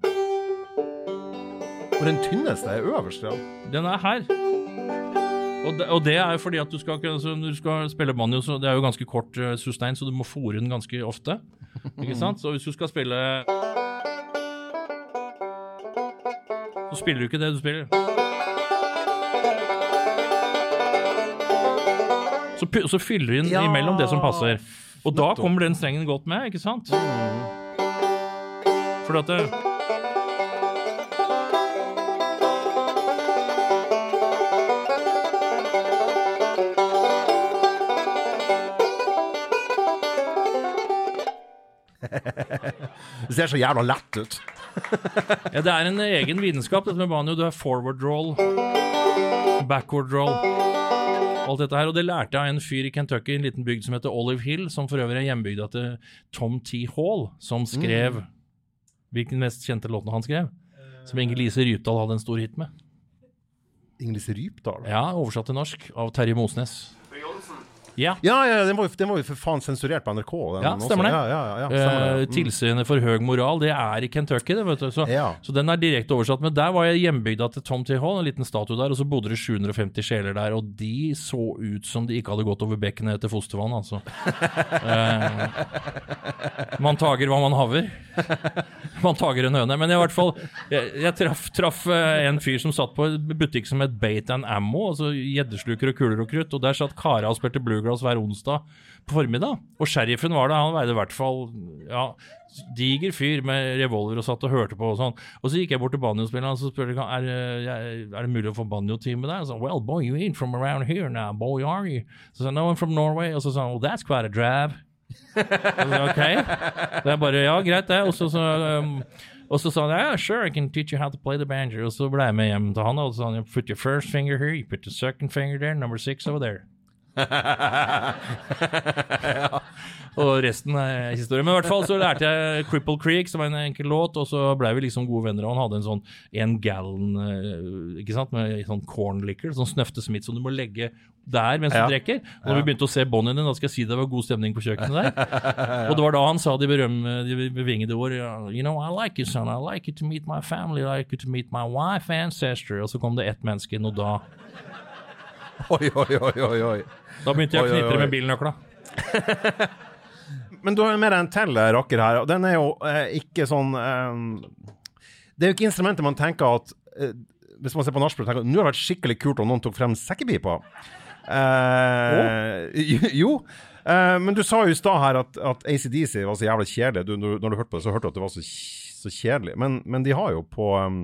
Og den tynneste er øverst, ja. Den er her. Og det, og det er jo fordi at du skal, altså, når du skal spille banjo, så det er jo ganske kort uh, sustein, så du må fòre den ganske ofte. Ikke sant? Så hvis du skal spille Så spiller du ikke det du spiller. Så, så fyller du inn Ja. imellom det som passer. Og da kommer den strengen godt med, ikke sant? For at det, Det ser så jævla lett ut. Ja, det er en egen vitenskap, dette med banjo. Du har forward roll, backward roll, alt dette her. Og det lærte jeg av en fyr i Kentucky, en liten bygd som heter Olive Hill, som for øvrig er hjembygda til Tom T. Hall, som skrev Hvilken mest kjente låten han skrev? Som Inger-Lise Rypdal hadde en stor hit med. Ingrid Rypdal. Ja, oversatt til norsk av Terje Mosnes. Ja. Ja, ja, den var, jo, den var jo for faen sensurert på NRK. Ja, stemmer det. Ja, ja, ja, ja, stemmer Eh, det. Mm. Tilsynet for høg moral, det er i Kentucky, det, vet du. Så, Ja. så den er direkte oversatt. Men der var jeg hjembygda til Tom T. Hall, en liten statue der, og så bodde det 750 sjeler der, og de så ut som de ikke hadde gått over bekkenet etter fostervann, altså. eh, man tager hva man haver. man tager en høne. Men i hvert fall, jeg, jeg traff, traf, eh, en fyr som satt på en butikk som het Bait and Ammo, altså gjeddesluker og kuler og krutt, og der satt kara og spilte bluegrass hver onsdag på formiddag. Og sheriffen var det. han veide i hvert fall ja, diger fyr med revolver og satt og hørte på og sånn. Og så gikk jeg bort til banjospilleren og så spurte jeg er, det- er mulig å få banjotime der. Og så, well, boy, you ain't from around here now, boy, are you? Så sa no, I'm from Norway. Og så sa han, well, that's quite a drive. Ok. Det jeg bare, ja, greit det. Og så, så, um, og så sa han, yeah, sure, I can teach you how to play the banjo. Og så ble jeg med hjem til han, og sa han, put your first finger here, you put your second finger there, number six over there. Og resten er historie. Men i hvert fall så lærte jeg Cripple Creek, som var en enkel låt, og så blei vi liksom gode venner. Og han hadde en sånn en gallon eh, ikke sant, med sånn corn liquor, sånn Snøfte Smith som du må legge der mens Ja. du drikker. Og når vi begynte å se båndene dine, da skal jeg si det var god stemning på kjøkkenet der. Og det var da han sa de berømme, de bevingede ord You know, I like you, son. I like you to meet my family. I like you to meet my wife and sister. Og så kom det ett menneske inn, og da, Oi, oi, oi, oi, oi. Da begynte jeg å knitre med bilnøkla. Men du har jo med deg en til eh, rakker her, og den er jo eh, ikke sånn eh, Det er jo ikke instrumentet man tenker at eh, Hvis man ser på nachspiel, tenker at nå har det vært skikkelig kult om noen tok frem sekkepipa. Eh, jo. Eh, men du sa jo i stad her at, at ACDC var så jævla kjedelig. Du, når du hørte på det, så hørte du at det var så, så kjedelig. Men, men de har jo på um,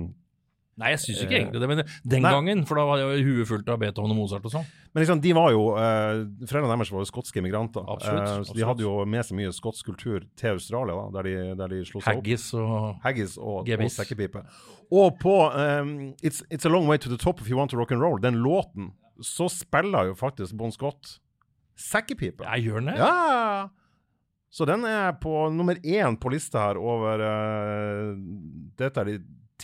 Nei, jeg syns ikke egentlig det, men den Nei. gangen, for da var jo huet fullt av Beethoven og Mozart og sånn. Men liksom, de var jo eh, Foreldrene deres var jo skotske immigranter. Absolutt, Eh, så absolutt. de hadde jo med seg mye skotsk kultur til Australia, da, der de, der de slo seg opp. Haggis og Haggis og, og sekkepipe. Og på um, it's, it's a Long Way to the Top If You Want to Rock and Roll, den låten, så spiller jo faktisk Bon Scott sekkepipe. Jeg gjør den det? Ja! Så den er på nummer én på lista her over uh, Dette er de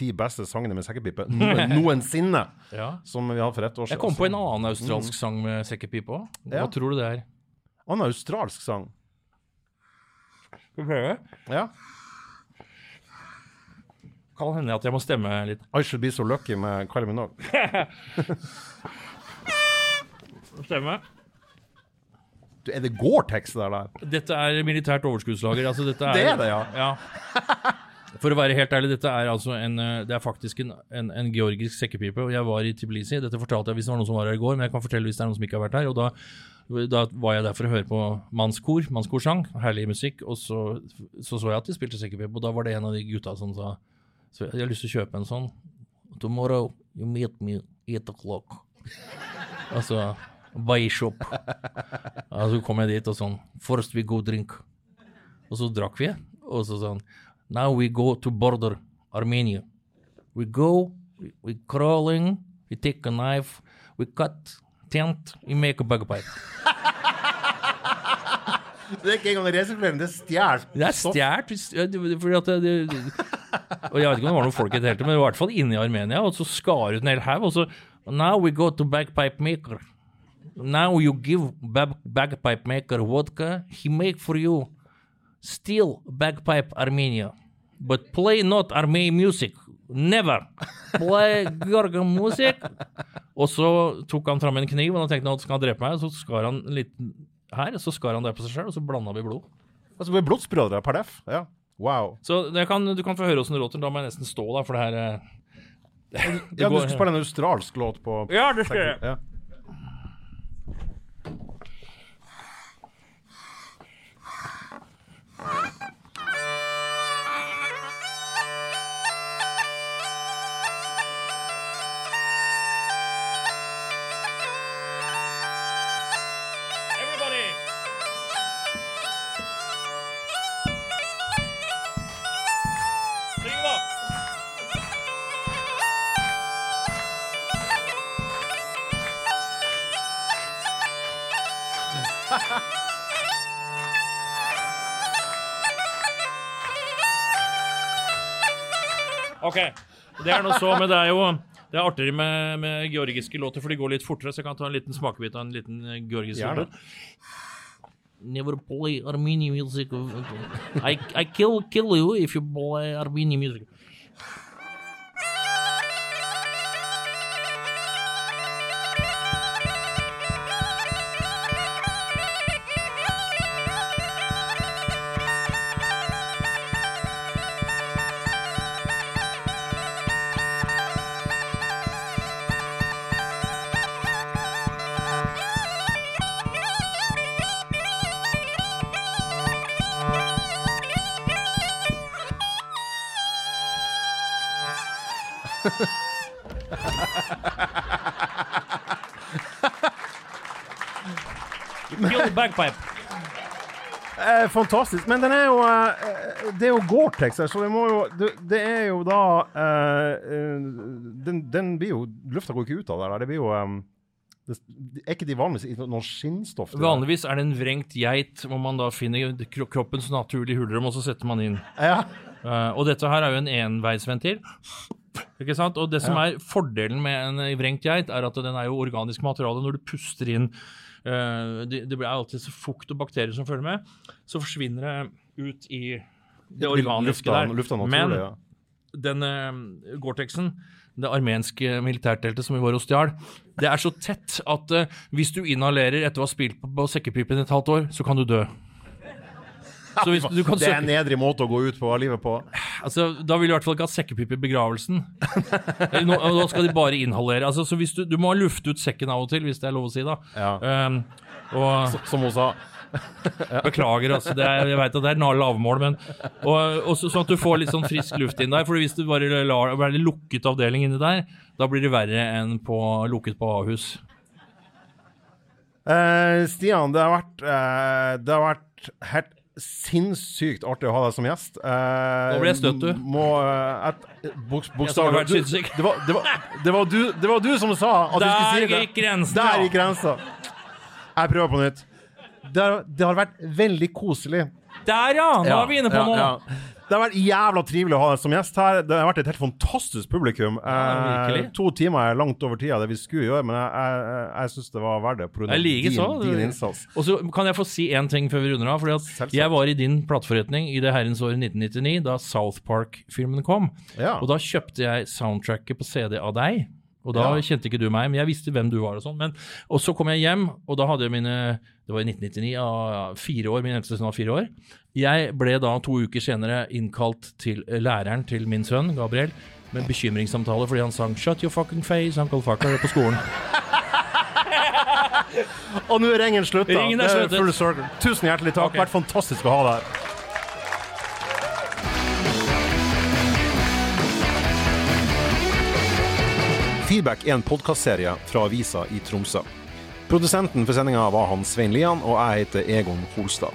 ti beste sangene med sekkepipe noensinne, Ja. som vi hadde for ett år siden. Jeg kom på en annen australsk sang med sekkepipe òg. Hva Ja. tror du det er? Annen australsk sang. Skal vi prøve? Ja. Kan hende at jeg må stemme litt. I Should Be So Lucky med Kylie Minogue. stemme. Du, Er det Gore-Tex der? Dette er militært overskuddslager. Altså, dette er, Det er det, ja. ja. For å være helt ærlig, dette er altså en, eh, det er faktisk en, en, en georgisk sekkepipe. Jeg var i Tbilisi. Dette fortalte jeg hvis det var noen som var her i går, men jeg kan fortelle hvis det er noen som ikke har vært her. og Da, da var jeg der for å høre på mannskor, mannskorsang. Herlig musikk. Og så, så så jeg at de spilte sekkepipe, og da var det en av de gutta som sa så jeg har lyst til å kjøpe en sånn. Tomorrow you meet me eight o'clock. Altså Buy shop. Og så kom jeg dit og sånn First we go drink. Og så drakk vi, og så sånn Now we go to border Armenia. We go, we, we crawling, we take a knife, we cut tent, we make a bagpipe. Det er ikke engang resirkulering, det er stjålet. Det er stjålet. hvis- ja, det- fordi at det, Og jeg vet ikke om det var noen folk i det hele tatt, men det var i hvert fall inne i Armenia. Og så skar ut en hel haug, og så Now we go to bagpipe maker. Now you give bag, bagpipe maker vodka, he make for you still bagpipe Armenia. But play not Armei music. Never! Play Georgian music. Og så tok han fram en kniv, og han tenkte at skal han drepe meg. Og så skar han litt her, så skar han der på seg sjøl, og så blanda vi blod. Altså, vi er blodsbrødre per def. Ja. Wow. Så det kan, du kan få høre åssen det låter. Da må jeg nesten stå der, for det her det, det Ja, du skulle skal spille en australsk låt på Ja, det skal jeg. Ja. Everybody! OK. Det er noe så, men det er jo det er artigere med, med georgiske låter, for de går litt fortere, så jeg kan ta en liten smakebit av en liten eh, georgisk låt. Never play Armenian music. I, I kill, kill you if you play Armenian music. Bagpipe. Eh, fantastisk. Men den er jo eh, Det er jo Gore-Tex her, så det må jo Det, det er jo da eh, eh, den, den blir jo Lufta går ikke ut av det der. Det blir jo eh, det, Er ikke de vanligvis noe skinnstoff? det? Vanligvis er det en vrengt geit hvor man da finner kroppens naturlige hulrom, og så setter man inn. Ja. Eh, og dette her er jo en enveisventil. Ikke sant? Og det som er fordelen med en vrengt geit, er at den er jo organisk materiale. Når du puster inn det, det blir alltid så fukt og bakterier som følger med, så forsvinner det ut i det organiske der. Lufta Men ja. den uh, Gore-Texen, det armenske militærteltet som vi var og stjal, det er så tett at eh, hvis du inhalerer etter å ha spilt på, på sekkepipen i et halvt år, så kan du dø. Så hvis du kan Det er en søke, nedrig måte å gå ut på livet på. altså, Da vil du i hvert fall ikke ha sekkepipe i begravelsen. Nå, da skal de bare inhalere. Altså, så du, du må lufte ut sekken av og til, hvis det er lov å si. da. Ja. Um, og Som hun sa. Beklager, altså. Det er, jeg vet at det er lavmål, men og, og så, Sånn at du får litt sånn frisk luft inn der. For hvis du bare lar det være lukket avdeling inni der, da blir det verre enn på lukket på Ahus. Eh, Stian, det har vært eh, Det har vært helt sinnssykt artig å ha deg som gjest. Eh, Nå ble jeg støtt, du. Må eh, et, bok, Jeg som har Bokstavelig vært du- sinnssyk. det, var- det, var- det, var du- det var du som sa at du Der skulle si det. gikk grensen, Der gikk grensa. Jeg prøver på nytt. Det har, det har vært veldig koselig. Der, ja! Nå Ja, er vi inne på ja, noe. ja. Det har vært jævla trivelig å ha deg som gjest her. Det har vært et helt fantastisk publikum. Ja, eh, to timer er langt over tida det vi skulle gjøre, men jeg, jeg, jeg syns det var verdt det pga. Din, så. din innsats. Og så kan jeg få si én ting før vi runder av. Fordi Jeg var i din plateforretning i det herrens år 1999, da South Park-filmen kom. Ja. Og da kjøpte jeg soundtracket på CD av deg. Og da Ja. kjente ikke du meg, men jeg visste hvem du var og sånn. Men, og så kom jeg hjem, og da hadde jeg mine Det var i 1999, ja, fire år, min eldste sønn var fire år. Jeg ble da to uker senere innkalt til læreren til min sønn, Gabriel, med bekymringssamtale fordi han sang 'Shut your fucking face, Uncle Fucker' på skolen. Og nå er ringen slutta. Ringen er Det sluttet. full circle. Tusen hjertelig takk. Ok. Vært fantastisk å ha deg her. Feedback er en podkastserie fra avisa i Tromsø. Produsenten for sendinga var han Svein Lian, og jeg heter Egon Holstad.